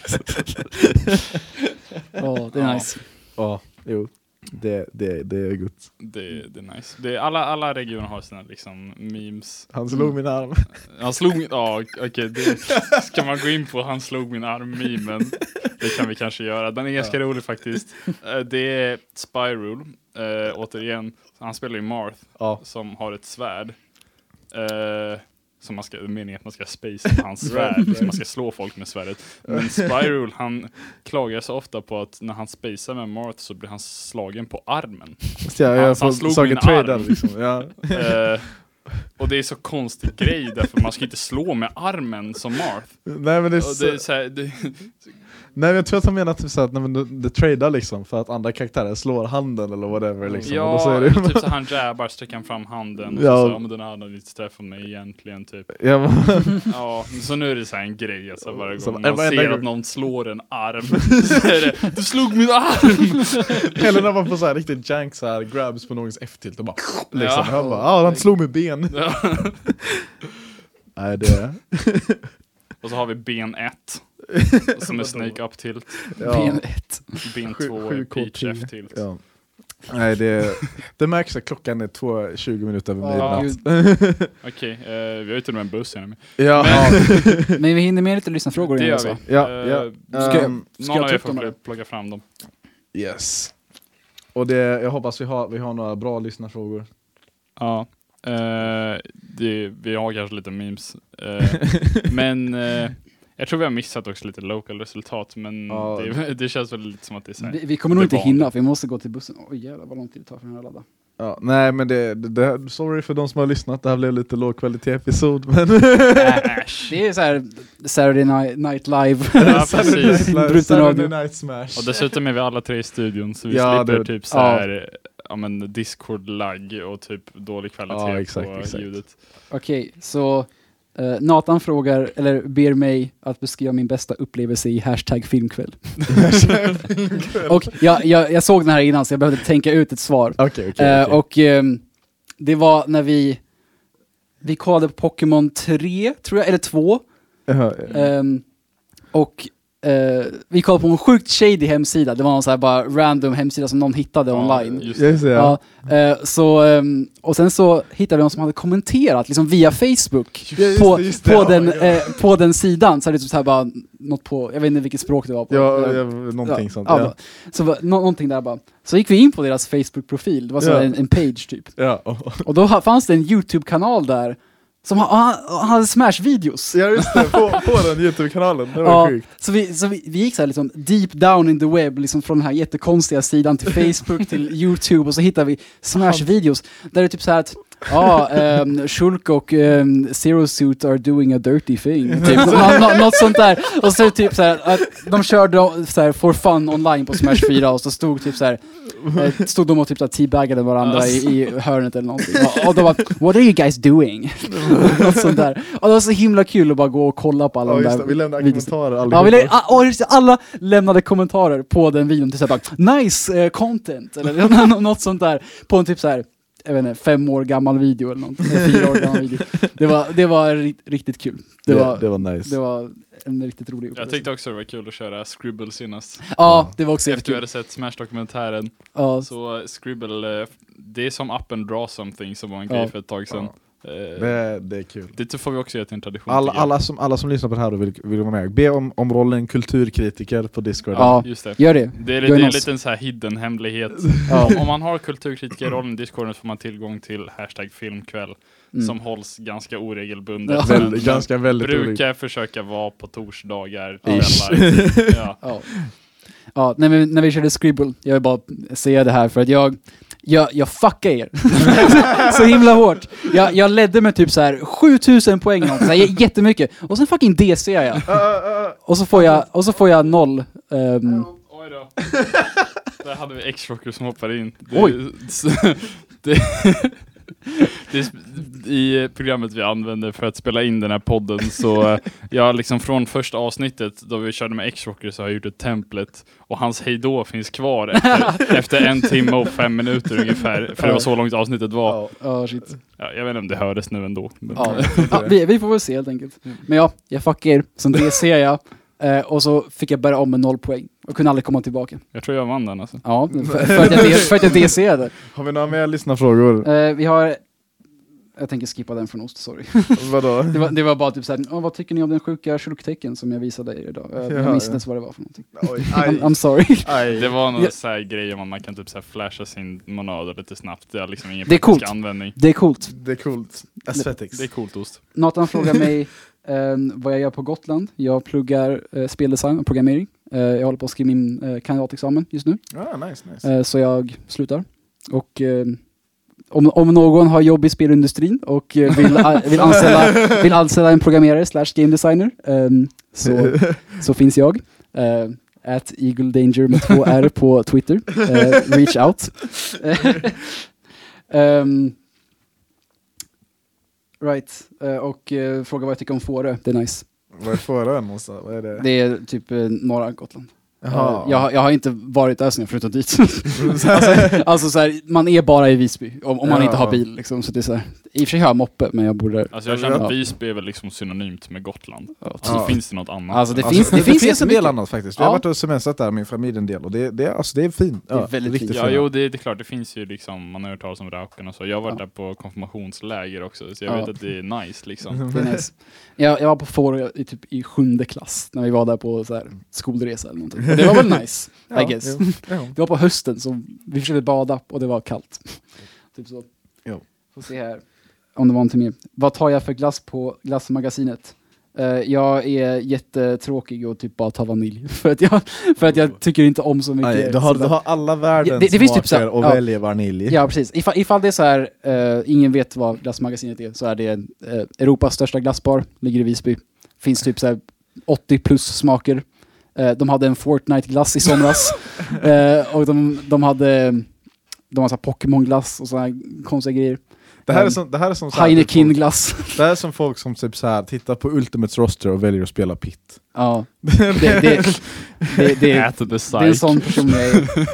Speaker 3: Ja, det är
Speaker 1: Ja.
Speaker 3: nice.
Speaker 2: Ja, jo. Det, det, det är gott.
Speaker 1: Det, det är nice. Det, alla, alla regioner har sina liksom memes.
Speaker 2: Han slog min arm.
Speaker 1: Han slog min, ja okej, det ska man gå in på han slog min arm memen. Det kan vi kanske göra. Den är ganska rolig faktiskt. Eh, Det är Spyrool, eh, återigen. Han spelar ju Marth
Speaker 2: Ja.
Speaker 1: som har ett svärd. Eh, som man ska, meningen att man ska spacea med hans svärd, liksom man ska slå folk med svärdet. Men Spyrool, han klagar så ofta på att när han spacear med Marth så blir han slagen på armen.
Speaker 2: Så jag,
Speaker 1: Han-
Speaker 2: jag
Speaker 1: han slog min
Speaker 2: trade
Speaker 1: arm.
Speaker 2: liksom. Ja.
Speaker 1: Eh, och det är så konstig grej därför man ska inte slå med armen som Marth.
Speaker 2: Nej men det är
Speaker 1: Och det är
Speaker 2: så,
Speaker 1: så här, det,
Speaker 2: Nej jag tror att han menar typ så att nej, men du tradar liksom för att andra karaktärer slår handen eller whatever liksom. och då så
Speaker 1: ja,
Speaker 2: är det,
Speaker 1: typ så han jabbar, sträcker fram handen och
Speaker 2: Ja.
Speaker 1: så, så ja men den här hade inte träffat mig egentligen typ.
Speaker 2: ja, men,
Speaker 1: Ja, så nu är det så här en grej alltså varje gång man ser
Speaker 2: gång-
Speaker 1: att någon slår en arm så är det Du slog min arm!
Speaker 2: Eller när man får så här riktigt jank så här grabs på någons F-tilt och bara liksom.
Speaker 1: Ja.
Speaker 2: Han bara ah, han slog med ben.
Speaker 1: Ja.
Speaker 2: Nej det,
Speaker 1: Och så har vi ben 1 som är Snake Up Tilt.
Speaker 2: ja.
Speaker 3: Ben ett.
Speaker 1: Ben
Speaker 2: Sju-
Speaker 1: 2 är Peach
Speaker 2: KP.
Speaker 1: F-tilt.
Speaker 2: Ja. Nej det, det märks att klockan är två, 20 minuter över
Speaker 3: Ja,
Speaker 2: midnatt.
Speaker 1: Okej, eh, vi har ju till och med en buss här.
Speaker 2: Ja,
Speaker 3: Men vi hinner med lite lyssnarfrågor
Speaker 1: Det
Speaker 3: innan alltså.
Speaker 1: vi.
Speaker 2: Ja,
Speaker 1: Eh,
Speaker 2: ja.
Speaker 3: Ska,
Speaker 2: Ehm,
Speaker 3: ska
Speaker 1: Någon
Speaker 3: jag
Speaker 1: av er får plocka fram dem.
Speaker 2: yes. Och det, jag hoppas vi har, vi har några bra lyssnarfrågor.
Speaker 1: Ja. Eh, det, vi har kanske lite memes. Eh, men eh, jag tror vi har missat också lite local resultat. Men
Speaker 2: Ja.
Speaker 1: det, det känns väl lite som att det är så här.
Speaker 3: Vi, vi kommer nog inte hinna för vi måste gå till bussen. Oj jävlar vad lång tid det tar för den här ladda.
Speaker 2: Ja, nej men det, det, det, sorry för de som har lyssnat, det här blev lite låg kvalitet episod men...
Speaker 3: Det är så här Saturday Night, night Live.
Speaker 1: Ja, precis.
Speaker 2: Saturday. Night Smash.
Speaker 1: Och dessutom är vi alla tre i studion så vi
Speaker 2: Ja,
Speaker 1: slipper
Speaker 2: det-
Speaker 1: typ så
Speaker 3: ja.
Speaker 1: här, ja men discord-lagg och typ dålig kvalitet
Speaker 2: Ja, exakt,
Speaker 1: på
Speaker 2: exakt.
Speaker 1: ljudet.
Speaker 3: Okej, så eh, Nathan frågar, eller ber mig att beskriva min bästa upplevelse i hashtag filmkväll. och jag, jag, jag såg den här innan så jag behövde tänka ut ett svar.
Speaker 2: Okej.
Speaker 3: Eh,
Speaker 2: okej.
Speaker 3: och ehm, det var när vi, vi kollade på Pokémon 3, tror jag, eller 2.
Speaker 2: Jaha,
Speaker 3: Ehm, och eh, vi kollade på en sjukt shady hemsida, det var någon så här bara random hemsida som någon hittade online.
Speaker 1: just
Speaker 2: Just det,
Speaker 3: Ja,
Speaker 2: ja.
Speaker 3: eh, så, ehm, och sen så hittade vi någon som hade kommenterat liksom via Facebook
Speaker 2: Ja, just
Speaker 3: på,
Speaker 2: just Ja,
Speaker 3: den,
Speaker 2: ja.
Speaker 3: på den sidan. Så det typ så här bara något på, jag vet inte vilket språk det var på.
Speaker 2: Ja,
Speaker 3: Eh,
Speaker 2: ja, någonting sånt.
Speaker 3: ja,
Speaker 2: Ja.
Speaker 3: Så nå, någonting där bara. Så gick vi in på deras Facebook-profil, det var så
Speaker 2: Ja.
Speaker 3: en, en page typ.
Speaker 2: Ja. och-
Speaker 3: då fanns det en YouTube-kanal där som ha, han, han hade Smash-videos.
Speaker 2: ja, just det, på, på den Youtube-kanalen. Det var
Speaker 3: Ja,
Speaker 2: sjukt.
Speaker 3: så vi, så vi, vi gick så här liksom deep down in the web, liksom från den här jättekonstiga sidan till Facebook, till YouTube och så hittade vi Smash-videos. Där det är typ så här att Ja, um, Shulk och ehm, Zero Suit are doing a dirty thing. Typ, nå- nå- något sånt där. Och så typ såhär, att de körde så här for fun online på Smash 4 och så stod typ såhär, eh, stod de och typ såhär teabaggade varandra i, i hörnet eller någonting. Och, och de bara, what are you guys doing? något sånt där. Och det var så himla kul att bara gå och kolla på alla
Speaker 2: Ja,
Speaker 3: de där
Speaker 2: det, vi lämnar
Speaker 3: videos.
Speaker 2: kommentarer
Speaker 3: Ja,
Speaker 2: allihopa.
Speaker 3: vi lä- ah, just alla lämnade kommentarer på den videon, till såhär bara nice eh, content, eller nå- något sånt där, på en typ såhär, jag vet inte, fem år gammal video eller något, eller fyra år gammal video. Det var, det var ri- riktigt kul. Det, var,
Speaker 2: det var nice.
Speaker 3: det var en riktigt rolig
Speaker 1: Jag
Speaker 3: upplevelse.
Speaker 1: tyckte också det var kul att köra Scribble senast.
Speaker 3: Ja, det var också
Speaker 1: Efter vi
Speaker 3: jättekul.
Speaker 1: hade sett Smash-dokumentären.
Speaker 3: Ja,
Speaker 1: Så Scribble, eh, det är som Up and Draw Something som var en
Speaker 3: Ja.
Speaker 1: grej för ett tag sedan. Eh,
Speaker 2: det, det är kul.
Speaker 1: Det får vi också göra till en tradition.
Speaker 2: Alla, alla, som, alla som lyssnar på det här och vill, vill vara med, be om, om rollen kulturkritiker på Discord.
Speaker 3: ja,
Speaker 1: Just det.
Speaker 3: gör det.
Speaker 1: Det är, det är en liten så här hidden hemlighet.
Speaker 3: Ja.
Speaker 1: Om, om man har kulturkritikerrollen i Discorden så får man tillgång till hashtag filmkväll
Speaker 3: Mm.
Speaker 1: som hålls ganska oregelbundet.
Speaker 3: Ja.
Speaker 1: men- men
Speaker 2: ganska väldigt
Speaker 1: brukar försöka vara på torsdagar,
Speaker 3: Ja.
Speaker 1: ja.
Speaker 3: Ja. Ja, när vi, när vi körde Scribble, jag vill bara säga det här för att jag, jag, jag fuckar er. så himla hårt. Jag, jag ledde med typ så här 7000 poäng eller något, så här, jättemycket. Och sen fucking DC jag. Och så får jag, och så får jag noll. ehm,
Speaker 1: Oj då. Där hade vi X-Rocker som hoppade in. Det,
Speaker 3: Oj.
Speaker 1: Det, I programmet vi använder för att spela in den här podden så jag liksom från första avsnittet då vi körde med X-Rocker så har jag gjort ett templet och hans hejdå finns kvar efter, efter en timme och fem minuter ungefär. För det var så långt avsnittet var.
Speaker 2: Ja.
Speaker 3: Ja, shit.
Speaker 1: Ja, jag vet inte om det hördes nu ändå. Men,
Speaker 3: Ja. Ja, vi, vi får väl se helt enkelt. Men ja, jag fuckar er. Som det ser jag. Eh, och så fick jag börja om med noll poäng. Och kunde aldrig komma tillbaka.
Speaker 1: Jag tror jag vann den alltså.
Speaker 3: Ja, för, för, att, jag, för att jag DC'ade.
Speaker 2: Har vi några mer lyssnarfrågor?
Speaker 3: Eh, vi har... Jag tänker skippa den från ost, sorry.
Speaker 2: Vadå?
Speaker 3: Det var, det var bara typ såhär, "Åh, vad tycker ni om den sjuka kärlektecken som jag visade er idag? Jag,
Speaker 2: Ja,
Speaker 3: jag minns inte ens vad det var för någonting.
Speaker 2: Oj,
Speaker 3: I'm, I'm sorry.
Speaker 2: aj.
Speaker 1: Det var någon
Speaker 3: Ja.
Speaker 1: så här grej om att man kan typ så flasha sin monad lite snabbt. Det har liksom ingen
Speaker 3: Det är
Speaker 1: praktisk
Speaker 3: coolt.
Speaker 1: användning.
Speaker 3: Det är coolt.
Speaker 2: Det är coolt. Aesthetics.
Speaker 1: Det är coolt ost.
Speaker 3: Nathan frågar mig eh, vad jag gör på Gotland. Jag pluggar eh, speldesign och programmering. Eh, jag håller på att skriva min eh, kandidatexamen just nu.
Speaker 2: Ah, nice, nice.
Speaker 3: Eh, så jag slutar. Och om, om någon har jobb i spelindustrin och vill, vill, anställa, vill anställa en programmerare slash game designer ehm, så, så finns jag. Uh, at Eagle Danger med två R på Twitter. Eh, reach out. Ehm, right. Eh, och uh, fråga vad jag tycker om Fårö. Det är nice.
Speaker 2: Vad är Fårö någonstans? Vad är det?
Speaker 3: Det är typ eh, norra Gotland.
Speaker 2: Jaha.
Speaker 3: Eh, jag, har- jag har inte varit där sen jag flyttade dit. alltså alltså så här, man är bara i Visby om, om man
Speaker 2: Ja.
Speaker 3: inte har bil. Liksom, så det är så här, I och för sig har jag moppe, men jag bor där.
Speaker 1: Alltså jag
Speaker 2: Ja,
Speaker 1: känner
Speaker 2: ja.
Speaker 1: att Visby är väl liksom synonymt med Gotland.
Speaker 3: Ja,
Speaker 1: Så
Speaker 2: Ja.
Speaker 1: finns det något annat.
Speaker 3: Alltså, det
Speaker 2: Alltså,
Speaker 3: finns, det, finns,
Speaker 2: en del
Speaker 3: jättemycket.
Speaker 2: annat faktiskt. Vi har
Speaker 3: Ja.
Speaker 2: varit och semestrat där, min familj en del, och det, det, alltså, det är fint.
Speaker 3: Det är
Speaker 2: Ja,
Speaker 3: väldigt
Speaker 2: riktigt
Speaker 3: fint.
Speaker 1: Ja, jo det, det är klart, det finns ju liksom, man har hört talas om Rauken och så. Jag har varit
Speaker 3: Ja.
Speaker 1: där på konfirmationsläger också, så jag
Speaker 3: Ja.
Speaker 1: vet att det är nice liksom.
Speaker 3: Det är nice. jag, jag var på Fårö i, typ, i sjunde klass, när vi var där på så här, skolresa eller någonting. Det var väl nice, I guess.
Speaker 2: jo, jo.
Speaker 3: Det var på hösten, så vi försökte bada och det var kallt. typ så.
Speaker 2: Jo.
Speaker 3: Får se här om det var någonting mer. Vad tar jag för glass på glassmagasinet? Eh, jag är jättetråkig och typ bara tar vanilj. för, att jag, för att jag tycker inte om så mycket.
Speaker 2: Nej, du, har, du har alla världens
Speaker 3: Ja, det- det finns typ så här-
Speaker 2: smaker och
Speaker 3: ja.
Speaker 2: väljer vanilj.
Speaker 3: Ja, precis. Ifall, ifall det är så här, eh, ingen vet vad glassmagasinet är, så är det eh, Europas största glassbar, ligger i Visby. Finns typ så här 80 plus smaker. Eh, de hade en Fortnite-glass i somras. eh, och de, de hade de har så här Pokémon-glass och sådana konstiga grejer.
Speaker 2: Det här är
Speaker 3: Um,
Speaker 2: som, det här är som,
Speaker 3: Heineken-glass.
Speaker 2: det här är som folk som typ så här, tittar på Ultimates roster och väljer att spela Pit.
Speaker 3: ja, det, det, det, det, det, är en sån person jag är.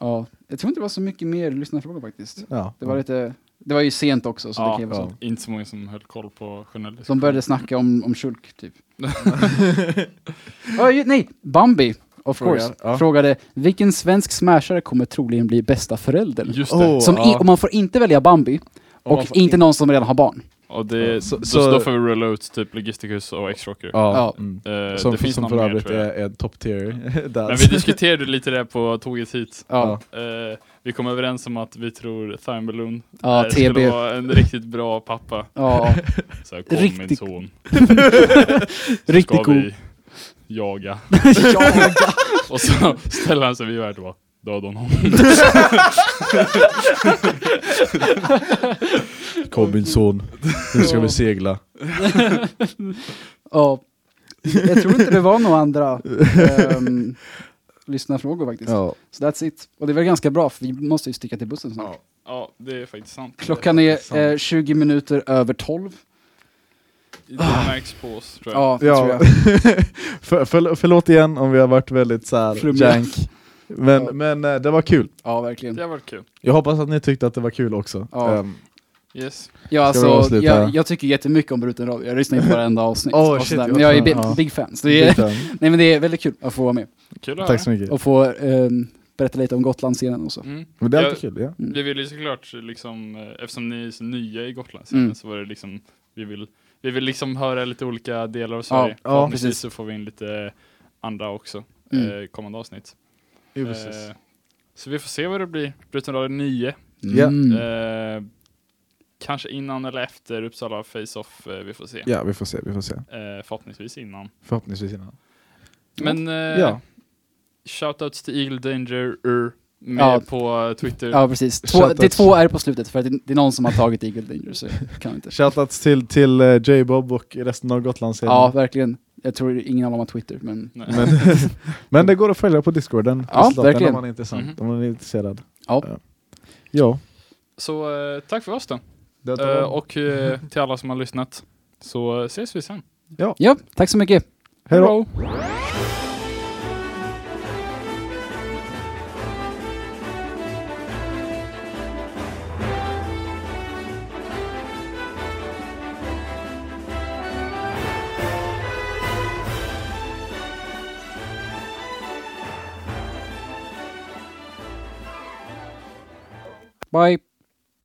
Speaker 3: ja, jag tror inte det var så mycket mer lyssnarfrågor faktiskt.
Speaker 2: Ja.
Speaker 3: Det var lite, det var ju sent också så det
Speaker 1: Ja,
Speaker 3: kan ju vara så.
Speaker 2: ja.
Speaker 1: Inte så många som höll koll på journalistik.
Speaker 3: De började snacka om, om Shulk, typ. oh, ju- nej, Bambi, of
Speaker 2: Frågar,
Speaker 3: course,
Speaker 2: ja.
Speaker 3: frågade vilken svensk smashare kommer troligen bli bästa föräldern?
Speaker 1: Just det.
Speaker 3: Som i,
Speaker 2: ja.
Speaker 3: och man får inte välja Bambi,
Speaker 1: Och
Speaker 3: och inte någon som redan har barn.
Speaker 1: Och det,
Speaker 2: Så-
Speaker 1: då,
Speaker 2: så-
Speaker 1: då får vi rulla ut typ Logisticus och X-Rocker.
Speaker 2: Ja. Mm.
Speaker 1: Eh,
Speaker 2: Som,
Speaker 1: det finns
Speaker 2: som för övrigt är, är top tier.
Speaker 1: Men vi diskuterade lite det på tåget hit.
Speaker 3: Ja,
Speaker 1: Eh, vi kom överens om att vi tror Thimballoon
Speaker 3: ja
Speaker 1: eh, skulle
Speaker 3: TB.
Speaker 1: vara en riktigt bra pappa.
Speaker 3: Ja,
Speaker 1: Så här, kom min
Speaker 3: Riktigt-
Speaker 1: son,
Speaker 3: riktigt
Speaker 1: ska
Speaker 3: cool.
Speaker 1: vi jaga.
Speaker 3: Jaga.
Speaker 1: Och så ställer han sig vid världen och bara döda honom.
Speaker 2: Kom min son, nu ska vi segla.
Speaker 3: Ja. Jag tror inte det var några andra um, lyssnarfrågor faktiskt.
Speaker 2: Ja.
Speaker 3: Så that's it. Och det är väl ganska bra för vi måste ju sticka till bussen snart.
Speaker 1: Ja, det är faktiskt sant.
Speaker 3: Klockan är eh, 20 minuter över 12.
Speaker 1: Det märks på oss tror jag.
Speaker 3: Ja, det
Speaker 2: Ja.
Speaker 3: tror jag.
Speaker 2: för, för, förlåt igen om vi har varit väldigt så här
Speaker 3: Flummiga.
Speaker 2: jank. Men,
Speaker 3: Ja.
Speaker 2: men eh, det var kul.
Speaker 3: Ja, verkligen.
Speaker 1: Det har varit kul.
Speaker 2: Jag hoppas att ni tyckte att det var kul också.
Speaker 3: Ja.
Speaker 2: Ehm,
Speaker 1: Yes.
Speaker 3: Ja, alltså, jag, jag tycker jättemycket om Bruten Radio. Jag lyssnar ju på varenda avsnitt.
Speaker 2: Oh,
Speaker 3: och
Speaker 2: shit, jag
Speaker 3: men jag är big,
Speaker 2: Ja.
Speaker 3: big fan. Så det är, nej men det är väldigt kul att få vara med.
Speaker 1: Kul att
Speaker 2: Tack så mycket.
Speaker 3: Och få ehm, berätta lite om Gotlandsscenen och så.
Speaker 1: Mm.
Speaker 2: Men det är
Speaker 1: Jag-
Speaker 2: alltid kul, ja.
Speaker 3: Mm.
Speaker 1: Vi vill ju såklart liksom, eh, eftersom ni är så nya i Gotlandsscenen
Speaker 3: Mm.
Speaker 1: så var det liksom, vi vill, vi vill liksom höra lite olika delar av Sverige.
Speaker 3: ja,
Speaker 1: Förhoppningsvis
Speaker 3: precis.
Speaker 1: så får vi in lite andra också,
Speaker 3: Mm.
Speaker 1: eh, kommande avsnitt.
Speaker 2: Jo, precis.
Speaker 1: Eh, så vi får se vad det blir. Bruten Radio 9.
Speaker 2: Ja.
Speaker 3: Mm.
Speaker 1: Eh, kanske innan eller efter Uppsala Face-Off, eh, vi får se.
Speaker 2: Ja, vi får se, vi får se.
Speaker 1: Eh, förhoppningsvis innan.
Speaker 2: Förhoppningsvis innan.
Speaker 1: Men eh,
Speaker 2: Ja.
Speaker 1: shoutouts till Eagle Danger Ur med
Speaker 3: Ja.
Speaker 1: på Twitter.
Speaker 3: Ja, precis. Två, det är två R på slutet för att det, det är någon som har tagit Eagle Danger så kan inte.
Speaker 2: Shoutouts till, till uh, J-Bob och resten av Gotlandsserien.
Speaker 3: Ja, verkligen. Jag tror ingen av dem har Twitter, men.
Speaker 2: Men, men det går att följa på discorden.
Speaker 3: Ja, verkligen.
Speaker 2: Om man är intressant,
Speaker 1: Mhm.
Speaker 2: om man är intresserad.
Speaker 3: Ja.
Speaker 2: Ja.
Speaker 1: Så eh, tack för oss då.
Speaker 2: Det
Speaker 1: Eh, och eh, till alla som har lyssnat så ses vi sen.
Speaker 3: ja, tack så mycket.
Speaker 2: Hej då.
Speaker 3: Bye.